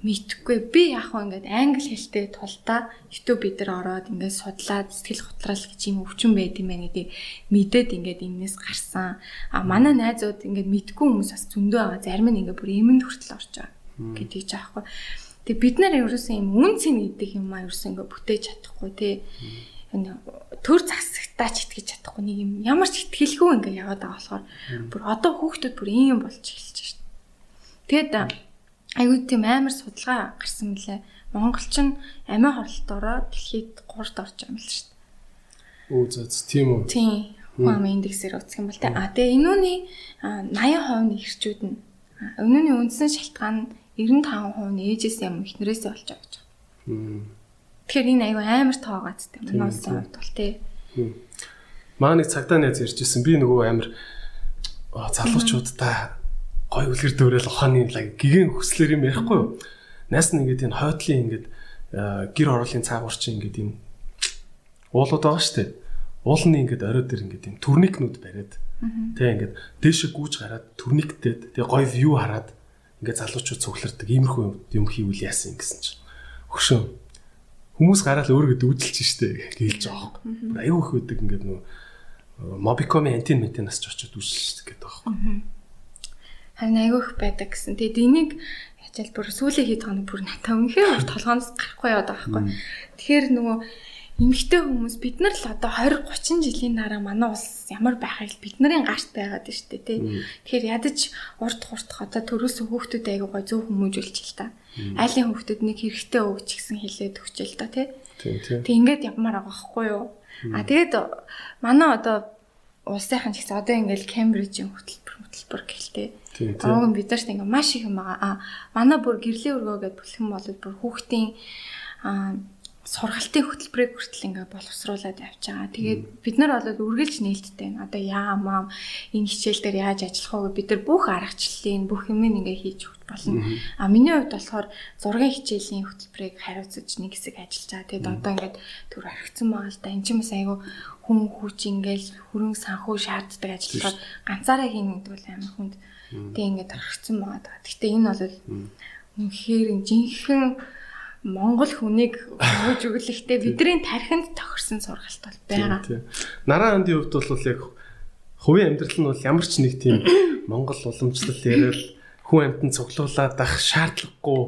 мэдхгүй би яг хөө ингээд англи хэлтэй тулдаа YouTube нар ороод ингээд судлаад сэтгэл готрал гэж юм өвчин байд юм байна гэдэг мэдээд ингээд энэс гарсан. А манай найзууд ингээд мэдгүй хүмүүс бас зөндөө байгаа. Зарим нь ингээд бүр эмэнд хүртэл орж байгаа гэдэг ч аахгүй. Тэг бид нар ерөөсөн юм үн цэн гэдэг юм а ерөөсөн ингээд бүтээж чадахгүй тий. Төр засагтаа ч итгэж чадахгүй нэг юм ямар ч итгэлгүй ингээд яваад байгаа болохоор бүр одоо хүүхдүүд бүр ийм болж эхэлж байна. Тэгэд аюу тийм амар судалгаа гарсан мөлий. Монголчин амиа хорлолтоороо дэлхийд 3-т орж байгаа юм л дээ. Оо зөө тийм үү. Тийм. Хүн индексээр үзэх юм бол тэ. А тэгээ энүүний 80% нь эрчүүд нь өнөөний үндсэн шалтгаан нь 95% нь ээжээс юм эхнэрээсээ болж байгаа гэж. Тэгэхээр энэ аюу амар тоогоод тэ. Манай улсын хувьд бол тэ. Маа нэг цагтаа найз ярьжсэн. Би нөгөө амар залуучуудаа гой үлгэр дүүрэл ухааны гигэн хөслөр юм ярихгүй юу? Найс нь ингээд энэ хойдлын ингээд гэр ороолын цаагуурчин ингээд юм уулууд байгаа шүү дээ. Уулны ингээд орой дээр ингээд юм төрникнүүд бариад тэг ингээд дээшээ гүүж гараад төрниктээд тэг гой вью хараад ингээд залуучууд цуглардаг иймэрхүү юм хийвэл яасан гэсэн чинь хөшөө хүмүүс гараад өөргөө дүүдэлж штэ гэлж байгаа юм. Аюу их үүдэг ингээд нөө мобикоми антин ментен нас ч очиод үүсэлж гэдэг байгаа юм. Харин аюу их байдаг гэсэн. Тэгээд энийг ячаал бүр сүүлийн хэд хоног бүр натаа үнэхээр толгооноос гарахгүй яваад байгаа байхгүй. Тэгэхээр нөгөө эмэгтэй хүмүүс бид нар л одоо 20 30 жилийн дараа манай улс ямар байхыг бид нарын гарт байгаад байна шүү дээ тий. Тэгэхээр ядаж урт хурдх одоо төрөөсөн хүүхдүүд айгуу гой зөв хүмүүжүүлж л та. Айлын хүүхдүүд нэг хэрэгтэй өгч гисэн хэлээд өгчээл та тий. Тэг ингээд явмаар байгаа байхгүй юу? А тэгээд манай одоо улсынхан ч гэсэн одоо ингээд Кембрижийн хөтөлбөр хөтөлбөр гэлтэй. Аа бид нарт ингээд маш их юм байгаа. А манай бүр гэрлийн өргөө гэдээ бэлхэн болоод бүр хүүхдийн аа сургалтын хөтөлбөрийг хүртэл ингээ боловсруулад явж байгаа. Тэгээд бид нар бол үргэлж нээлттэй байна. Одоо яа мам энэ хичээл дээр яаж ажиллах вэ? Бид нар бүх аргачлалын бүх юм ингээ хийж өгч болно. А миний хувьд болохоор зургийн хичээлийн хөтөлбөрийг хариуцаж нэг хэсэг ажиллаж байгаа. Тэгээд одоо ингээд төр орхицсан байгаа л да. Энд ч юм бас айгүй хүн хүч ингээл хөрөнгө санхүү шаарддаг ажиллагаа ганцаараа хийнэ гэдэг бол амар хүнд. Тэгээд ингээд орхицсан байгаа. Гэхдээ энэ бол үнэхээр жинхэнэ Монгол хүнийг өгж өглөхтэй бидний тархинд тохирсон сургалт бол байгаа. Нараа андын хувьд бол яг хувийн амьдрал нь бол ямар ч нэг тийм [coughs] Монгол уламжлал яриад хүн амьтан цуглуулад ах шаардлагагүй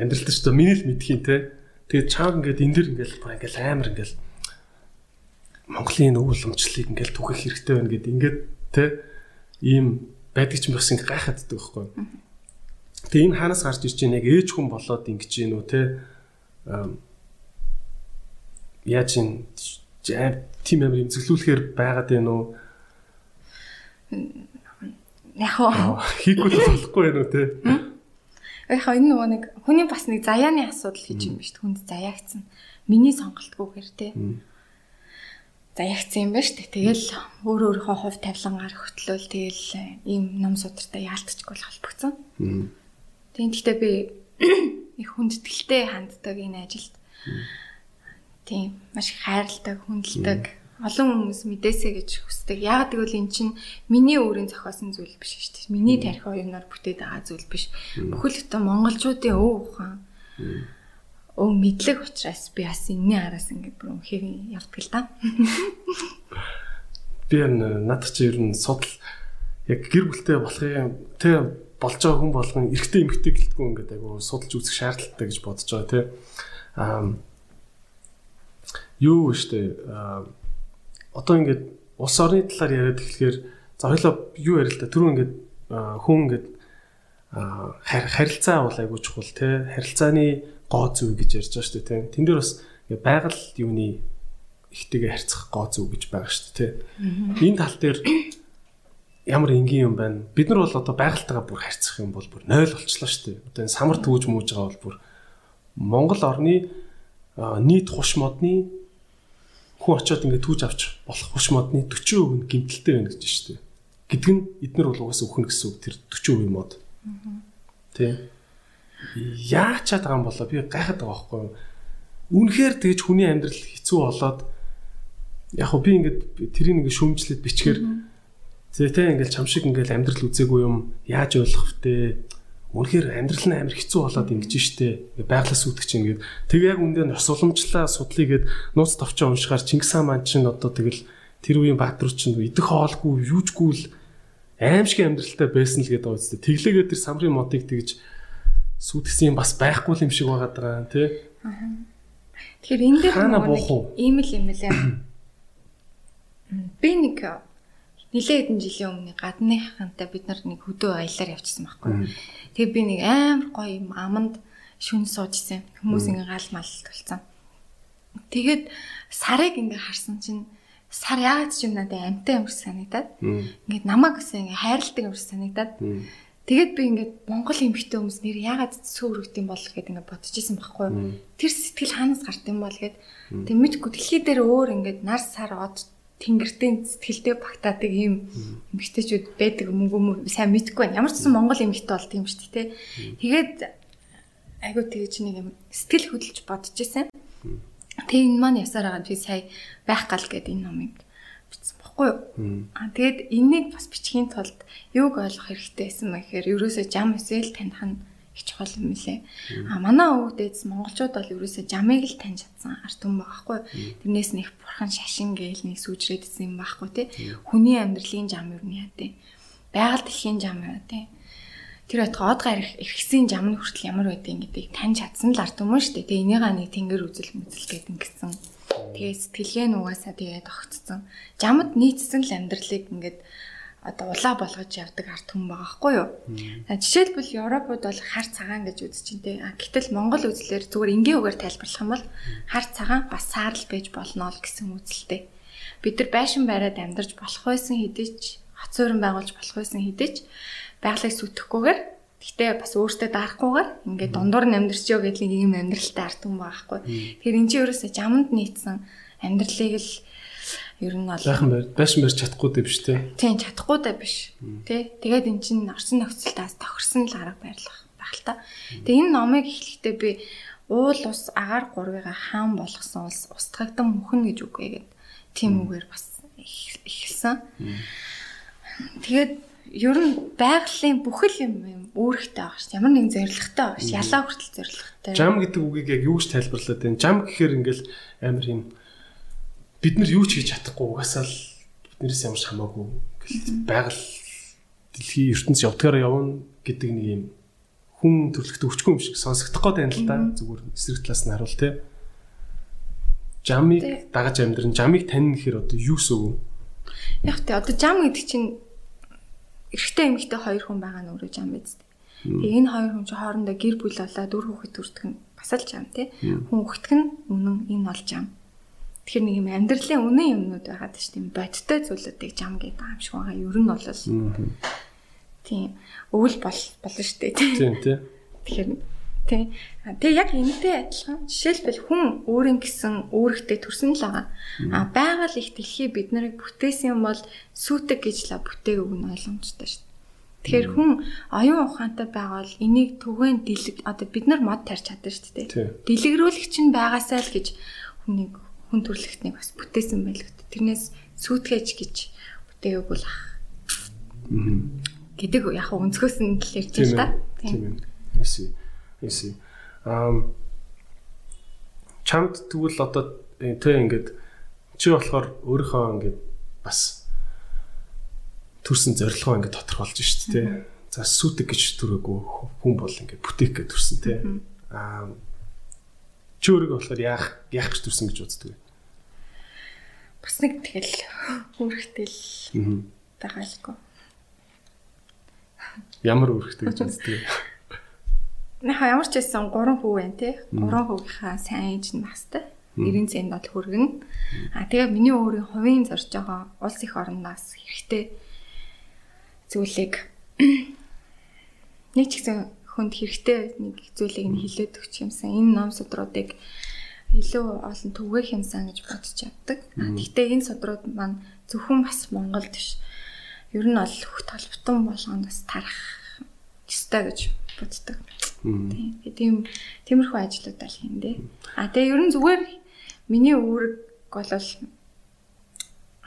амьдралтай ч миний л мэдхийн те. Тэгээд чаав ингээд энэ дэр ингээд баг ингээд амар ингээд Монголын өв уламжлалыг ингээд түгэх хэрэгтэй байна гэд ингээд те ийм байдаг ч юм бас ингээд гайхаад байдаг байхгүй. Тэгээ энэ хаанаас гарч ирж байна яг ээж хүн болоод ингэж гин үү те яаж ин тим амир имзэглүүлэхээр байгаад байна уу яг хийхгүй болохгүй байна уу те яг энэ нөгөө нэг хүний бас нэг заяаны асуудал хийж юм биш хүнд заяагцсан миний сонголтгүйгээр те заягцсан юм байна шүү. Тэгэл өөр өөрийнхөө хувь тавилангаар хөтлөөл тэгэл ийм ном судартай яалтчгүй холбогдсон. Тийм гэхдээ би их хүндэтгэлтэй ханддаг энэ ажилд. Тийм маш хайрладаг, хүндэлдэг олон хүмүүс мэдээсэй гэж хүсдэг. Яг тэгвэл эн чинь миний өөрийн зохиосон зүйл биш шүү дээ. Миний тарих оюунаар бүтээд байгаа зүйл биш. Бүхэл бүтэн монголчуудын өв ухаан өв мэдлэг учраас би бас энэний араас ингээд бүр үнхээр явдаг л да. [laughs] Би надад чи ер нь судал яг гэр бүлтэй болохын тэ болж байгаа хүн болгон эрэгтэй эмэгтэй гэлтгүй ингээд айгу судалж үзэх шаардлагатай гэж бодож байгаа тий. Аа юу штэ одоо ингээд улс орны талаар яриад эхлэхээр за хоёлоо юу ярил та түрүү ингээд хүн ингээд харилцаа бол айгу чухал тий. Харилцааны гоо зүй гэж ярьж байгаа штэ тий. Тэн дээр бас байгаль юуны ихтэйгээ харьцах гоо зүй гэж байгаа штэ тий. Энэ тал дээр ямар энгийн юм байна. Бид нар бол одоо байгальтайгаа бүр харьцах юм бол бүр 0 болчлоо шүү дээ. Одоо энэ самар төвөж мүүж байгаа бол бүр Монгол орны нийт хуш модны хүн очиод ингээд түүж авч болох хуш модны 40% нь гимтэлтэй байна гэж шүү дээ. Гэдэг нь эднэр бол угаасаа өхөн гэсэн үг тэр 40% мод. Тэ. Яачаад байгаа юм болоо би гайхаад байгаа байхгүй юу? Үнэхээр тэгж хүний амьдрал хэцүү болоод яг хөө би ингээд тэрийг ингээд шүмжлээд бичгээр Тэгээ тэ ингээл чам шиг ингээл амьдрал үзээгүй юм. Яаж ойлгох втэ үнэхээр амьдрал нь амар хэцүү болоод ингэж штэ. Байглас үүдэх чинь ингээд тэг яг үндэ нас уламжлаа судлыгээд нууц товчоо уншихаар Чингис хаан маань чинь одоо тэгэл тэр үеийн баатар чинь идэх хоолгүй юужгүй л аимшиг амьдралтай байсан л гэдэг үстэй тэглээгээ тэр самрын модыг тэгж сүйтгэсэн юм бас байхгүй юм шиг байгаа даа тий Тэгэхээр энэ дээр нэг ийм л юм лээ. Би нэг нилээ хэдэн жилийн өмнө гадны хантай бид нар нэг хөдөө аялаар явчихсан байхгүй. Тэгээ би нэг амар гоё юм аманд шүн суужсэн. Хүмүүс ингээ гал мал толцсон. Тэгээд сарыг ингээ харсан чинь сар яагаад ч юм надад амтай юм шиг санагдаад ингээд намайг гэсэн ингээ хайрладаг юм шиг санагдаад тэгээд би ингээд Монгол эмэгтэй хүмүүс нэр яагаад цөөрөгд юм бол гэд ингээд бодчихсон байхгүй. Тэр сэтгэл хаанаас гард юм бол гэд тэг мэдгүй дэлхий дээр өөр ингээд нар сар од тэнгэртийн сэтгэлдээ багтаадаг ийм эмэгтэйчүүд байдаг мөнгө сайн мэдгүй байна. Ямар ч гэсэн Монгол эмэгтэй бол тийм шүү дээ. Тэгээд айгуу тэгэж нэг юм сэтгэл хөдлөж бодож исэн. Тэг энэ маань ясаар байгаа би сая байх гал гэд энэ номыг бичсэн баггүй. юу? Аа тэгээд энэнийг бас бичгийн тулд юуг ойлгох хэрэгтэй байсан бэ гэхээр ерөөсөө жам эсэл таних нь их чухал юм лээ. Аа манай өвөг дээдс монголчууд бол ерөөсөө жамыг л таньж чадсан арт хүн байхгүй. Тэрнээс нэг бурхан шашин гээл нэг сүүжрээдсэн юм байхгүй те. Хүний амьдралын жам юу нь яа те. Байгаль дэлхийн жам яа те тэр байтга од гарах эрхсийн жам нь хүртэл ямар байдгийг гэдгийг таньж чадсан л арт хүмүүс шүү дээ. Тэгээ энийгээ нэг тэнгэр үзэл мүзэл гэдэг ингэсэн. Тэгээ сэтгэлгээ нь угаасаа тэгээд огцсон. Жамд нийцсэн л амьдралыг ингээд одоо улаа болгож явдаг арт хүн байгаа хгүй юу. Жишээлбэл Европод бол хар цагаан гэж үзэж чинь те. Гэтэл Монгол үзлэр зүгээр энгийн үгээр тайлбарлах юм бол хар цагаан бас саарл байж болно л гэсэн үзэлтэй. Бид нар байшин байраад амьдарч болох байсан хэдий ч хацуурын байгуулж болох байсан хэдий ч байгалыг сүтгэхгүйгээр Гэтэ бас өөртөө дарахгүйгээр ингээд дундуур нь амьдрчയോ гэдэг нэг юм амьдралтай арт юм байхгүй. Тэгэхээр эн чинь ерөөсөө жаманд нийцсэн амьдралыг л ер нь бол байхан байр байшин барьж чадахгүй дээ биш үү? Тийм чадахгүй дээ биш. Тэ. Тэгээд эн чинь орчин нөхцөлтөөс тохирсон л арга барилах байх л та. Тэгээ энэ номыг эхлэхдээ би уул ус агаар гурвыгаа хаан болгосон улс устгагдан мөхөн гэж үгүй гэдэг тийм үгээр бас эхэлсэн. Тэгээд ер нь байгалийн бүхэл юм юм өөрхтэй байгаа ш. Ямар нэгэн зоригтой байгаа ш. Ялаа хүртэл зоригтой. Жам гэдэг үгийг яг юу гэж тайлбарлаад байна? Жам гэхээр ингээл амар юм бид нар юу ч хийж чадахгүй угаасаа л биднээс ямар ч хамаагүй байгаль дэлхийн ертөнц явдгаараа явна гэдэг нэг юм хүн төрлөختө өвчгүй юм шиг сонсогдох гээд байна л да. Зүгээр эсрэг талаас нь харуул те. Жамыг дагаж амьдрын жамыг тань гэхээр одоо юу сөв? Яг тэ одоо жам гэдэг чинь эрэгтэй эмэгтэй хоёр хүн байгаа нь өөрөө жам биз дээ. Тэгээ энэ хоёр хүн чинь хоорондоо гэр бүл болоод үр хүүхэд төрдөг нь бас л жам тий. Хүн өгтг нь үнэн энэ бол жам. Тэгэхээр нэг юм амьдралын үнэн юмнууд байгаад шүү дээ. Бодтой зүйлүүдийг жам гэдэг юм шиг байгаа. Ер нь бол тийм өвөл бол болно шүү дээ. Тийм тий. Тэгэхээр тий. Тэгээ яг энэтэй адилхан жишээлбэл хүн өөрийн гэсэн өөрөгтэй төрсөн л байгаа. А байгаль их дэлхий бид нарыг бүтээсэн юм бол сүйтэг гэж л бүтээг өгнө ойлгомжтой шүү дээ. Тэгэхээр хүн оюун ухаантай байгаад энийг түгээн дэлэг одоо бид нар мод тарьж чадсан шүү дээ. Дэлгэрүүлэгч нь байгаасаа л гэж хүнийг хүн төрлөختнийг бас бүтээсэн байлгүй. Тэрнээс сүйтгэж гэж бүтээг өгвөл ах. гэдэг яг өнцгөөс нь л ярьж байна та. Тийм. Эсэ. Эсэ. Аа чамд тэгвэл одоо тэ ингээд чи болохоор өөрийнхөө ингээд бас төрсэн зорилгоо ингээд тодорхойлж шít тэ. За сүтэг гэж төрөөгүй хүн бол ингээд бүтээх гэж төрсэн тэ. Аа чи өөрийгөө болохоор яах яах гэж төрсэн гэж үздэг вэ? Бас нэг тэгэл өөрхтэл байгаа л гоо. Ямар өөрхтэй гэж үздэг вэ? [laughs] Наа ямар ч байсан 3 хүү байна те. 3 хүүгийнхаа сайн ээж нь настай. 90 цент бол хүргэн. А тэгээ миний өөрийн хувийн зорж байгаа улс их орноос хэрэгтэй зүйлийг [clears throat] нэг ч гэсэн хүнд хэрэгтэй нэг зүйлийг нь хилээд өгч юмсан. Энэ ном судруудыг илүү олон түгээх юмсан гэж бодож чаддаг. Гэхдээ энэ судрууд маань зөвхөн бас Монголд биш. Ер нь бол хөх толботон болгонд бас тарах ёстой гэж боддог. Тийм тиймэрхүү ажлууд аль юм дээ. А тэгээ ер нь зүгээр миний үүрэг бол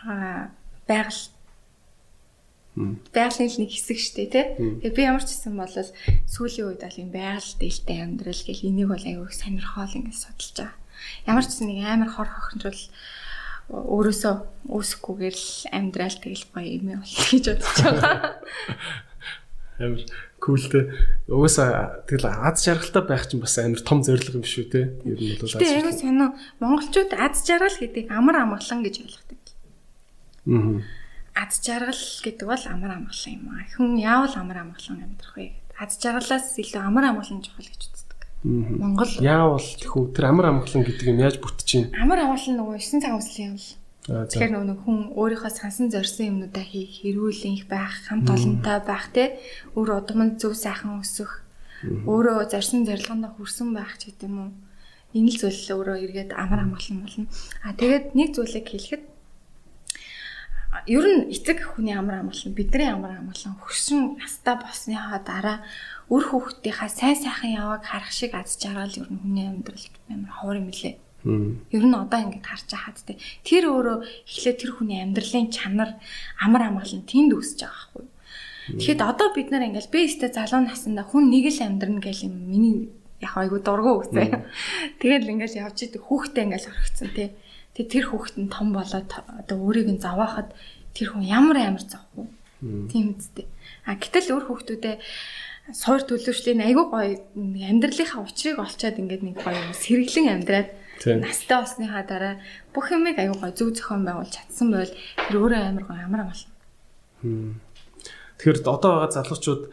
а байгаль байгалийн л нэг хэсэг штэ тий. Тэгээ би ямар ч гэсэн бол сүүлийн үед бол юм байгаль дээлтэй амьдрал гэл энийг бол аягүй сонирхол ингэ судалж байгаа. Ямар ч гэсэн нэг амар хор хохирол өөрөөсөө үүсэхгүйгээр л амьдрал тэгэл гоё юм бол гэж бодож байгаа. [laughs] Амар култэй. Угаасаа тэгэл аз жаргалтай байх чинь бас амар том зорилго юм шүү те. Ер нь бол аз. Тэгээ аягүй сонио монголчууд аз жаргал гэдэг амар амгалан гэж ойлгодог. Аа. Аз жаргал гэдэг бол амар амгалан юм аа. Хүн яавал амар амгалан амьдрах вэ? Аз жаргалаас илүү амар амгалан чухал гэж үздэг. Монгол яавал тэхүү тэр амар амгалан гэдэг юм яаж бүтчихээн? Амар амгалан нөгөө 9 цаг үслийн юм л Тэгэхээр нөгөө хүн өөрийнхөө сансан зорьсон юмнуудаа хийх, эрүүлэх байх, хамт олонтой байх те өөр удамд зөв сайхан өсөх, өөрөө зорьсон зорилгонд хүрсэн байх ч гэдэг юм. Энэ л зүйл өөрөө эргээд амар амгалан болно. А тэгээд нэг зүйлийг хэлэхэд ер нь эцэг хүний амар амгалан, бидний амар амгалан хөшин настаа болсныхаа дараа үр хүүхдийнхаа сайн сайхан яваг харах шиг аз жаргал ер нь хүний амьдралд амар ховор юм лээ Ер нь одоо ингэж харж байхад те тэр өөрөө эхлээд тэр хүний амьдралын чанар амар амгалан тэнд үсэж байгаа байхгүй. Тэгэхэд одоо бид нар ингээл би өстө залуу насанда хүн нэг л амьдрна гэл юм миний яг айгу дургу үсэ. Тэгэл ингээл явж идэг хүүхдээ ингээл орхицсан те. Тэг тэр хүүхэд нь том болоод одоо өөрийг нь заваахад тэр хүн ямар амар завхгүй. Тийм үстэй. А гэтэл өөр хүүхдүүдээ суур төлөвшлийн айгу гоё амьдралынхаа учрыг олцоод ингээд нэг гоё сэргэлэн амьдраад настай болсныхаа дараа бүх юмыг аюу гой зөв зохион байгуулж чадсан байвал тэр өөрөө амар гой амар амгална. Тэгэхээр одоо байгаа залуучууд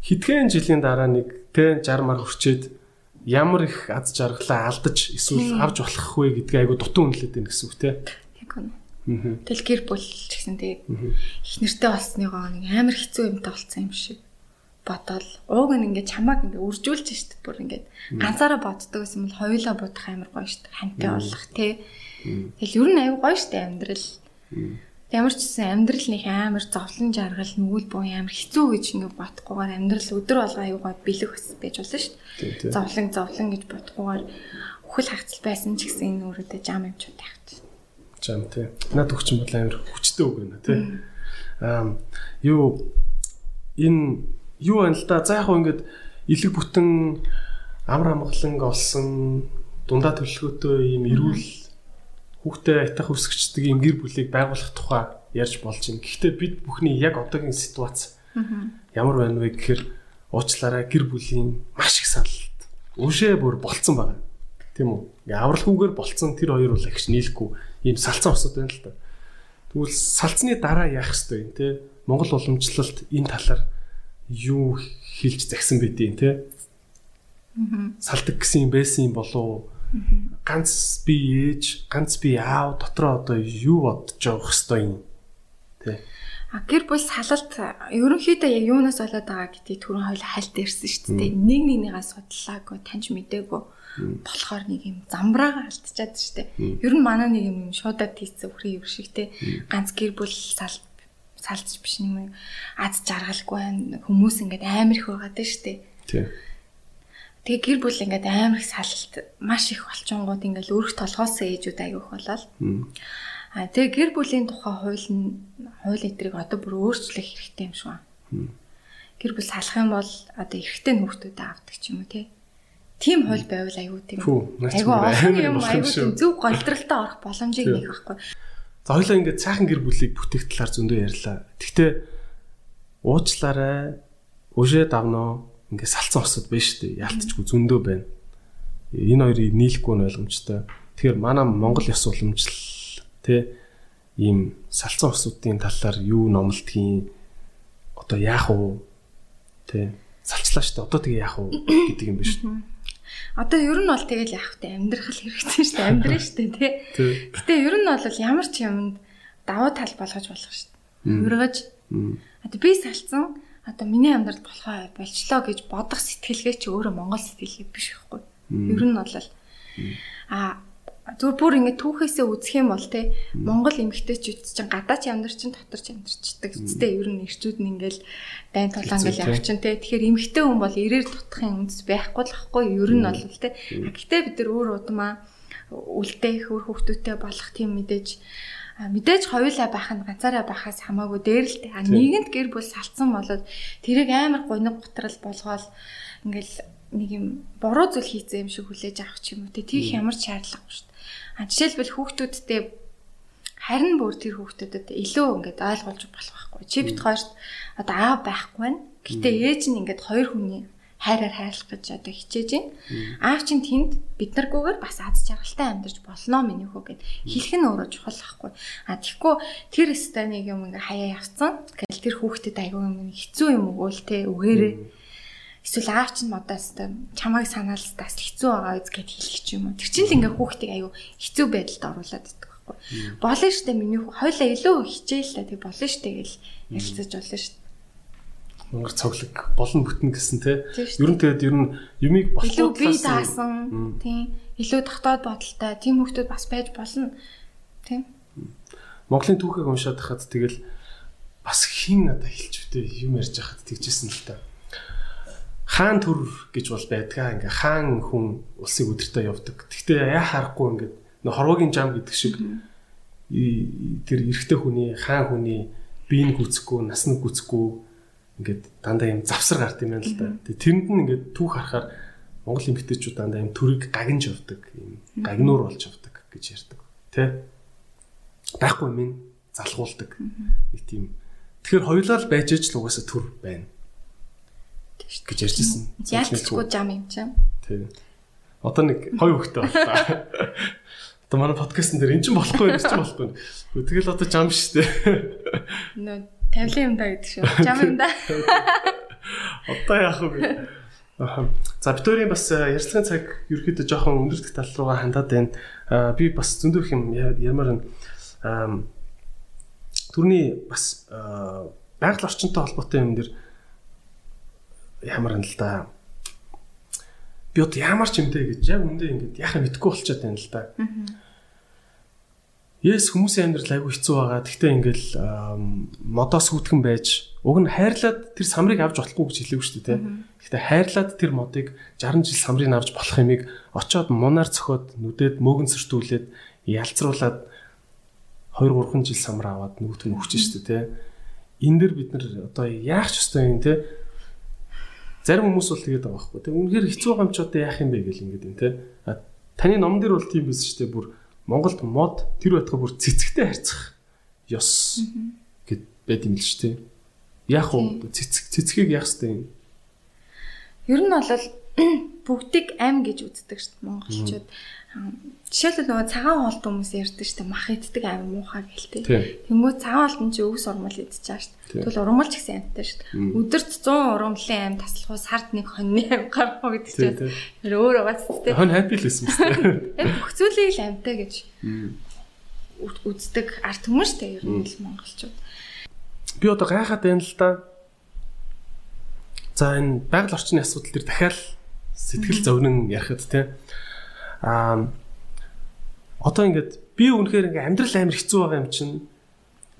хэдхэн жилийн дараа нэг тэ 60 мар хүрчээд ямар их аз жаргалаа алдаж эсвэл авч болох вэ гэдгийг айгу дутуу үнэлээд байна гэсэн үг те. Яг үнэ. Тэл гэр бүл гэсэн тэгээ их нэртэй болсныгоо нэг амар хэцүү юмтай болцсон юм шиг бодоол ууг нь ингээд чамааг ингээд үржүүлж штт. Бүр ингээд ганцаараа боддог гэсэн бол хоёулаа бодох амар гоё штт. Хантай болох тий. Тэгэл ер нь аюу гоё штт амьдрал ямар ч гэсэн амьдрал нэг амар зовлон жаргал нүгэл боо амар хэцүү гэж ингээд бодохгүйгээр амьдрал өдөр болго аюу гоё бэлэг бас байж болно штт зовлон зовлон гэж бодохгүйгээр үхэл хагцал байсан ч гэсэн энэ өөрөөдөө жам юмчууд яах чинь жам тий. Над өгч юм бол амар хүчтэй үг байна тий. Аа юу энэ юу байна л да. За яг ингээд илэг бүтэн амар амгаланг олсон дундаа төлөвлөгөөтэй ийм эрүүл хүүхдээ айтах өсгчдэг ийм гэр бүлийг байгуулах тухай ярьж болж байна. Гэхдээ бид бүхний яг одоогийн ситуац ямар байна вэ гэхээр уучлаарай гэр бүлийн маш их саналт өшөө бүр болцсон байна. Тийм үү? Авралгүйгээр болцсон тэр хоёр бол агш нийлэхгүй ийм салцсан усуд байна л да. Тэгвэл салцны дараа яах ёстой юм те? Монгол уламжлалт энэ талаар юу хэлж загсан байдیں۔ те. Аа. Салдаг гэсэн юм байсан юм болов ганц би ээж, ганц би аав дотроо одоо юу бодож явах хэвээр юм. Тэ. А гэр бүл салалт ерөнхийдөө яг юунаас болоод байгаа гэдгийг түрүүн хоёул хальт ирсэн шүү дээ. Нэг нэгнийгаа судлаагүй, таньж мэдээгүй болохоор нэг юм замбраага алдчихад шүү дээ. Ер нь манай нэг юм шуудад тийцсэн өхрийн юм шиг те. Ганц гэр бүл салт салдч биш нэг аз жаргалгүй хүмүүс ингээд амар их байгаа даа штэ. Тий. Тэгээ гэр бүл ингээд амар их салалт маш их болчонгууд ингээд өөрөх толгоос ээжүүд аявих болол. Аа тэгээ гэр бүлийн тухай хууль нь хууль эдрийг одоо бүр өөрчлөх хэрэгтэй юм шиг байна. Гэр бүл салах юм бол одоо эрэгтэй нөхдөдөө авдаг ч юм уу тий. Тим хууль байвал аюу тийм. Аюу олон юм аюу тийм зөв голдралтай орох боломжийг нэг байхгүй. За хоёлаа ингээд цаахан гэр бүлийг бүтээх талаар зөндөө ярьлаа. Гэхдээ уучлаарай. Өшөө давнаа ингээд салцсан осод биш үү? Яалтчгүй зөндөө байна. Энэ хоёрыг нийлэхгүй нь ойлгомжтой. Тэгэхээр манай Монгол ёс уламжлал тэ ийм салцсан осуудын талаар юу номлодгийг одоо яах вэ? Тэ салчлаа штэ одоо тэгээ яах вэ гэдэг юм биш үү? Одоо ер нь бол тэгэл яах вэ? Амьдрах хэрэгтэй шүү дээ. Амьдрын шүү дээ, тий. Гэтэ ер нь бол ямар ч юмд давуу тал болгож болох шүү дээ. Ургаж. Одоо би салцсан одоо миний амьдралд болохоо болчлоо гэж бодох сэтгэлгээ чи өөрөө монгол сэтгэлгээ биш байхгүй. Ер нь бол а зүгээр бүр ингэ түүхээсээ үзэх юм бол те Монгол эмэгтэйчүүд чинь гадаач амьдар чинь дотор ч амьдарчдаг. Үсттэй ер нь ирчүүд нь ингээл дайн тулаан гэл явах чинь те. Тэгэхээр эмэгтэй хүн бол ирээр тутахын үндэс байхгүй л ахгүй ер нь бол те. Гэхдээ бид нар өөр удмаа үлдээ хөр хүүхдүүтэй болох тийм мэдээж мэдээж хоёулаа байх нь ганцаараа байхаас хамаагүй дээр л те. Нийгэмд гэр бүл салцсан болоод тэрийг амар гоног готрал болгоол ингээл нэг юм буруу зүйл хийцэн юм шиг хүлээж авах ч юм уу. Тийх ямар ч шаардлагагүй шүү А жишээлбэл хүүхдүүдтэй харин бүр тэр хүүхдүүдэд илүү ингээд ойлгуулж болох байхгүй. Чи бит хоёрт одоо аав байхгүй байна. Гэтэ ээж нь ингээд хоёр хүний хайраар хайрлах гэж одоо хичээж байна. Аав чинь тэнд бид наргүйгээр бас аз жаргалтай амьдарч болно миний хөө гэд хэлэх нь өөрөө чухал байхгүй. А тэгэхгүй тэр станыг юм ингээ хаяа явцсан. Тэгэл тэр хүүхдэд айгүй юм хэцүү юм өгөөл те үгээрээ эсвэл аав чинь модоос чамайг санаал тас хэцүү байгаа үз гэд хэлэх ч юм уу. Тэр чинь л ингээ хүүхдийг аюу хэцүү байдалд оруулаад идэх байхгүй. Болно штэ миний хойлоо илүү хичээл та тэг болно штэ гэл ярилцаж болно штэ. Монгол цоглог болон бүтэн гэсэн те. Ер нь тэгээд ер нь юмыг болоо бий даасан. Тийм илүү дотоод бодолтой. Тийм хүмүүс бас байж болно. Тийм. Монголын түүхийг уншаад хахад тэгэл бас хин надад хэлж үтэй юм ярьж хахад тэгжсэн л та. Хаан төр гэж бол байдгаа. Ингээ хаан хүн улсыг өдөртөө явдаг. Гэхдээ яа харахгүй ингээд нөх хорвогийн жам гэдэг шиг тэр эрэгтэй хүний хаан хүний биеийг гүцэхгүй, нас нь гүцэхгүй ингээд дандаа юм завсар гард юм байна л да. Тэгээ тэрэнд нь ингээд түүх харахаар Монгол эмэгтэйчүүд дандаа юм төрийг гагнж явдаг, юм гагнуур болж явдаг гэж ярьдаг. Тэ? Байхгүй юм залхуулдаг. Нэг тийм. Тэгэхээр хоёулаа л байж иж л угаасаа төр байна. гэж ярьжсэн. Яалтчгүй жам юм чинь. Тий. Одоо нэг хоёр хөхтэй боллоо. Одоо манай подкастн дээр эн чинь болохгүй юм чинь болохгүй. Тэгэл одоо жам штэ. Нөө тавилын юм да гэдэг шүү. Жам юм да. [laughs] Одоо яах вэ? За Викторийн бас ярилцлагын цаг ерөөхдөө жоохон өндөртөх тал руугаа хандаад байна. Би бас зөндөх юм ямар нь түрний бас байгаль орчинтой холбоотой юм дэр ямар юм л да. Би одоо ямар ч юмтэй гэж яг үндэ ингэж яхаа мэдгүй болчиход байна л да. Yes хүмүүсийн амьдрал айгүй хэцүү байгаа. Гэхдээ ингээл модоос хүүтгэн байж уг нь хайрлаад тэр самрыг авч болохгүй гэж хэлээгүй шүү дээ. Гэхдээ хайрлаад тэр модыг 60 жил самрыг авч болох юмыг очоод мунаар цохоод нүдэд мөөгөн сэртүүлээд ялцруулаад 2 3 жил самар аваад нөгөөт нь өгч шүү дээ. Энэ дэр бид нар одоо яах ч ёстой юм те Зарим хүмүүс бол тэгээд байгаа байхгүй. Тэг үнэхээр хэцүү чи одоо яах юм бэ гэл ингээд юм те. Таны ном дээр бол тийм биш шүү дээ. Бүр Монголд мод тэр байтга бүр цэцэгтэй харьцах ёс гэд байд юм л шүү дээ. Яах вэ? Цэцэг цэцгийг яах юм? Ер нь бол [clears throat] бүгдийг ам гэж үздэг шүү дээ монголчууд. Жишээлбэл нөгөө цагаан хоолт хүмүүс ярьдаг шүү дээ мах иддэг аим муухай гэлтэй. Тэнгүү цагаан хоолт нь чи өвс урмал идчихэж шүү дээ. Тэгвэл урмалч гэсэн амьтаа шүү дээ. Өдөрт 100 урмлын аим таслах уу сард нэг хоньны аим гарах гэдэг чинь. Тэр өөр угаас тээ. Хонь хаппи л байсан шүү дээ. Бүх зүйлийг л амьтаа гэж үздэг арт хүмүүс шүү дээ ер нь л монголчууд. Би одоо гайхаад байна л да. За энэ байгаль орчны асуудал төр дахиад сэтгэл зовнин ярихад тийм Аа одоо ингээд би үнэхээр ингээд амьдрал амар хэцүү байгаа юм чинь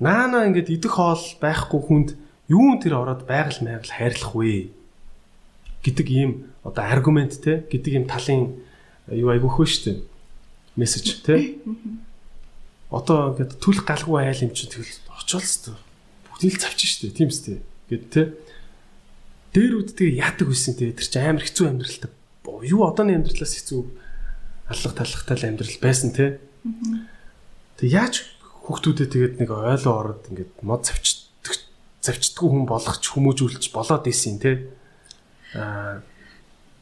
наана ингээд идэх хоол байхгүй хүнд юун тэр ороод байгаль майгал хайрлах вэ гэдэг ийм одоо аргумент те гэдэг ийм талын юу айгүйх вэ штэ мессеж те. Одоо ингээд түлх галгүй айл юм чинь тэгэл очоолс бүгдийг л завчих штэ тийм үстэй гэд те. Дээр үдтэй яадаг байсан те тэр чинь амар хэцүү амьдралтай. Юу одооны амьдралаас хэцүү аллах талхтай л амьдрал байсан те. Тэг яаж хүүхдүүдэд тэгээд нэг ойлоо ороод ингээд мод завчдаг завчдаггүй хүн болгоч хүмүүжүүлж болоод исэн те. Аа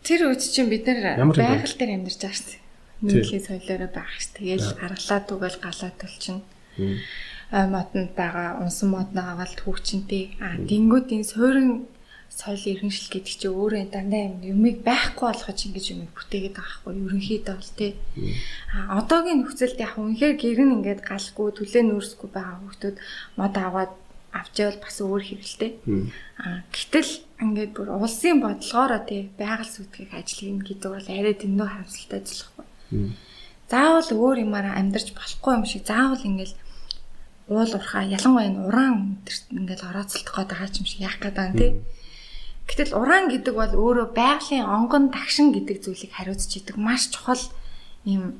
тэр үед чинь бид нар байгаль дээр амьдарч дээ. Нийглийн соёлоороо байх ш. Тэгэл аргалаа түгэл галаа төлчин. Мотонд байгаа унсан модноо аваад түүчинтэй. Аа тэнгууд энэ суурин соёл иргэншил гэдэг чинь өөрөө дандаа юм юмыг байхгүй болгож ингэж юм бүтээгээд байгаа хгүй ерөнхийдөө бол тий. А одоогийн нөхцөлд яг үнэхээр гэр нь ингээд галгүй төлөө нүүрсгүй байгаа хүмүүс мод аваад авчаал бас өөр хэрэгэлтэй. А гэтэл ингээд бүр улсын бодлогоороо тий байгаль сүтгийг ажиглах гэдэг бол арай дэндүү харамсалтай зүйлхгүй. Заавал өөр юмараа амьдарч болохгүй юм шиг заавал ингээд уул урхаа ялангуяа энэ уран ингээд орооцолдох гээд байгаа юм шиг яах гээд байгаа юм тий. Гэтэл уран гэдэг бол өөрөө байгалийн онгон тагшин гэдэг зүйлийг хариуцж идэг маш чухал юм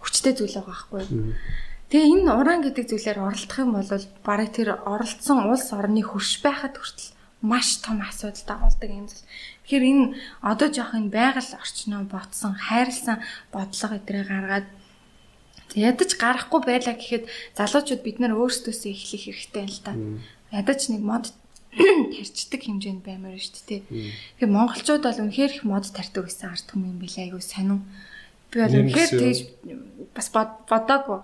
хүчтэй зүйл байгаа байхгүй. Тэгээ энэ уран гэдэг зүйлээр оролдох юм бол бараг тэр оролцсон улс орны хөрш байхад хүртэл маш том асуудал дагуулдаг юм зүйл. Тэгэхээр энэ одоо жоох энэ байгаль орчноо ботсон, хайрлсан бодлого эдрээ гаргаад ядаж гарахгүй байлаа гэхэд залуучууд бид нар өөрсдөөсөө эхлэх хэрэгтэй л да. Ядаж нэг мод тарчдаг хэмжээнд баймаар шүү дээ. Тэгэхээр монголчууд бол үнэхээр их мод тарьдаг гэсэн арт хүмүүс юм билээ айгүй сонин. Би бол үнэхээр тэгж бас бодоагүй.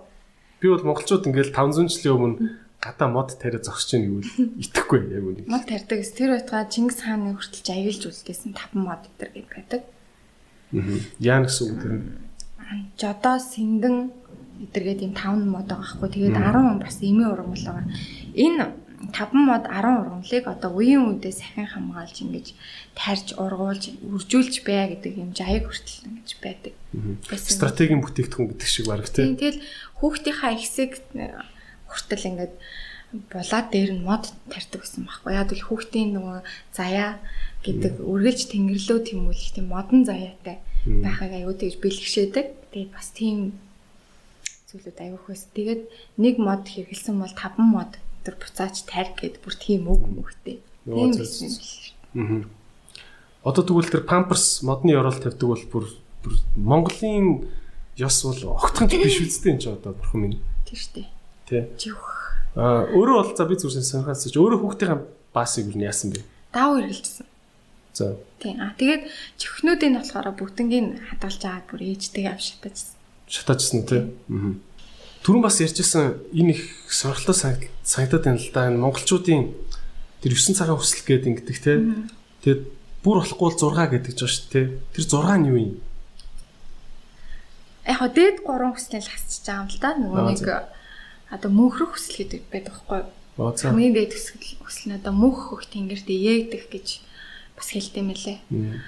Би бол монголчууд ингээл 500 жилийн өмнө гадаа мод тариа зогсож ийн гэвэл итгэхгүй яг үнийг. Мод тарьдаг гэс тэр байтугай Чингис хааны хүртэл аялж үлдээсэн таван мод тэр гээд байдаг. Аа. Яа гэсэн үг тэр? Жодоо сэнгэн эдэргээд юм таван мод байгаа хгүй. Тэгээд 10 бас эмээ ургамал байгаа. Энэ 5 мод 10 ургамлыг одоо үеийн үедээ сахин хамгаалж ингэж тарж ургуулж үржүүлж бай гэдэг юм жаяг хүртэл ингэж байдаг. Стратегийн бүтээгдэхүүн гэдэг шиг баг тийм. Тэгэл хүүхдийнхаа ихсэг хүртэл ингэж булаад дээр нь мод тарьдаг гэсэн байхгүй. Яг л хүүхдийн нөгөө заяа гэдэг үргэлж тэнгэрлөө тэмүүлэх тийм модон заяатай байхыг аюу тэгж бэлгшээдэг. Тэгээд бас тийм зүйлүүд аюух байсан. Тэгээд нэг мод хэрэгэлсэн бол 5 мод тэр буцаач тарь гэд бүр тийм үг мөхтэй. Тийм байсан юм Аа. биш. Одоо тэгвэл тэр памперс модны орол тавьдаг бол бүр бүр Монголын ёс бол огтхон ч биш үстэй энэ ч одоо бурхан минь. Тэр штэ. Тэ. Жих. Аа өөрөө бол за би зүрсэн сонирхоос ч өөрөө хүүхдийн баасыг юу яасан бэ? Даав хэрэгжилсэн. За. Тийм. Аа тэгээд чихнүүдийн болохоор бүгднгийн хадгалж аваад бүр ээжтэйгээ авч шатаж. Шатаажсэн тий. Аа. Түрүүн бас ярьжсэн энэ их сонирхолтой санаг- санагдаад байна л да. Энэ монголчуудын тэр 9 цагаан хүсэл гэдэг ингэдэг тий. Тэгээд бүр болохгүй бол 6 гэдэг ч байна шүү дээ. Тэр 6 нь юу юм? Яг хоо дээд 3 хүслэл хасчих юм л да. Нөгөө нэг одоо мөнхрөх хүсэл гэдэг байдаг байхгүй юу? Хамгийн дээд хүсэл хүсэл нь одоо мөнх хөх тэнгэрт ээгдэх гэж бас хэлдэг мэлээ. Мм.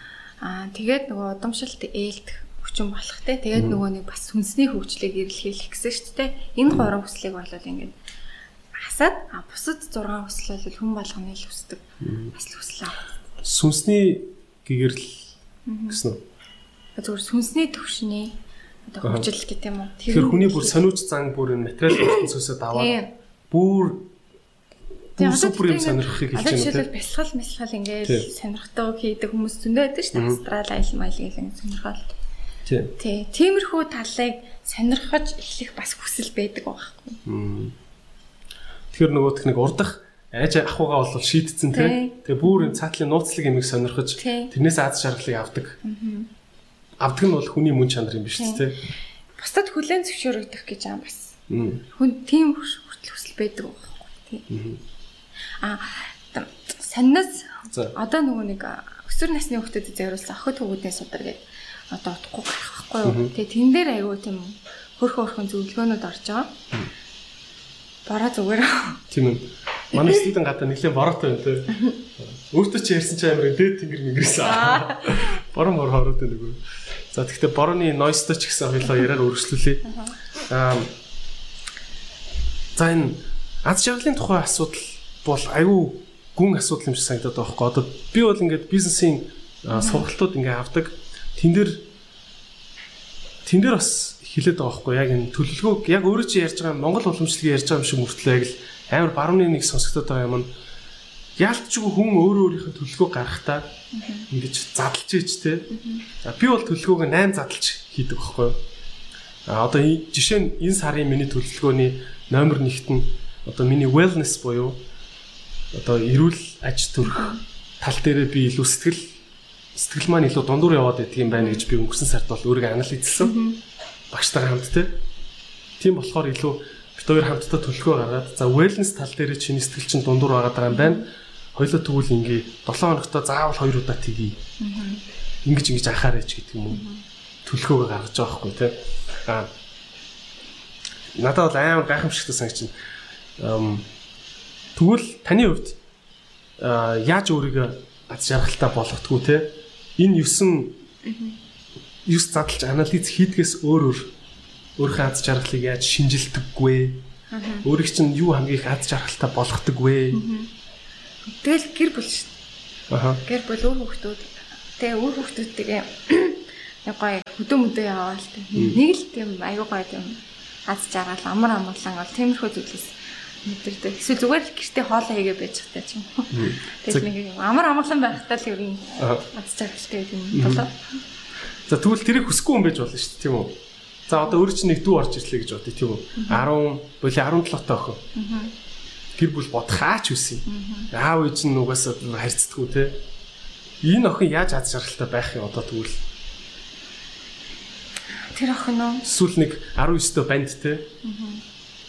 Аа тэгээд нөгөө удамшилт ээлдэх хүчин болох те. Тэгээд нөгөө нэг бас сүнсний хөгжлийг эрэлхийлэх гэсэн шүү дээ. Энэ гурван хүслийг бол ингээд хасаад а бусад 6 хүсэл бол хүн болгоны л хүсдэг. Бас л хүсэл аа. Сүнсний гэгэрл гэсэн үү? Зүгээр сүнсний төвшний одоо хөгжил гэх юм уу. Тэгэхээр хүний бүр сониуч зан бүр энэ материал [coughs] ертөнцөөсөө даваад Тийм. бүр Тийм, одоо супер юм тийм сонирхохыг хэлж байна үү? бясалгал Тийм. ингээд сонирхтойг хийдэг хүмүүс зөндөө байдаг шүү дээ. Астрал айл майл гэх юм сонирхол. Тий. Тиймэрхүү талыг сонирхож эхлэх бас хүсэл байдаг байхгүй. Тэгэхээр нөгөөх нэг урдах айж ахуйгаа бол шийдсэн Тий. Тэгээ бүр энэ цаатлын нууцлаг юмыг сонирхож тэрнээс аз жаргалыг авдаг. Авдаг нь бол хүний мөн чанар юм биш үү тий. Бусдад хүлэн зөвшөөрөгдөх гэж аа бас. Хүн тийм хүртэл хүсэл байдаг байхгүй. Тий. Аа За. одоо нөгөө нэг өсвөр насны хүүхдэд зориулсан охид хөвгүүдийн судар гэдэг одоо утгагүй гарах байхгүй юу. Тэгээ тэн дээр айгүй тийм хөрхөн хөрхөн зөвлөгөөнүүд орж байгаа. Бороо зүгээр. Тийм үү. Манай студент гадаа нэлээд бороотой байна тий. Өөртөө ч ярьсан чи амар дээд тэнгэр мэнгэрсэн. Борон бор хороод байна нөгөө. За тэгэхээр борооны noise-той ч гэсэн хоёлоо яриаар өргөжлүүлээ. Аа За энэ аз жаргалын тухай асуудал бол айгүй гүн асуудал юм шиг санагдаад байгаа байхгүй. Одоо би бол ингээд бизнесийн сургалтууд ингээд авдаг. Тэн дээр тэн дээр бас хилээд байгаа байхгүй. Яг энэ төлөвлөгөөг яг өөрөө чи ярьж байгаа Монгол уламжлалыг ярьж байгаа юм шиг мөртлөө яг л амар барууны нэг сонсогдоод байгаа юм нь яалтчгүй хүн өөрөө өөрийнхөө төлөвлөгөө гаргахтаа ингэж задлж ийж те. За би бол төлөвлөгөөг 8 задлж хийдэг байхгүй. А одоо жишээ нь энэ сарын миний төлөвлөгөөний номер 1-т нь одоо миний wellness буюу одоо эрүүл аж төрх тал дээрээ би илүү сэтгэл сэтгэл маань илүү дундуур яваад байдаг юм байна гэж би өнгөрсөн сард бол өөрийгөө анализлсан. Багштайгаа хамт те. Тийм болохоор илүү бид хоёр хамтдаа төлөвлөгөө гаргаад за wellness тал дээрээ чиний сэтгэл чинь дундуур байгаа юм байна. Хоёлоо тэгвэл ингээ 7 хоногтоо заавал 2 удаа тгий. Ингиж ингэж анхаарайч гэдэг юм уу. Төлөвлөгөөгөө гаргаж байгаа байхгүй те. Аа надад бол амар гайхамшигтай. Ам тэгвэл таны хувьд яаж өөрийгөө аз жаргалтай болгохдгоо те энэ 9 9 задлж анализ хийдгээс өөр өөр өөрийнхөө аз жаргалыг яаж шинжилдэггүй? Өөрийг чинь юу хамгийн их аз жаргалтай болгодог вэ Тэгэл гэр бүл шүү аха. Гэр бүл өөр хүүхдүүд тэгээ өөр хүүхдүүдтэйгээ нэг гоё хөдөө мөдөө яваал тэг. Нэг л тийм аюу гоё тийм аз жаргал амар амгалан бол. Тиймэрхүү зүйлээс мэдэрдэг. Эсвэл зүгээр л гэртээ хоолоо хийгээ байж чадтай ч юм. Тэгэл нэг амар амгалан байхдаа л ер нь аз жаргалтай юм болоо. За тэгвэл тэрийг хүсэхгүй юм байж болно шүү дээ тийм үү? За одоо өөр чинь нэг дүү орж ирлээ гэж бодъё тийм үү? 10 боли 17 таа охин гэр бүл бодох аач үсэн аав ээж нь угаасаа харьцдаггүй те энэ охин яаж аз жаргалтай байх юм одоо тэгвэл? Тэр охин уу? эсвэл нэг 19 дөө банд те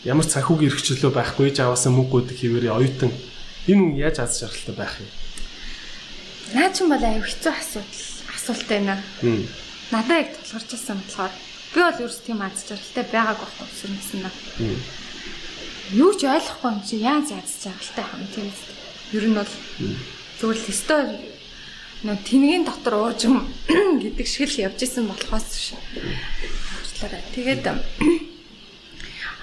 ямар цанхуугийн эрхчлөө байхгүй ээж аваасаа мөнгө өгдөг хിവэрээ оюутан энэ хүн яаж аз жаргалтай байх юм Наа чин бол аюу хэцүү асуудал асуулт байна. Надаа яг тулгарч ирсэн болохоор би бол ерөөс тийм аз жаргалтай байгааг байхгүй өсөрнөс нь. Юу ч ойлгохгүй юм чи яаж аз жаргалтай хам тийм үст. Ер нь бол зүгээр л өстой нөө тэнгийн дотор уужим [coughs] гэдэг шиг л явж исэн болохоос ш. Уучлаарай. Тэгээд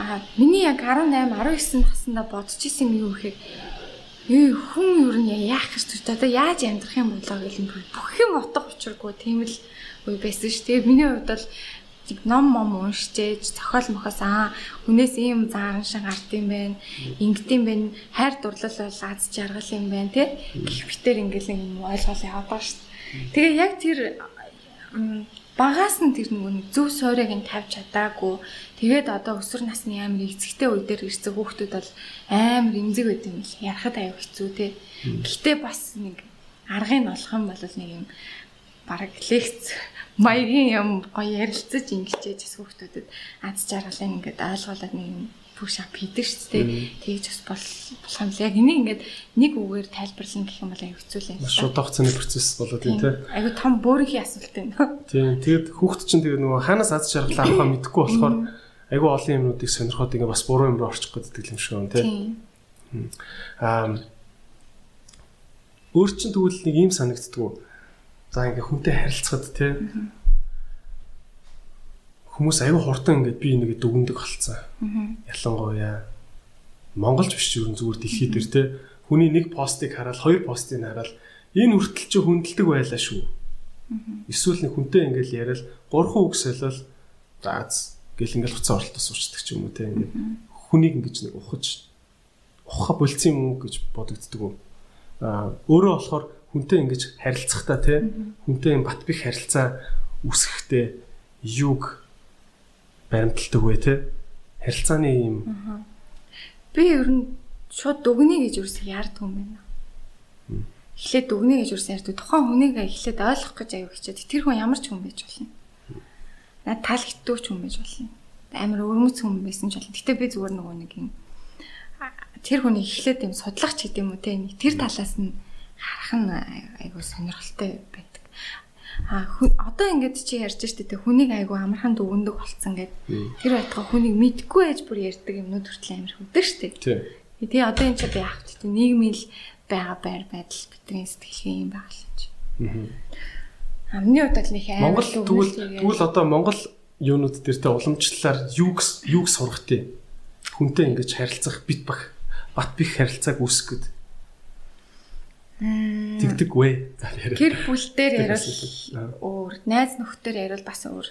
Аа миний яг 18 19 наснда бодож исэн юм юу гэхээр Ээ хүн юу нь яах гэж одоо яаж амьдрах юм болоо гэл бүх юм утга учиргүй тийм л үе байсан шүү. Тэгээ миний хувьд бол ном мом уншчээж зохиол мохоос аа хүнээс ийм зааран шиг ард юм байна. Ингэдэм байна. Хайр дурлал бол аз жаргал юм байна тий. Гэх битэр ингээл юм ойлгол яваад шүү. Тэгээ яг тэр багаас нь тэр нөгөө зөв суурийг нь тавьж чадаагүй. Тэгээд одоо өсвөр насны амар эцэгтэй үе дээр ирсэн хүүхдүүд бол амар эмзэг байт юм л ярахад аюу хэцүү те. Гэхдээ бас нэг аргыг олох юм бол нэг юм бараг лекц маягийн юм гоё ярилцаж ингэчээж бас хүүхдүүдэд аз жаргалын ингээд ойлгуулад нэг юм push up хийдэг шүү дээ. Тэгж бас бол болох юм л яг энийг ингээд нэг үгээр тайлбарлана гэх юм бол аюу хэцүү л юм. Маш удаах цааны процесс болоод тийм тий. Аюу том бөөрийнхээ асуулт байна. [laughs] Тийм. Тэгэд хүүхд чинь тэгээ нөгөө ханаас аз жаргал авахаа мэдэхгүй болохоор аюу олон юмнуудыг сонирхоод ингээ бас буруу юм руу орчих гэдэг юм шиг байна тий. Аа өөр чинь тэгвэл нэг юм санагддгүү. За ингээ хүнтэй харилцахад тий хүмүүс аюу хурдан ингээд би нэгэ дүгндэг болцсон. Ялангуяа Монголч биш юу зүгээр дэлхий дээр те. Хүний нэг постыг хараад хоёр постыг хараад энэ хүртэл чи хүндэлдэг байлаа шүү. Эсвэл нэг хүнтэй ингээд яриад гурван үг солиол зааз гэл ингээд хуцаа оролтос уучдаг ч юм уу те. Ингээд хүнийг ингэж нэг ухаж ухаа болцсон юм уу гэж бодогддөг үү. Аа өөрөө болохоор хүнтэй ингэж харилцахдаа те. Хүнтэй бат бих харилцаа үсгэхдээ юг баримталдаг вэ те? Харилцааны юм. Би ер нь шууд дүгнэ гэж юусэн яард юм байна? Эхлээд дүгнэ гэж юусэн ярьдаг тухайн хүнийг эхлээд ойлгох гэж аяг хичээд тэр хүн ямар ч хүн байж болно. Над таалагддаг ч хүн байж болно. Амар өрмөц хүн байсан ч болно. Гэтээ би зүгээр нөгөө нэг юм тэр хүнийг эхлээд юм судлах ч гэдэм үү те? Тэр талаас нь харах нь айгуу сонирхолтой байна А одоо ингээд чи ярьж штэ тэ хүнийг айгу амархан дүгндэг болцсон гэд тэр байтгаа хүнийг мэдгүй ээж бүр ярьдаг юмнууд хүртэл амар хүдэж штэ. Тий. одоо энэ ч би яах вэ? Нийгмийн л байгаа байр байдал бидний сэтгэлгээ юм байгаа л. Аа. Амны удаа л нэг амар Монгол тэгвэл тэгвэл одоо Монгол юунууд дээр тэ уламжлалаар юг юг сурах тий. Хүнтэй ингэж харилцах бит бах бат бих харилцааг үүсгэх Тэгдэг вэ? Гэр бүл дээр ярил өөр, найз нөхдөр ярил бас өөр.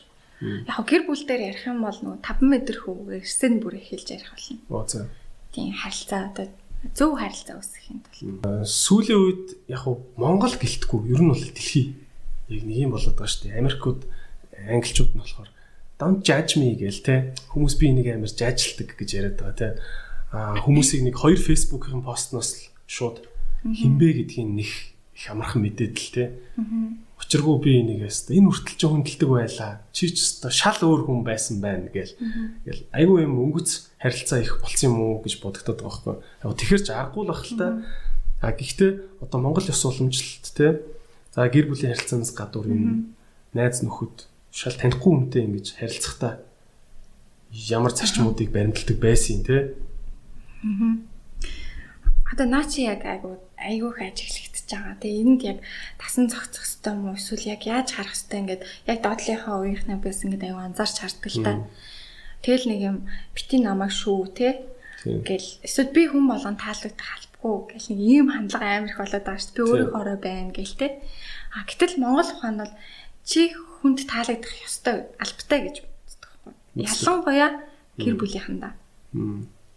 Яг гэр бүл дээр ярих юм бол нөгөө 5 м хөвгөө эрсэн бүр эхэлж ярих болно. Оо за. Тийм харилцаа одоо зөв харилцаа үүсгэхийн тулд. Сүүлийн үед яг Монгол гэлтгүй ер нь бол дэлхий яг нэг юм болоод байгаа шүү дээ. Америкууд англичууд нь болохоор don't judge me гээл те хүмүүс би энийг амар жажилдаг гэж яриад байгаа те. А хүмүүсийг нэг хоёр фейсбુકийн постноос шууд хинбэ гэдгийг нэг их амархан мэдээд л те. Учиргүй би энийгээс энэ хүртэл ч хүндэлдэг байлаа. Чи ч өстой шал өөр хүн байсан байна гээл. Тэгэл айгүй юм өнгөц харилцаа их болсон юм уу гэж бодогдоод байгаа байхгүй. Яг тэгэхэр ч аргагүй л бах л та. А гэхдээ одоо Монгол ёс уламжлалт те. За гэр бүлийн харилцаанаас гадуур юм найз нөхөд шал танихгүй хүнтэй ингэж харилцахдаа ямар зарчмуудыг баримталдаг байсан те. Аа Одоо наа чи яг айгу айгуух ажиглагдчихж байгаа. Тэгээ энд яг тасан зогцох хэвээр юм уу эсвэл яг яаж харах хэвээр ингээд яг доотлынхаа үеийнхнээ бас ингээд айгу анзаарч хардаг л та. Тэгэл нэг юм бити намайг шүү те. Гэл эсвэл би хүн болгон таалагдах халбгүй гэл нэг ийм хандлага амар их болоод байгаа шүү. Би өөрийнхоороо байна гэл те. А гэтэл Монгол ухаан бол чи хүнд таалагдах ёстой албатай гэж боддог байхгүй. Ялангуяа гэр бүлийнхэндаа.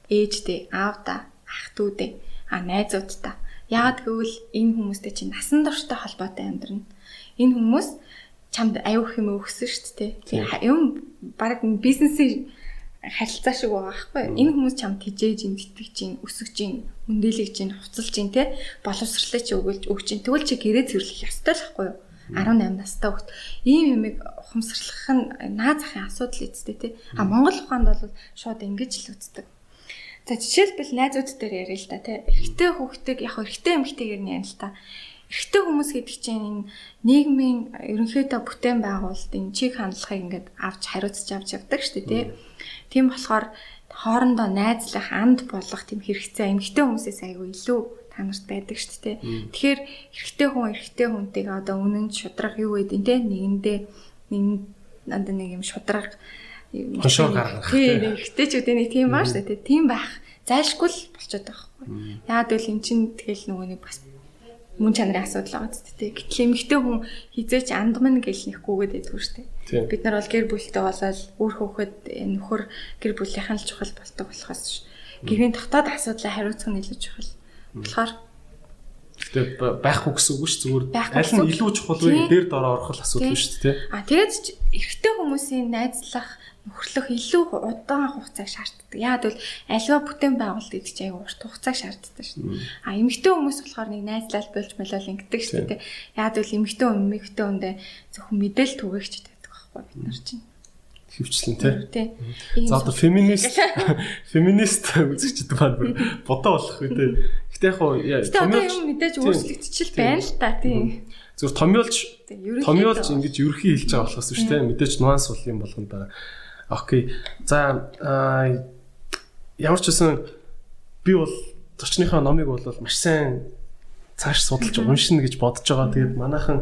Ээжтэй, аавда, ах トゥ удээ а найзуудтай. Яагаад гэвэл энэ хүмүүстэй чинь насан турштай холбоотой амьдрна. Энэ хүмүүс чамд аюух юм өгсөн шүү дээ. Юм баг бизнесийн харилцаа шиг байгаа байхгүй. Энэ хүмүүс чамд тижээж ин өсөж өндөлөж ин те боловсрлаа чи өгүүлж өгч ин тэгвэл чи гэрээ цэвэрлэх ёстой л байхгүй юу? 18 настай хөлт ийм юмыг ухамсарлах нь наа захын асуудал эцтэй те. А Монгол ухаанд бол шууд ингэж л үздэг. За жишээлбэл найзууд дээр яриа л та тий. Эрэгтэй хүүхдийг яг эрэгтэй эмэгтэйгээр нь ярил л та. Эрэгтэй хүмүүс гэдэг чинь энэ нийгмийн ерөнхийдөө бүтээн байгуулалтын чиг хандлагыг ингээд авч хариуцж авч явдаг шүү дээ тий. Тийм болохоор хоорондоо найзлах, анд болох тийм хэрэгцээ эмэгтэй хүмүүсээс айгүй илүү та нарт байдаг шүү дээ. Тэгэхээр эрэгтэй хүн эрэгтэй хүнтэйг одоо үнэн шудраг юу гэдэг те нэгэндээ нэг одоо нэг юм шудраг Хошоо гаргах. Тийм эргэжтэйчүүдийн нэг тийм баа шүү дээ. Тийм байх зайлшгүй л болчиход байгаа байхгүй. Яагаад гэвэл эн чинь тэгэл нөгөө нэг бас мөн чанарын асуудал байгаа ч тийм. Гэтэл эмэгтэй хүн хизээч андман гэл нэхгүйгээд байдгүй шүү дээ. Бид нар бол гэр бүлтэй болоод үр хөвгөд нөхөр гэр бүлийнхэн л чухал болдог болохоос гэрийн дотоод асуудлаа хариуцах нь илүү чухал. Тэгэхээр Гэтэ байхгүй гэсэн үг шүү зүгээр аль нь илүү чухал вэ дээр дор орох асуудал шүү дээ. А тэгээд эрэгтэй хүмүүсийн найзлах нөхөрлөх илүү удаан хугацааг шаарддаг. Яагаад бол альва бүтээн байгуулалт гэдэг чинь аяга урт хугацааг шаарддаг шүү дээ. А эмэгтэй хүмүүс болохоор нэг найзлал болж молол ингэдэг шүү дээ. Яагаад бол эмэгтэй хүн эмэгтэй хүндээ зөвхөн мэдээлэл түгээгч байдаг байхгүй бид нар чинь хөвчлэн тий. За одоо феминист [laughs] феминист үзэгчд маань бодоо болох үү тий. Гэтэ яг хуу томьёолч юм мэдээж өөрчлөгдчихэл байна л та тий. Зүгээр томьёолч томьёолч ингэж ерөхий хэлж байгаа болохоос шүү дээ. Мэдээж нуанс бол юм болгоно байгаа. Окей. За ямар ч үсэн би бол зочныхаа номыг бол маш сайн цааш судалж уншина гэж бодож байгаа. Тэгээд манайхан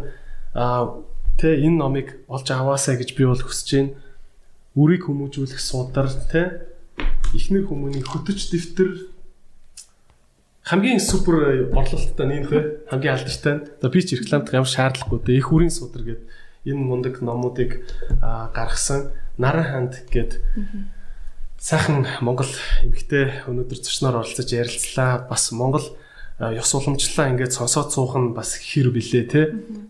тэ энэ номыг олж аваасаа гэж би бол хүсэж байна үрийг хүмүүжүүлэх судар те ихнэр хүмүүний хөтөч дэвтэр хамгийн супер борлуулалттай нэг те хамгийн алдартай. За би ч рекламдах ямар шаардлагагүй те их үрийн судар гэдэг энэ мундаг номуудыг гаргасан наран ханд гэдэг сайхан Монгол эмэгтэй өнөөдөр зочноор оролцож ярилцлаа. Бас Монгол ёс уламжлалаа ингээд сонсоод суух нь бас хэр билээ те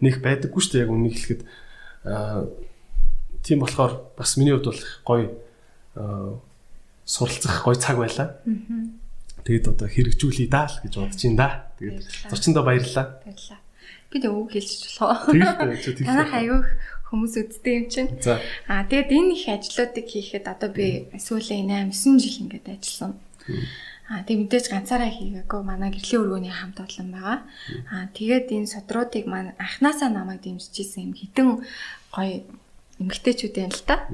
нэг байдаггүй шүү дээ яг үнийг хэлэхэд Тийм болохоор бас миний хувьд бол гоё суралцах гоё цаг байлаа. Тэгэд одоо хэрэгжүүлъе даа л гэж бодож ин да. Тэгээд зочиндоо баярлалаа. Баярлалаа. Би тэг үг хэлж болох уу? Танах аяух хүмүүс үздэг юм чинь. Аа тэгээд энэ их ажлуудыг хийхэд одоо би сүүлийн 8 9 жил ингээд ажилласан. Аа тэг мэдээж ганцаараа хийгээгүй манай гэрлийн өргөний хамт олон байгаа. Аа тэгээд энэ содруудыг маань анханасаа намайг дэмжижсэн юм хитэн гоё эмгтээчүүд юм л та.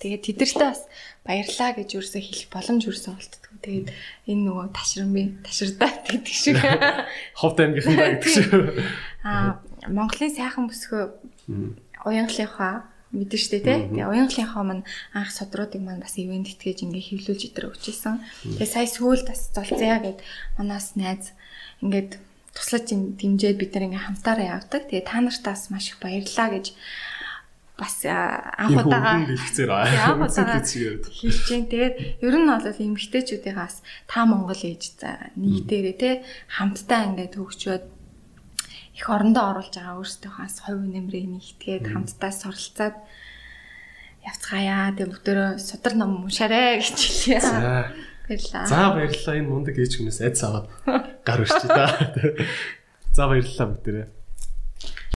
Тэгээд тэдэртээ бас баярлаа гэж юусоо хэлэх боломж юусоо олддог. Тэгээд энэ нөгөө ташрамби таширдаа [laughs] гэдэг шиг. Ховд аймгийнхан да гэдэг шиг. Аа Монголын сайхан бүсгөө уянгалынхаа мэдэн штэ тий. Тэгээ уянгалынхаа маань анх содруудыг маань бас ивент итгэж ингээ хөвлүүлж итэр өгчээсэн. Тэгээ сая сүүл бас золцъя гэд манаас найз ингээд туслаж дэмжээд бид нар ингээ хамтаараа явдаг. Тэгээ та нартаас маш их баярлалаа гэж бас анх удаага хэлцээр анх удаага хэлж जैन. Тэгээд ер нь бол эмгтээчүүдийнхаас та Монгол ээж за нийтээрээ те хамтдаа ингээд хөгжөөд их орондоо оруулж байгаа өөрсдийнхээс хувь нэмрээ нэгтгээд хамтдаа суралцаад явцгаая. Тэгээд бүгдөө судар ном уншаарэ гэж хэлье. Баярлалаа. За баярлалаа. Энэ мундаг ээж хүнээс айц аваад [laughs] гар өрчөө та. За баярлалаа бүгдээрээ.